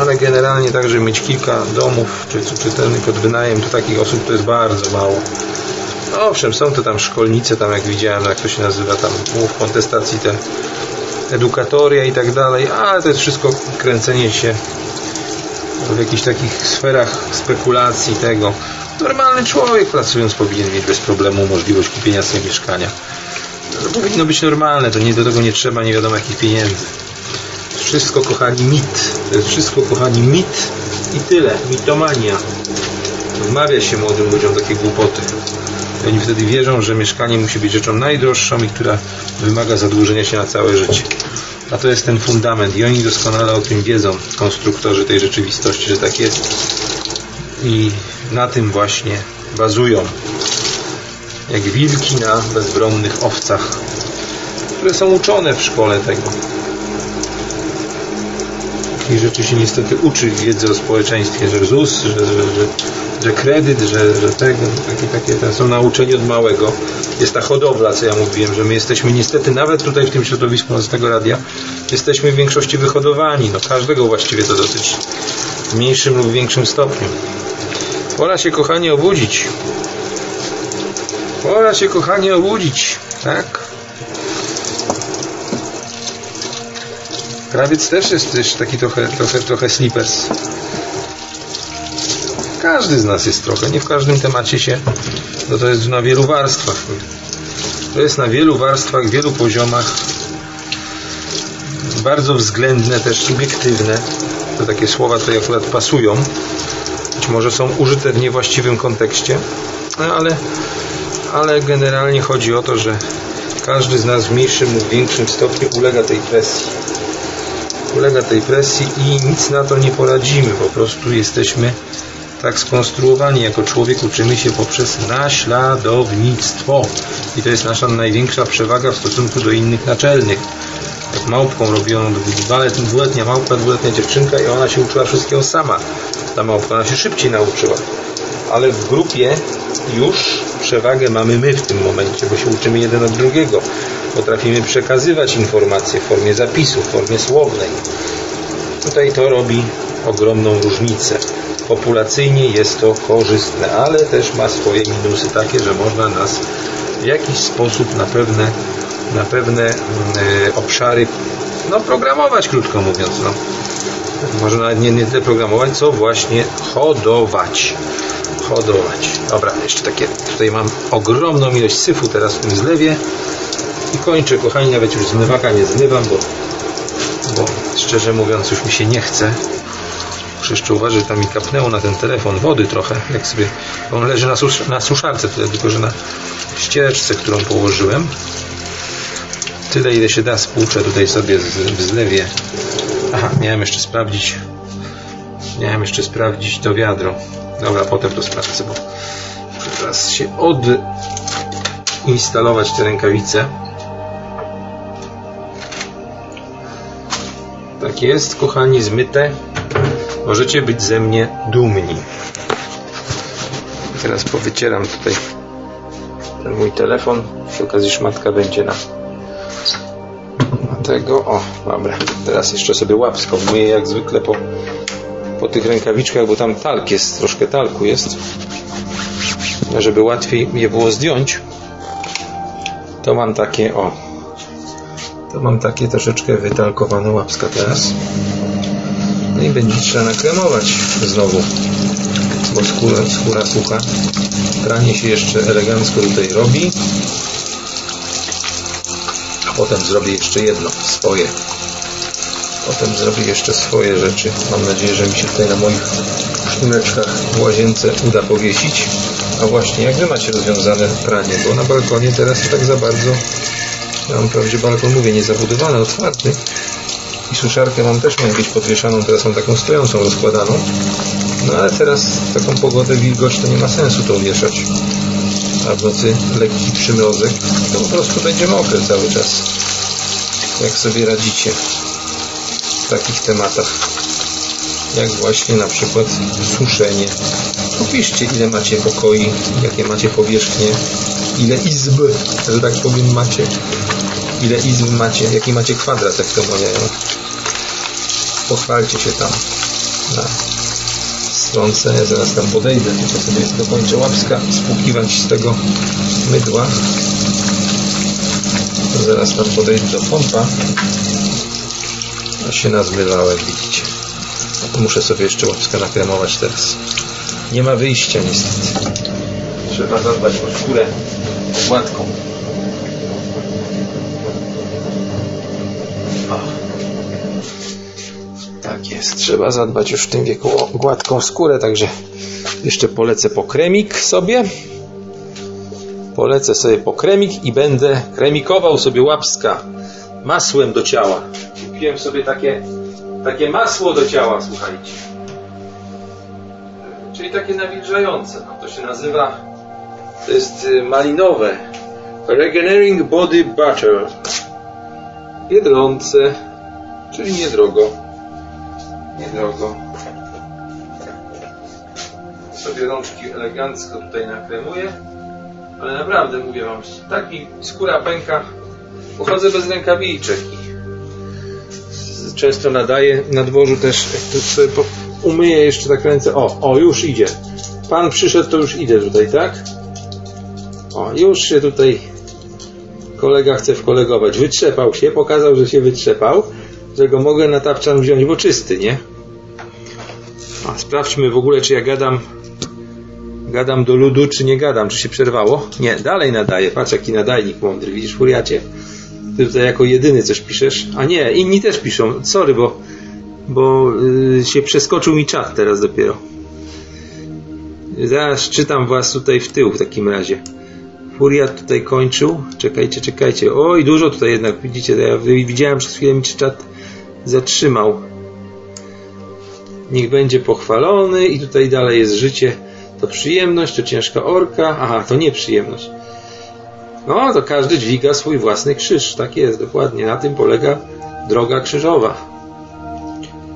ale generalnie tak, żeby mieć kilka domów, czy, czy ten pod wynajem, to takich osób to jest bardzo mało. No owszem, są to tam szkolnice, tam jak widziałem, jak to się nazywa, tam w kontestacji te edukatoria i tak dalej, ale to jest wszystko kręcenie się w jakichś takich sferach spekulacji tego. Normalny człowiek pracując powinien mieć bez problemu możliwość kupienia sobie mieszkania. To powinno być normalne, to nie do tego nie trzeba nie wiadomo jakich pieniędzy. Wszystko kochani mit. To jest wszystko kochani mit i tyle. Mitomania. Wmawia się młodym ludziom takie głupoty. I oni wtedy wierzą, że mieszkanie musi być rzeczą najdroższą i która wymaga zadłużenia się na całe życie. A to jest ten fundament i oni doskonale o tym wiedzą, konstruktorzy tej rzeczywistości, że tak jest. I na tym właśnie bazują. Jak wilki na bezbronnych owcach, które są uczone w szkole tego. Takich rzeczy się niestety uczy wiedzy o społeczeństwie, że ZUS, że, że, że że kredyt, że, że tego, takie, takie te są nauczeni od małego. Jest ta hodowla, co ja mówiłem, że my jesteśmy niestety nawet tutaj w tym środowisku z tego radia, jesteśmy w większości wyhodowani. No, każdego właściwie to dotyczy. W mniejszym lub większym stopniu. Pora się, kochanie, obudzić. Pora się, kochanie, obudzić. Tak? Krawiec też jest też taki trochę, trochę, trochę slippers. Każdy z nas jest trochę, nie w każdym temacie się, no to jest na wielu warstwach. To jest na wielu warstwach, wielu poziomach. Bardzo względne, też subiektywne. To takie słowa tutaj akurat pasują. Być może są użyte w niewłaściwym kontekście, no ale, ale generalnie chodzi o to, że każdy z nas w mniejszym lub większym stopniu ulega tej presji. Ulega tej presji i nic na to nie poradzimy. Po prostu jesteśmy tak skonstruowani jako człowiek, uczymy się poprzez naśladownictwo. I to jest nasza największa przewaga w stosunku do innych naczelnych. Jak małpką robią dwuletnia małpka, dwuletnia dziewczynka i ona się uczyła wszystkiego sama. Ta małpka, ona się szybciej nauczyła. Ale w grupie już przewagę mamy my w tym momencie, bo się uczymy jeden od drugiego. Potrafimy przekazywać informacje w formie zapisu, w formie słownej. Tutaj to robi ogromną różnicę. Populacyjnie jest to korzystne, ale też ma swoje minusy takie, że można nas w jakiś sposób na pewne, na pewne mm, e, obszary no, programować, krótko mówiąc. No. Może nawet nie, nie deprogramować, co właśnie hodować. Hodować. Dobra, jeszcze takie, tutaj mam ogromną ilość syfu teraz w tym zlewie i kończę, kochani, nawet już zmywaka nie zmywam, bo, bo szczerze mówiąc już mi się nie chce. Muszę jeszcze uważać, że tam mi kapnęło na ten telefon wody trochę, jak sobie, on leży na, sus na suszarce, tyle tylko, że na ściereczce, którą położyłem. Tyle, ile się da, spłuczę tutaj sobie w zlewie. Aha, miałem jeszcze sprawdzić, miałem jeszcze sprawdzić to wiadro. Dobra, potem to sprawdzę, bo teraz się odinstalować te rękawice. Tak jest, kochani, zmyte. Możecie być ze mnie dumni. Teraz powycieram tutaj ten mój telefon. Przy okazji szmatka będzie na, tego. O, dobra. Teraz jeszcze sobie łapsko myję jak zwykle po, po tych rękawiczkach, bo tam talk jest, troszkę talku jest. Żeby łatwiej je było zdjąć, to mam takie, o, to mam takie troszeczkę wytalkowane łapska teraz. No i będzie trzeba nakremować znowu, bo skóra, skóra sucha. Pranie się jeszcze elegancko tutaj robi. A potem zrobię jeszcze jedno, swoje. Potem zrobię jeszcze swoje rzeczy. Mam nadzieję, że mi się tutaj na moich sznureczkach w łazience uda powiesić. A właśnie, jak Wy macie rozwiązane pranie? Bo na balkonie teraz tak za bardzo... Ja mam wprawdzie balkon, mówię, niezabudowany, otwarty, i suszarkę mam też miałem być podwieszaną, teraz mam taką stojącą, rozkładaną. No ale teraz taką pogodę wilgoć to nie ma sensu to wieszać. A w nocy lekki przymrozek, to po prostu będzie mokre cały czas. Jak sobie radzicie w takich tematach? Jak właśnie na przykład suszenie. Popiszcie ile macie pokoi, jakie macie powierzchnie, ile izb, że tak powiem macie ile izb macie, jaki macie kwadrat, jak to mawiają. Pochwalcie się tam na stronce, ja zaraz tam podejdę, tylko sobie dokończę łapska, spłukiwać z tego mydła. Zaraz tam podejdę do pompa. A się nazmywałem, widzicie. No muszę sobie jeszcze łapska nakremować teraz. Nie ma wyjścia niestety. Trzeba zadbać o skórę gładką. Trzeba zadbać już w tym wieku o gładką skórę, także jeszcze polecę po kremik sobie. Polecę sobie po kremik i będę kremikował sobie łapska masłem do ciała. Kupiłem sobie takie, takie masło do ciała, słuchajcie. Czyli takie nawilżające. No, to się nazywa, to jest y, malinowe. Regenerating Body Butter. Biedronce, czyli niedrogo. Niedrogo. Sobie rączki elegancko tutaj nakremuję. Ale naprawdę mówię wam, taki skóra pęka. Pochodzę bez rękawiczek często nadaję na dworzu też. Sobie umyję jeszcze tak ręce. O, o, już idzie. Pan przyszedł, to już idę tutaj, tak? O, już się tutaj kolega chce wkolegować. Wytrzepał się, pokazał, że się wytrzepał, że go mogę na tapczan wziąć, bo czysty, nie? A sprawdźmy w ogóle, czy ja gadam Gadam do ludu, czy nie gadam? Czy się przerwało? Nie, dalej nadaję. Patrz, jaki nadajnik mądry. Widzisz, furiacie? Ty tutaj jako jedyny coś piszesz. A nie, inni też piszą. Sorry, bo, bo yy, się przeskoczył mi czat teraz dopiero. Zaraz czytam was tutaj w tył w takim razie. Furiat tutaj kończył. Czekajcie, czekajcie. Oj, dużo tutaj jednak, widzicie, ja widziałem przez chwilę mi czat zatrzymał. Niech będzie pochwalony i tutaj dalej jest życie. To przyjemność, to ciężka orka. Aha, to nie przyjemność. No, to każdy dźwiga swój własny krzyż. Tak jest, dokładnie. Na tym polega droga krzyżowa.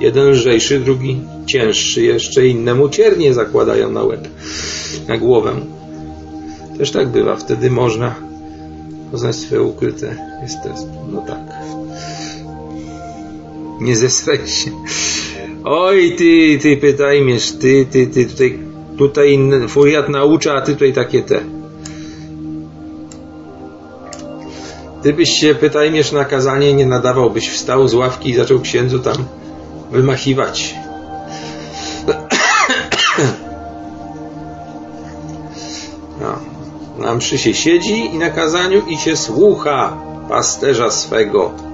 Jeden lżejszy, drugi cięższy. Jeszcze innemu ciernie zakładają na łeb, na głowę. Też tak bywa. Wtedy można poznać swoje ukryte jestestwo. No tak. Nie zesraj się. Oj, ty, ty pytajmiesz, ty, ty, ty, tutaj, tutaj furiat naucza, a ty tutaj takie te. Gdybyś się, pytajmiesz, na kazanie nie nadawał, byś wstał z ławki i zaczął księdzu tam wymachiwać. No. Na mszy się siedzi i na kazaniu i się słucha pasterza swego.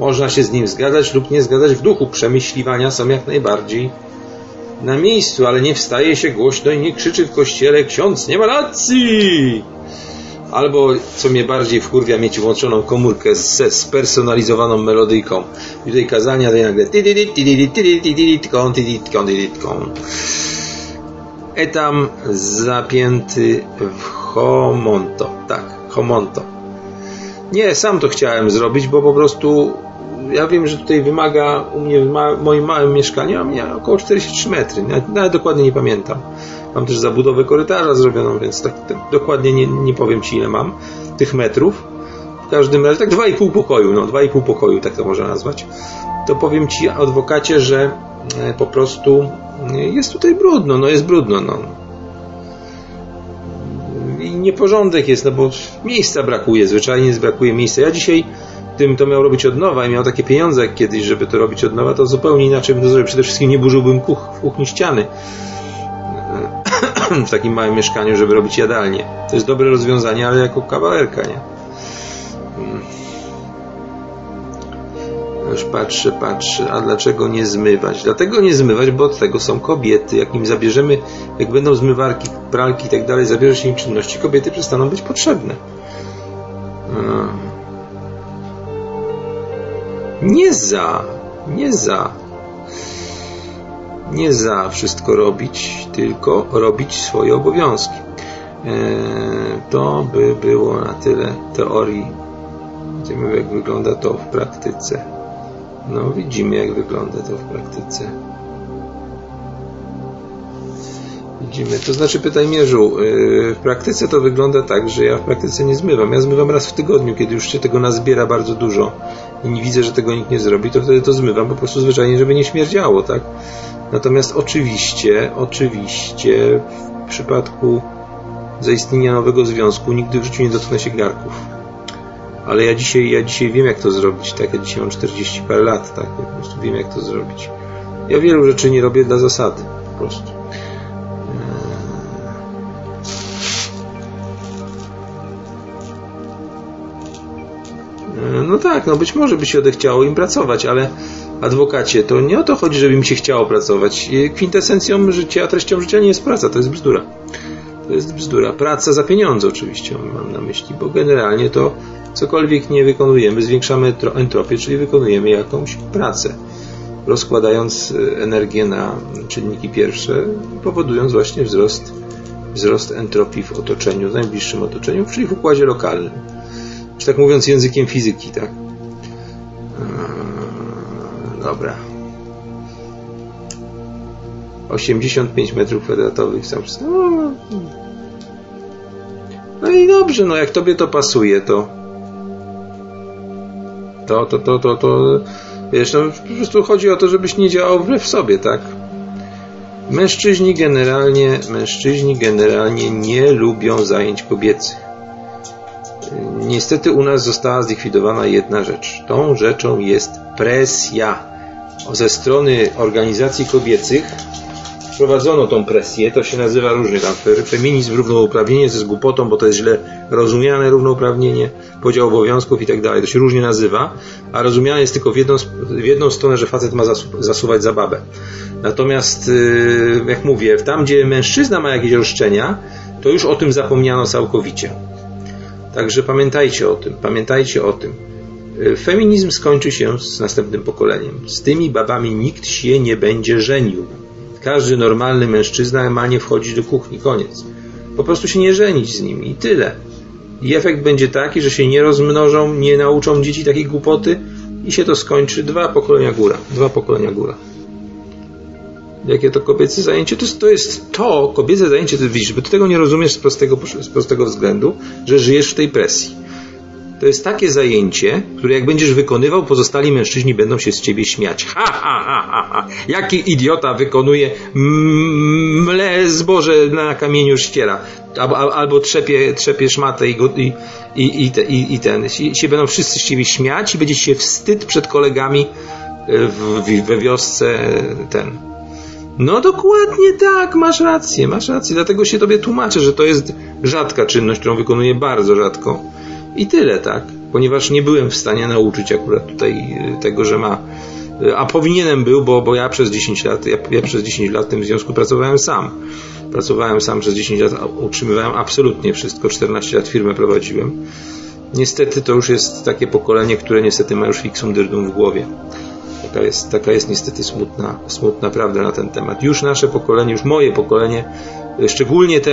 Można się z nim zgadzać lub nie zgadzać w duchu. Przemyśliwania są jak najbardziej na miejscu, ale nie wstaje się głośno i nie krzyczy w kościele ksiądz nie ma racji! Albo, co mnie bardziej wkurwia, mieć włączoną komórkę ze spersonalizowaną melodyjką. I tutaj kazania, to nagle Etam zapięty w homonto. Tak, homonto. Nie, sam to chciałem zrobić, bo po prostu ja wiem, że tutaj wymaga u mnie w ma moim małym mieszkaniu, a mnie około 43 metry. Nawet, nawet, dokładnie nie pamiętam. Mam też zabudowę korytarza zrobioną, więc tak, tak dokładnie nie, nie, powiem Ci ile mam tych metrów. W każdym razie tak 2,5 pokoju, no 2,5 pokoju, tak to można nazwać. To powiem Ci adwokacie, że e, po prostu e, jest tutaj brudno, no jest brudno, no nieporządek jest, no bo miejsca brakuje, zwyczajnie brakuje miejsca. Ja dzisiaj tym to miał robić od nowa i miał takie pieniądze jak kiedyś, żeby to robić od nowa, to zupełnie inaczej bym to zrobił. Przede wszystkim nie burzyłbym kuch, w kuchni ściany w takim małym mieszkaniu, żeby robić jadalnię. To jest dobre rozwiązanie, ale jako kawalerka, nie? Już patrzę, patrzę, a dlaczego nie zmywać? Dlatego nie zmywać, bo od tego są kobiety. Jak im zabierzemy, jak będą zmywarki, pralki i tak dalej, zabierzesz im czynności, kobiety przestaną być potrzebne. Nie za, nie za, nie za wszystko robić, tylko robić swoje obowiązki. E, to by było na tyle teorii. Widzimy, jak wygląda to w praktyce. No, widzimy, jak wygląda to w praktyce. Widzimy. To znaczy, pytaj Mierzu, yy, w praktyce to wygląda tak, że ja w praktyce nie zmywam. Ja zmywam raz w tygodniu, kiedy już się tego nazbiera bardzo dużo i nie widzę, że tego nikt nie zrobi, to wtedy to zmywam po prostu zwyczajnie, żeby nie śmierdziało, tak? Natomiast oczywiście, oczywiście w przypadku zaistnienia nowego związku nigdy w życiu nie dotknę się garków ale ja dzisiaj, ja dzisiaj wiem, jak to zrobić, tak? Ja dzisiaj mam 40 parę lat, tak? Ja po prostu wiem, jak to zrobić. Ja wielu rzeczy nie robię dla zasady, po prostu. Eee, no tak, no być może by się odechciało im pracować, ale adwokacie, to nie o to chodzi, żeby mi się chciało pracować. Kwintesencją życia, treścią życia nie jest praca, to jest bzdura. To jest bzdura. Praca za pieniądze oczywiście mam na myśli, bo generalnie to cokolwiek nie wykonujemy, zwiększamy entropię, czyli wykonujemy jakąś pracę, rozkładając e, energię na czynniki pierwsze, powodując właśnie wzrost, wzrost entropii w otoczeniu, w najbliższym otoczeniu, czyli w układzie lokalnym. Czy tak mówiąc językiem fizyki, tak? Eee, dobra. 85 metrów kwadratowych sam. No, no i dobrze, no jak tobie to pasuje, to to, to, to, to, to wiesz, no po prostu chodzi o to, żebyś nie działał wbrew sobie, tak? Mężczyźni generalnie, mężczyźni generalnie nie lubią zajęć kobiecych. Niestety u nas została zlikwidowana jedna rzecz. Tą rzeczą jest presja ze strony organizacji kobiecych wprowadzono tą presję, to się nazywa różnie tam feminizm, równouprawnienie, jest głupotą, bo to jest źle rozumiane równouprawnienie, podział obowiązków i tak dalej, to się różnie nazywa, a rozumiane jest tylko w jedną, w jedną stronę, że facet ma zasu, zasuwać za babę. Natomiast, y, jak mówię, tam gdzie mężczyzna ma jakieś roszczenia, to już o tym zapomniano całkowicie. Także pamiętajcie o tym, pamiętajcie o tym. Y, feminizm skończy się z następnym pokoleniem. Z tymi babami nikt się nie będzie żenił. Każdy normalny mężczyzna ma nie wchodzić do kuchni, koniec. Po prostu się nie żenić z nimi i tyle. I efekt będzie taki, że się nie rozmnożą, nie nauczą dzieci takiej głupoty i się to skończy dwa pokolenia góra. Dwa pokolenia góra. Jakie to kobiece zajęcie? To jest to, jest to kobiece zajęcie, to widzisz, bo ty tego nie rozumiesz z prostego, z prostego względu, że żyjesz w tej presji. To jest takie zajęcie, które jak będziesz wykonywał, pozostali mężczyźni będą się z ciebie śmiać. Ha, ha, ha, ha, ha. Jaki idiota wykonuje mle zboże na kamieniu ściera. Albo, albo trzepie, trzepie szmatę i, i, i, i, i ten. I się będą wszyscy z ciebie śmiać i będzie się wstyd przed kolegami w, w, we wiosce ten. No dokładnie tak, masz rację, masz rację. Dlatego się tobie tłumaczę, że to jest rzadka czynność, którą wykonuję bardzo rzadko i tyle, tak? Ponieważ nie byłem w stanie nauczyć akurat tutaj y, tego, że ma. Y, a powinienem był, bo, bo ja przez 10 lat, ja, ja przez 10 lat w tym związku pracowałem sam. Pracowałem sam przez 10 lat, utrzymywałem absolutnie wszystko. 14 lat firmę prowadziłem. Niestety to już jest takie pokolenie, które niestety ma już fixum dyrdum w głowie. Taka jest, taka jest niestety smutna, smutna prawda na ten temat. Już nasze pokolenie, już moje pokolenie Szczególnie te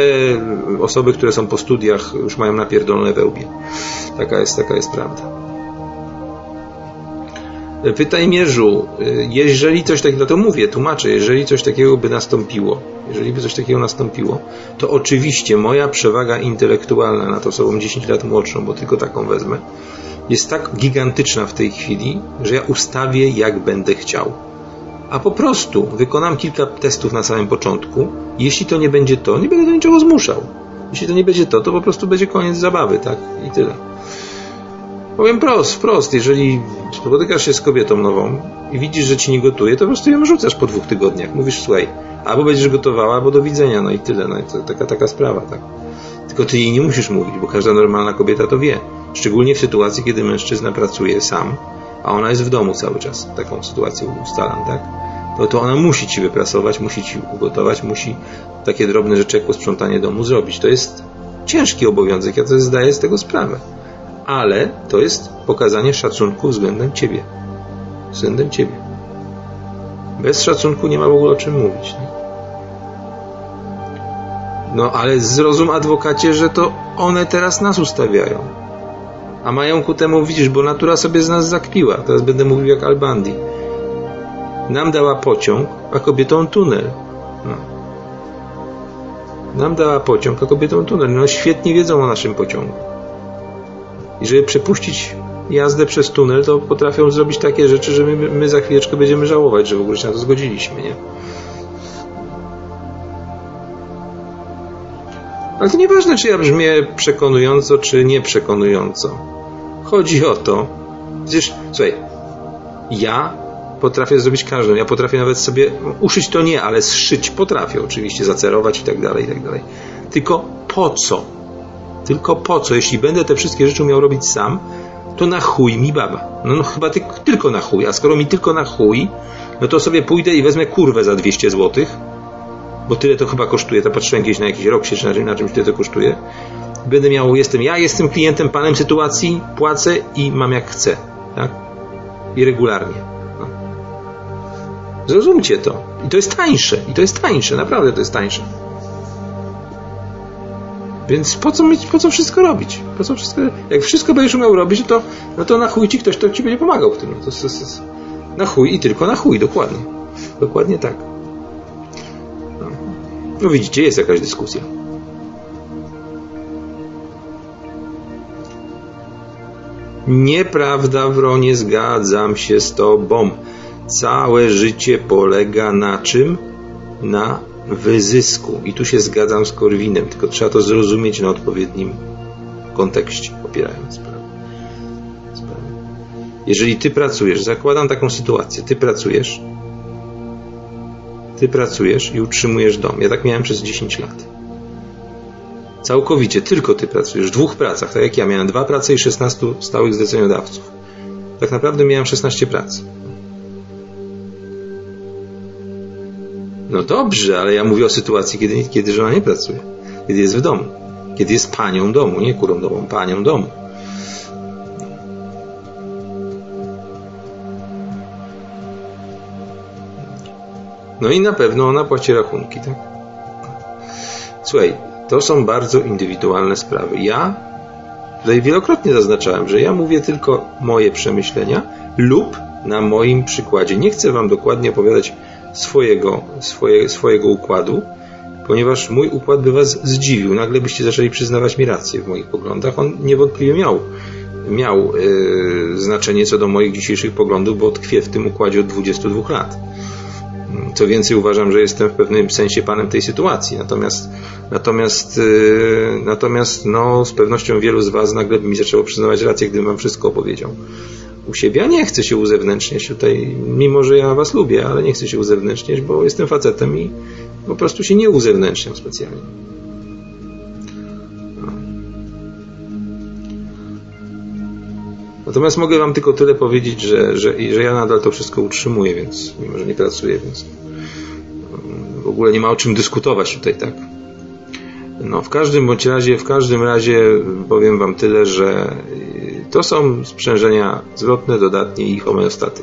osoby, które są po studiach, już mają napierdolone wełbie. Taka jest, taka jest prawda. Pytaj Mierzu, jeżeli coś takiego, no to mówię, tłumaczę, jeżeli coś takiego by nastąpiło, jeżeli by coś takiego nastąpiło, to oczywiście moja przewaga intelektualna nad osobą 10 lat młodszą, bo tylko taką wezmę, jest tak gigantyczna w tej chwili, że ja ustawię jak będę chciał a po prostu wykonam kilka testów na samym początku. Jeśli to nie będzie to, nie będę do niczego zmuszał. Jeśli to nie będzie to, to po prostu będzie koniec zabawy, tak? I tyle. Powiem prost, wprost, jeżeli spotykasz się z kobietą nową i widzisz, że ci nie gotuje, to po prostu ją rzucasz po dwóch tygodniach. Mówisz, słuchaj, albo będziesz gotowała, albo do widzenia, no i tyle. No i to taka, taka sprawa, tak? Tylko ty jej nie musisz mówić, bo każda normalna kobieta to wie. Szczególnie w sytuacji, kiedy mężczyzna pracuje sam a ona jest w domu cały czas. Taką sytuację ustalam, tak? To, to ona musi ci wyprasować, musi ci ugotować, musi takie drobne rzeczy jak posprzątanie domu zrobić. To jest ciężki obowiązek, ja to zdaję z tego sprawę. Ale to jest pokazanie szacunku względem ciebie. Względem ciebie. Bez szacunku nie ma w ogóle o czym mówić. Nie? No ale zrozum adwokacie, że to one teraz nas ustawiają. A mają ku temu, widzisz, bo natura sobie z nas zakpiła. Teraz będę mówił jak Albandi. Nam dała pociąg, a kobietom tunel. No. Nam dała pociąg, a kobietom tunel. No świetnie wiedzą o naszym pociągu. I żeby przepuścić jazdę przez tunel, to potrafią zrobić takie rzeczy, że my, my za chwileczkę będziemy żałować, że w ogóle się na to zgodziliśmy, nie? Ale to nieważne, czy ja brzmię przekonująco, czy nieprzekonująco. Chodzi o to, przecież, słuchaj, ja potrafię zrobić każdą. Ja potrafię nawet sobie uszyć to nie, ale zszyć potrafię oczywiście, zacerować i tak dalej, i tak dalej. Tylko po co? Tylko po co? Jeśli będę te wszystkie rzeczy miał robić sam, to na chuj mi baba. No, no chyba ty, tylko na chuj. A skoro mi tylko na chuj, no to sobie pójdę i wezmę kurwę za 200 zł, bo tyle to chyba kosztuje. To patrzyłem kiedyś na jakiś rok się, czy na czymś tyle to kosztuje będę miał, jestem ja, jestem klientem, panem sytuacji, płacę i mam jak chcę, tak? I regularnie. Zrozumcie to. I to jest tańsze. I to jest tańsze. Naprawdę to jest tańsze. Więc po co, mieć, po co wszystko robić? Po co wszystko, jak wszystko będziesz umiał robić, to, no to na chuj ci ktoś, kto ci będzie pomagał w tym. To, to, to, na chuj i tylko na chuj, dokładnie. Dokładnie tak. No, no widzicie, jest jakaś dyskusja. Nieprawda, Wronie, zgadzam się z Tobą. Całe życie polega na czym? Na wyzysku. I tu się zgadzam z Korwinem, tylko trzeba to zrozumieć na odpowiednim kontekście, opierając sprawę. Jeżeli Ty pracujesz, zakładam taką sytuację, Ty pracujesz, ty pracujesz i utrzymujesz dom. Ja tak miałem przez 10 lat. Całkowicie, tylko ty pracujesz w dwóch pracach, tak jak ja miałem dwa prace i 16 stałych zleceniodawców. Tak naprawdę miałem 16 prac. No dobrze, ale ja mówię o sytuacji, kiedy, kiedy żona nie pracuje, kiedy jest w domu, kiedy jest panią domu, nie kurą domu, panią domu. No i na pewno ona płaci rachunki, tak? Słuchaj, to są bardzo indywidualne sprawy. Ja tutaj wielokrotnie zaznaczałem, że ja mówię tylko moje przemyślenia lub na moim przykładzie. Nie chcę Wam dokładnie opowiadać swojego, swoje, swojego układu, ponieważ mój układ by Was zdziwił. Nagle byście zaczęli przyznawać mi rację w moich poglądach. On niewątpliwie miał, miał yy, znaczenie co do moich dzisiejszych poglądów, bo tkwię w tym układzie od 22 lat. Co więcej, uważam, że jestem w pewnym sensie panem tej sytuacji. Natomiast, natomiast, yy, natomiast no, z pewnością wielu z Was nagle by mi zaczęło przyznawać rację, gdybym Wam wszystko opowiedział. U siebie, a nie chcę się uzewnętrzniać tutaj, mimo że ja Was lubię, ale nie chcę się uzewnętrzniać, bo jestem facetem i po prostu się nie uzewnętrzniam specjalnie. Natomiast mogę Wam tylko tyle powiedzieć, że, że, że ja nadal to wszystko utrzymuję, więc mimo, że nie pracuję, więc w ogóle nie ma o czym dyskutować tutaj, tak? No, w każdym bądź razie, w każdym razie powiem Wam tyle, że to są sprzężenia zwrotne, dodatnie i homeostaty.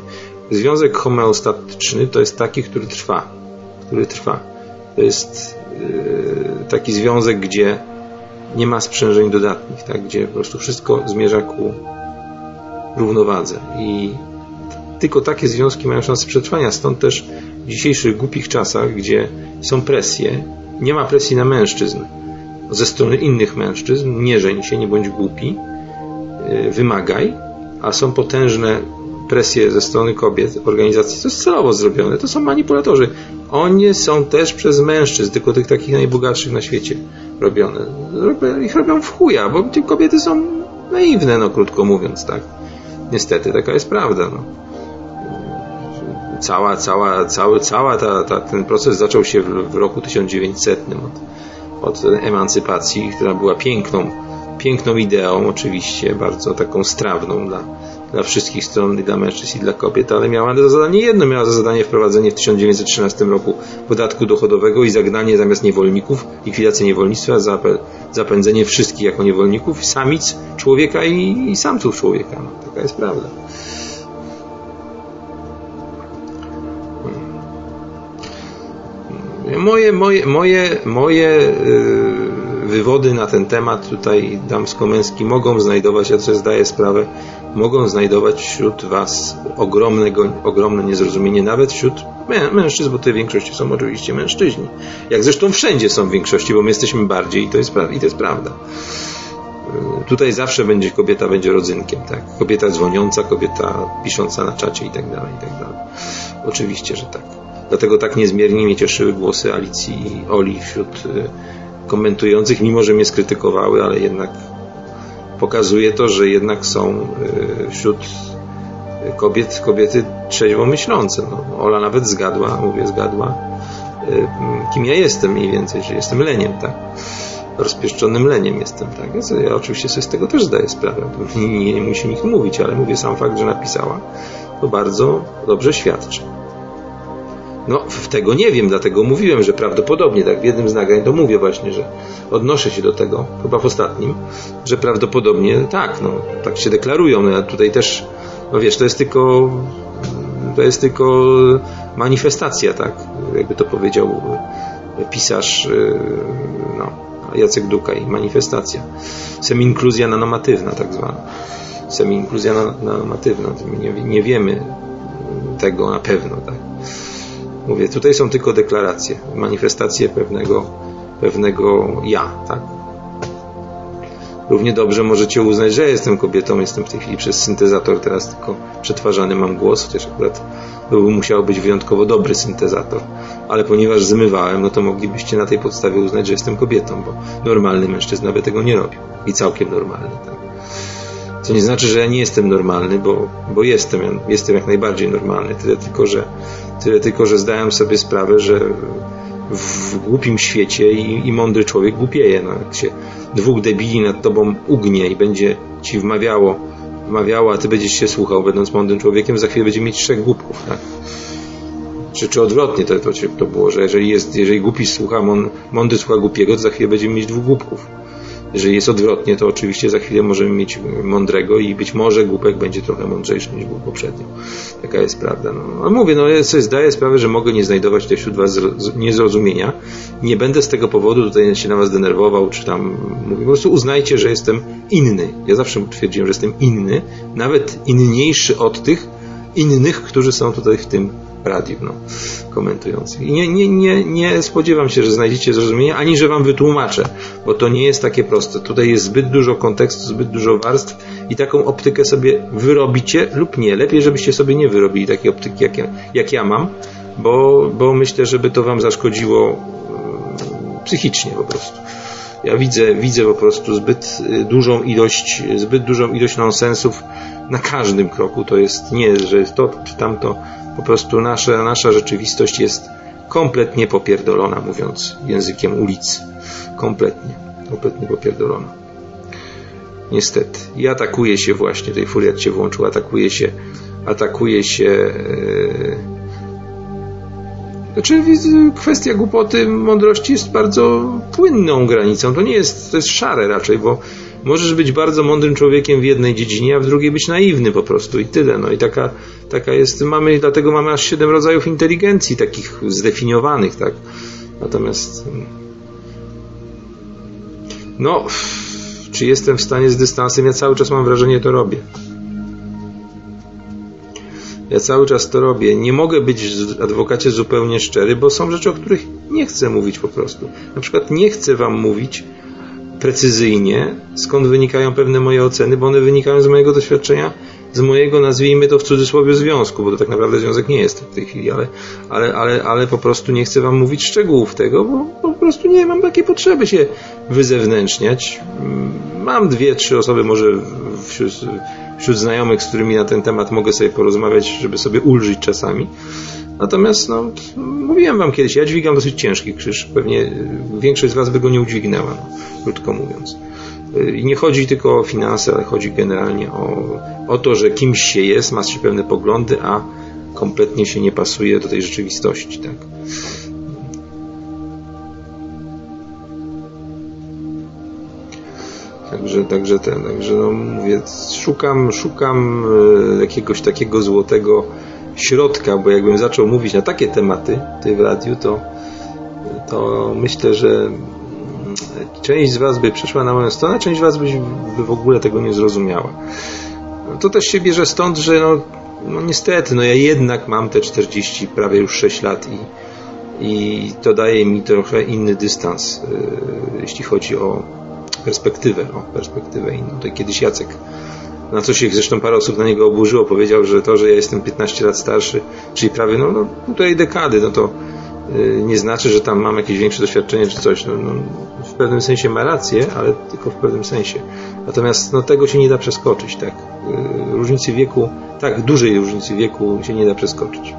Związek homeostatyczny to jest taki, który trwa, który trwa. To jest yy, taki związek, gdzie nie ma sprzężeń dodatnich, tak? gdzie po prostu wszystko zmierza ku równowadze. I tylko takie związki mają szansę przetrwania. Stąd też w dzisiejszych głupich czasach, gdzie są presje, nie ma presji na mężczyzn ze strony innych mężczyzn, nie żeń się, nie bądź głupi, wymagaj, a są potężne presje ze strony kobiet, organizacji, to jest celowo zrobione, to są manipulatorzy. Oni są też przez mężczyzn, tylko tych takich najbogatszych na świecie robione. Ich robią w chuja, bo te kobiety są naiwne, no krótko mówiąc, tak. Niestety, taka jest prawda. No. Cała, cała, cały, cała ta, ta, ten proces zaczął się w, w roku 1900 od, od emancypacji, która była piękną, piękną ideą, oczywiście, bardzo taką strawną dla, dla wszystkich stron, i dla mężczyzn, i dla kobiet, ale miała za zadanie jedno, miała za zadanie wprowadzenie w 1913 roku podatku dochodowego i zagnanie zamiast niewolników, likwidację niewolnictwa, zapędzenie wszystkich jako niewolników, samic człowieka i, i samców człowieka. No, taka jest prawda. Moje, moje, moje, moje yy, wywody na ten temat tutaj damsko-męski mogą znajdować, ja sobie zdaję sprawę, mogą znajdować wśród Was ogromnego, ogromne niezrozumienie, nawet wśród mężczyzn, bo te większości są oczywiście mężczyźni. Jak zresztą wszędzie są w większości, bo my jesteśmy bardziej i to jest, i to jest prawda. Tutaj zawsze będzie kobieta, będzie rodzynkiem, tak? Kobieta dzwoniąca, kobieta pisząca na czacie i tak dalej, i tak dalej. Oczywiście, że tak. Dlatego tak niezmiernie mnie cieszyły głosy Alicji i Oli wśród y, komentujących, mimo że mnie skrytykowały, ale jednak pokazuje to, że jednak są y, wśród kobiet kobiety trzeźwo myślące. No, Ola nawet zgadła, mówię zgadła, y, kim ja jestem mniej więcej, że jestem leniem, tak? Rozpieszczonym leniem jestem, tak? Ja oczywiście sobie z tego też zdaję sprawę. Nie, nie, nie musi nikt mówić, ale mówię sam fakt, że napisała, to bardzo dobrze świadczy. No, w tego nie wiem, dlatego mówiłem, że prawdopodobnie, tak w jednym z nagrań to mówię właśnie, że odnoszę się do tego, chyba w ostatnim, że prawdopodobnie tak, no, tak się deklarują. No, ja tutaj też, no wiesz, to jest tylko, to jest tylko manifestacja, tak, jakby to powiedział pisarz, no, Jacek Dukaj, manifestacja. Seminkluzja nanomatywna, tak zwana. Seminkluzja nanomatywna, nie, nie wiemy tego na pewno, tak. Mówię, tutaj są tylko deklaracje, manifestacje pewnego, pewnego ja, tak? Równie dobrze możecie uznać, że jestem kobietą, jestem w tej chwili przez syntezator, teraz tylko przetwarzany mam głos, chociaż akurat by musiał być wyjątkowo dobry syntezator. Ale ponieważ zmywałem, no to moglibyście na tej podstawie uznać, że jestem kobietą, bo normalny mężczyzna by tego nie robił. I całkiem normalny, tak? Co nie znaczy, że ja nie jestem normalny, bo, bo jestem, jestem jak najbardziej normalny. Tyle tylko, że, tyle tylko, że zdałem sobie sprawę, że w głupim świecie i, i mądry człowiek głupieje. No, jak się dwóch debili nad tobą ugnie i będzie ci wmawiało, wmawiało, a ty będziesz się słuchał, będąc mądrym człowiekiem, za chwilę będzie mieć trzech głupków. Tak? Czy, czy odwrotnie to, to, to było, że jeżeli, jest, jeżeli głupi słucha, mądry słucha głupiego, to za chwilę będziemy mieć dwóch głupków. Jeżeli jest odwrotnie, to oczywiście za chwilę możemy mieć mądrego i być może głupek będzie trochę mądrzejszy niż był poprzednio. Taka jest prawda. No, mówię, no ja sobie zdaję sprawę, że mogę nie znajdować tutaj wśród Was niezrozumienia. Nie będę z tego powodu tutaj się na Was denerwował, czy tam mówię. Po prostu uznajcie, że jestem inny. Ja zawsze twierdziłem, że jestem inny, nawet inniejszy od tych innych, którzy są tutaj w tym radiu no, komentujących. I nie, nie, nie, nie spodziewam się, że znajdziecie zrozumienie, ani że wam wytłumaczę, bo to nie jest takie proste. Tutaj jest zbyt dużo kontekstu, zbyt dużo warstw i taką optykę sobie wyrobicie lub nie. Lepiej, żebyście sobie nie wyrobili takiej optyki, jak ja, jak ja mam, bo, bo myślę, żeby to wam zaszkodziło mm, psychicznie po prostu. Ja widzę, widzę po prostu zbyt y, dużą ilość, zbyt dużą ilość nonsensów na każdym kroku. To jest nie, że jest to czy tamto, po prostu nasza, nasza rzeczywistość jest kompletnie popierdolona, mówiąc językiem ulicy. Kompletnie, kompletnie popierdolona. Niestety. I atakuje się właśnie, tej furiat się włączył, atakuje się, atakuje się yy... Znaczy, kwestia głupoty, mądrości jest bardzo płynną granicą. To nie jest, to jest szare raczej, bo możesz być bardzo mądrym człowiekiem w jednej dziedzinie, a w drugiej być naiwny po prostu i tyle. No i taka, taka jest, mamy, dlatego mamy aż siedem rodzajów inteligencji takich zdefiniowanych, tak. Natomiast no, czy jestem w stanie z dystansem? Ja cały czas mam wrażenie, to robię. Ja cały czas to robię. Nie mogę być w adwokacie zupełnie szczery, bo są rzeczy, o których nie chcę mówić po prostu. Na przykład nie chcę wam mówić precyzyjnie, skąd wynikają pewne moje oceny, bo one wynikają z mojego doświadczenia, z mojego, nazwijmy to w cudzysłowie, związku, bo to tak naprawdę związek nie jest w tej chwili, ale, ale, ale, ale po prostu nie chcę Wam mówić szczegółów tego, bo po prostu nie mam takiej potrzeby się wyzewnętrzniać. Mam dwie, trzy osoby może wśród, wśród znajomych, z którymi na ten temat mogę sobie porozmawiać, żeby sobie ulżyć czasami. Natomiast, no, mówiłem Wam kiedyś, ja dźwigam dosyć ciężki krzyż. Pewnie większość z Was by go nie udźwignęła, no, krótko mówiąc. I nie chodzi tylko o finanse, ale chodzi generalnie o, o to, że kimś się jest, ma się pewne poglądy, a kompletnie się nie pasuje do tej rzeczywistości. Tak? Także, także ten, także no mówię, szukam, szukam e, jakiegoś takiego złotego środka, bo jakbym zaczął mówić na takie tematy tutaj w radiu, to, to myślę, że część z Was by przeszła na moją stronę, część z Was by, by w ogóle tego nie zrozumiała. To też się bierze stąd, że no, no niestety, no ja jednak mam te 40, prawie już 6 lat i, i to daje mi trochę inny dystans, yy, jeśli chodzi o perspektywę, o perspektywę inną. Tutaj kiedyś Jacek na co się zresztą parę osób na niego oburzyło, powiedział, że to, że ja jestem 15 lat starszy, czyli prawie no, no tutaj dekady, no to yy, nie znaczy, że tam mam jakieś większe doświadczenie czy coś. No, no, w pewnym sensie ma rację, ale tylko w pewnym sensie. Natomiast no, tego się nie da przeskoczyć, tak. Yy, różnicy wieku, tak, dużej różnicy wieku się nie da przeskoczyć.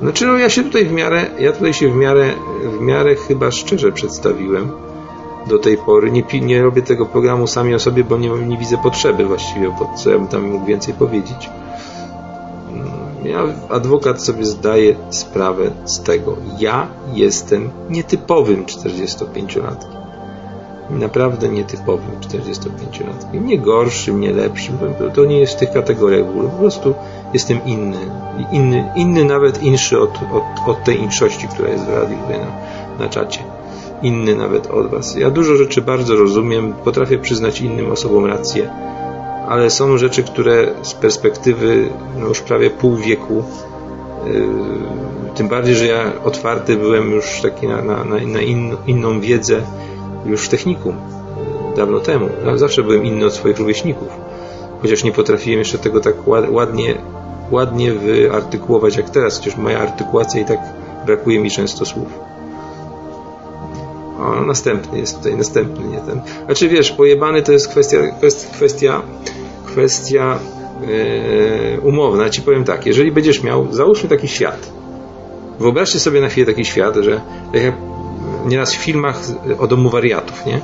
Znaczy, no ja się tutaj w miarę, ja tutaj się w miarę, w miarę chyba szczerze przedstawiłem do tej pory. Nie, nie robię tego programu sami o sobie, bo nie, nie widzę potrzeby właściwie, bo co ja bym tam mógł więcej powiedzieć. Mm, ja, adwokat sobie zdaje sprawę z tego. Ja jestem nietypowym 45-latkiem. Naprawdę nietypowym 45-latkiem. Nie gorszym, nie lepszym. To nie jest w tych kategoriach w ogóle. Po prostu jestem inny. Inny, inny nawet inszy od, od, od tej inszości, która jest w radiu tutaj na, na czacie inny nawet od Was. Ja dużo rzeczy bardzo rozumiem, potrafię przyznać innym osobom rację, ale są rzeczy, które z perspektywy no już prawie pół wieku, yy, tym bardziej, że ja otwarty byłem już taki na, na, na in, inną wiedzę już w technikum yy, dawno temu. Zawsze byłem inny od swoich rówieśników, chociaż nie potrafiłem jeszcze tego tak ładnie, ładnie wyartykułować jak teraz, chociaż moja artykulacja i tak brakuje mi często słów O, następny jest tutaj, następny, nie ten. Znaczy wiesz, pojebany to jest kwestia, kwestia, kwestia yy, umowna. Ci powiem tak, jeżeli będziesz miał, załóżmy taki świat. Wyobraźcie sobie na chwilę taki świat, że tak jak nieraz w filmach o domu wariatów, nie?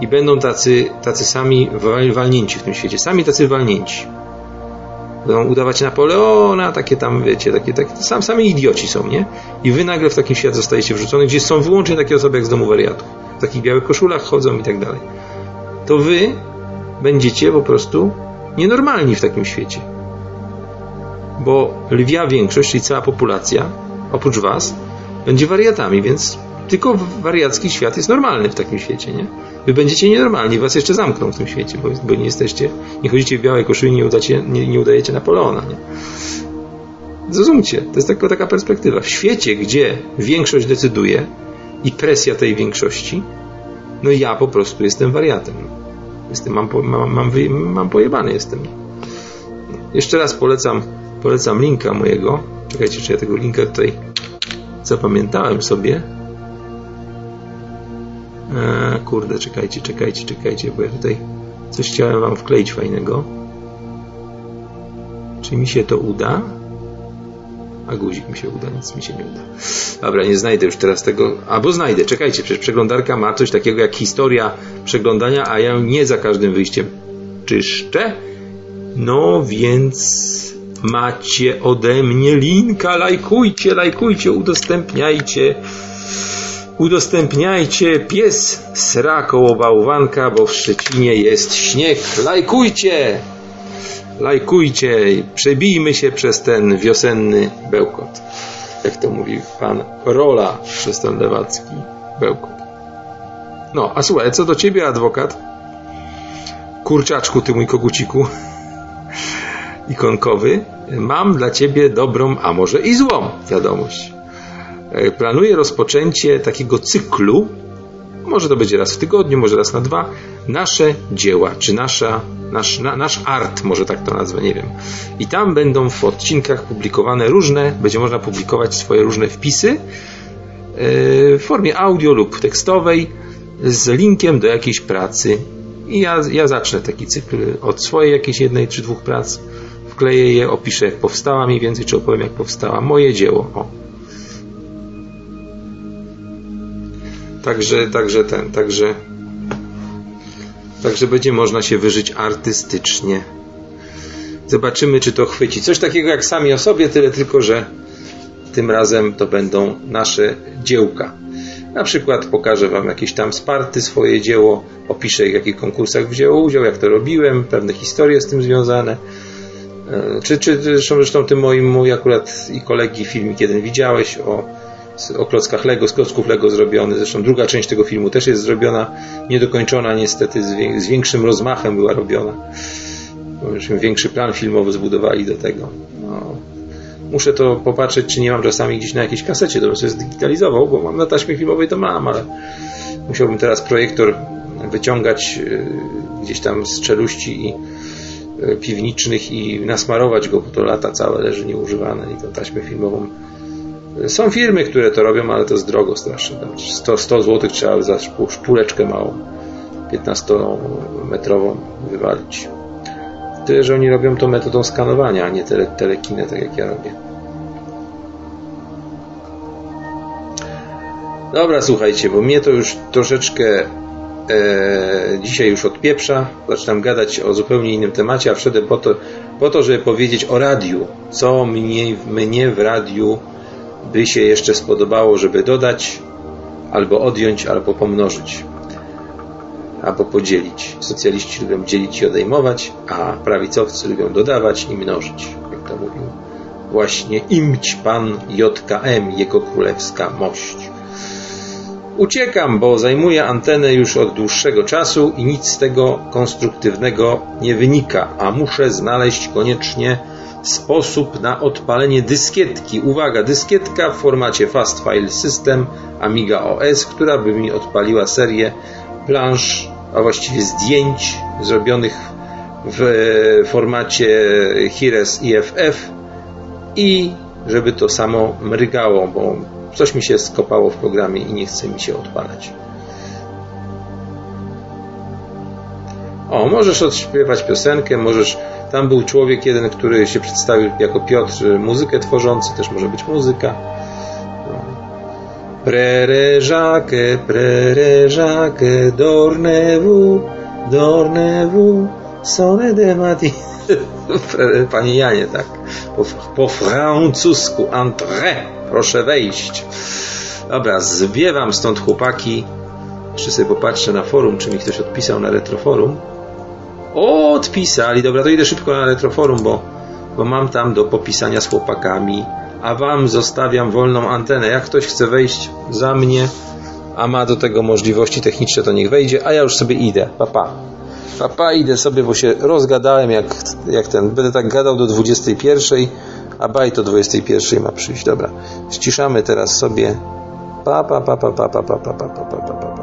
I będą tacy, tacy sami walnięci w tym świecie, sami tacy walnięci. Będą udawać Napoleona, takie tam, wiecie, takie, takie sam, sami idioci są, nie? I wy nagle w takim świat zostajecie wrzucony, gdzie są wyłącznie takie osoby jak z domu wariatów. W takich białych koszulach chodzą i tak dalej. To wy będziecie po prostu nienormalni w takim świecie. Bo lwia większość, czyli cała populacja, oprócz was, będzie wariatami, więc tylko wariacki świat jest normalny w takim świecie, nie? Wy będziecie nienormalni, was jeszcze zamkną w tym świecie, bo, bo nie jesteście, nie chodzicie w białej koszuli, nie, udacie, nie, nie udajecie Napoleona, nie? Zrozumcie, to jest tylko taka perspektywa. W świecie, gdzie większość decyduje i presja tej większości, no ja po prostu jestem wariatem. Jestem, mam, mam, mam, mam pojebany jestem. Jeszcze raz polecam, polecam linka mojego. Czekajcie, czy ja tego linka tutaj zapamiętałem sobie. Eee, kurde, czekajcie, czekajcie, czekajcie, bo ja tutaj coś chciałem wam wkleić fajnego. Czy mi się to uda? A guzik mi się uda, nic mi się nie uda. Dobra, nie znajdę już teraz tego. Albo znajdę, czekajcie, przecież przeglądarka ma coś takiego jak historia przeglądania, a ja nie za każdym wyjściem czyszczę. No więc macie ode mnie linka. Lajkujcie, lajkujcie, udostępniajcie. Udostępniajcie pies sra koło bałwanka, bo w Szczecinie jest śnieg. Lajkujcie! Lajkujcie, przebijmy się przez ten wiosenny bełkot. Jak to mówi pan Rola przez ten lewacki bełkot. No, a słuchaj, co do ciebie, adwokat? Kurczaczku, ty mój koguciku ikonkowy, mam dla ciebie dobrą, a może i złą wiadomość. E, planuję rozpoczęcie takiego cyklu, może to będzie raz w tygodniu, może raz na dwa, nasze dzieła, czy nasza, nasz, na, nasz art, może tak to nazwę, nie wiem. I tam będą w odcinkach publikowane różne, będzie można publikować swoje różne wpisy e, w formie audio lub tekstowej z linkiem do jakiejś pracy. I ja, ja zacznę taki cykl od swojej jakiejś jednej czy dwóch prac, wkleję je, opiszę jak powstała mniej więcej, czy opowiem jak powstała moje dzieło. O. Także, także ten, także Także będzie można się wyżyć artystycznie. Zobaczymy, czy to chwyci. Coś takiego jak sami o sobie, tyle tylko, że tym razem to będą nasze dziełka. Na przykład pokażę Wam jakieś tam sparty, swoje dzieło, opiszę w jakich konkursach wzięło udział, jak to robiłem, pewne historie z tym związane. E, czy, czy zresztą, zresztą tym moim, mój akurat i kolegi filmik jeden widziałeś o o klockach Lego, z klocków Lego zrobiony. Zresztą druga część tego filmu też jest zrobiona, niedokończona niestety, z, większym rozmachem była robiona. Większy plan filmowy zbudowali do tego. No. Muszę to popatrzeć, czy nie mam czasami gdzieś na jakiejś kasecie, to się zdigitalizował, bo mam na taśmie filmowej to mam, ale musiałbym teraz projektor wyciągać y, gdzieś tam z czeluści i y, piwniczych i nasmarować go, bo to lata całe leży nieużywane i tą taśmę filmową są firmy, które to robią, ale to jest drogo strasznie. 100, 100 zł trzeba za szpuleczkę małą, 15-metrową wywalić. Tyle, że oni robią to metodą skanowania, a nie tele, telekinę, tak jak ja robię. Dobra, słuchajcie, bo mnie to już troszeczkę e, dzisiaj już odpieprza. Zaczynam gadać o zupełnie innym temacie, a wszedłem po to, po to żeby powiedzieć o radiu. Co mnie, mnie w radiu by się jeszcze spodobało, żeby dodać, albo odjąć, albo pomnożyć, albo podzielić. Socjaliści lubią dzielić i odejmować, a prawicowcy lubią dodawać i mnożyć, jak to mówił właśnie imć pan JKM, jego królewska mość. Uciekam, bo zajmuję antenę już od dłuższego czasu i nic z tego konstruktywnego nie wynika, a muszę znaleźć koniecznie sposób na odpalenie dyskietki. Uwaga, dyskietka w formacie Fast File System Amiga OS, która by mi odpaliła serię plansz, a właściwie zdjęć zrobionych w e, formacie Hires IFF i żeby to samo mrygało, bo coś mi się skopało w programie i nie chce mi się odpalać. O, możesz odśpiewać piosenkę, możesz tam był człowiek jeden, który się przedstawił jako Piotr, muzykę tworzący, też może być muzyka. No. Prere Jacques, prere Jacques, dorne vous, dorne vous, sone de mati. Panie Janie, tak. Po, po francusku, entrée, proszę wejść. Dobra, zbiewam stąd chłopaki. Jeszcze sobie popatrzę na forum, czy mi ktoś odpisał na retroforum. O, odpisali. Dobra, to idę szybko na retroforum, bo, bo mam tam do popisania z chłopakami. A wam zostawiam wolną antenę. Jak ktoś chce wejść za mnie, a ma do tego możliwości techniczne, to niech wejdzie, a ja już sobie idę. Papa. Papa, idę sobie, bo się rozgadałem jak, jak ten. Będę tak gadał do 21, a baj to 21 ma przyjść. Dobra. Ściszamy teraz sobie. Pa, pa, pa, pa, pa, pa, pa, pa, pa, pa, pa, pa, pa.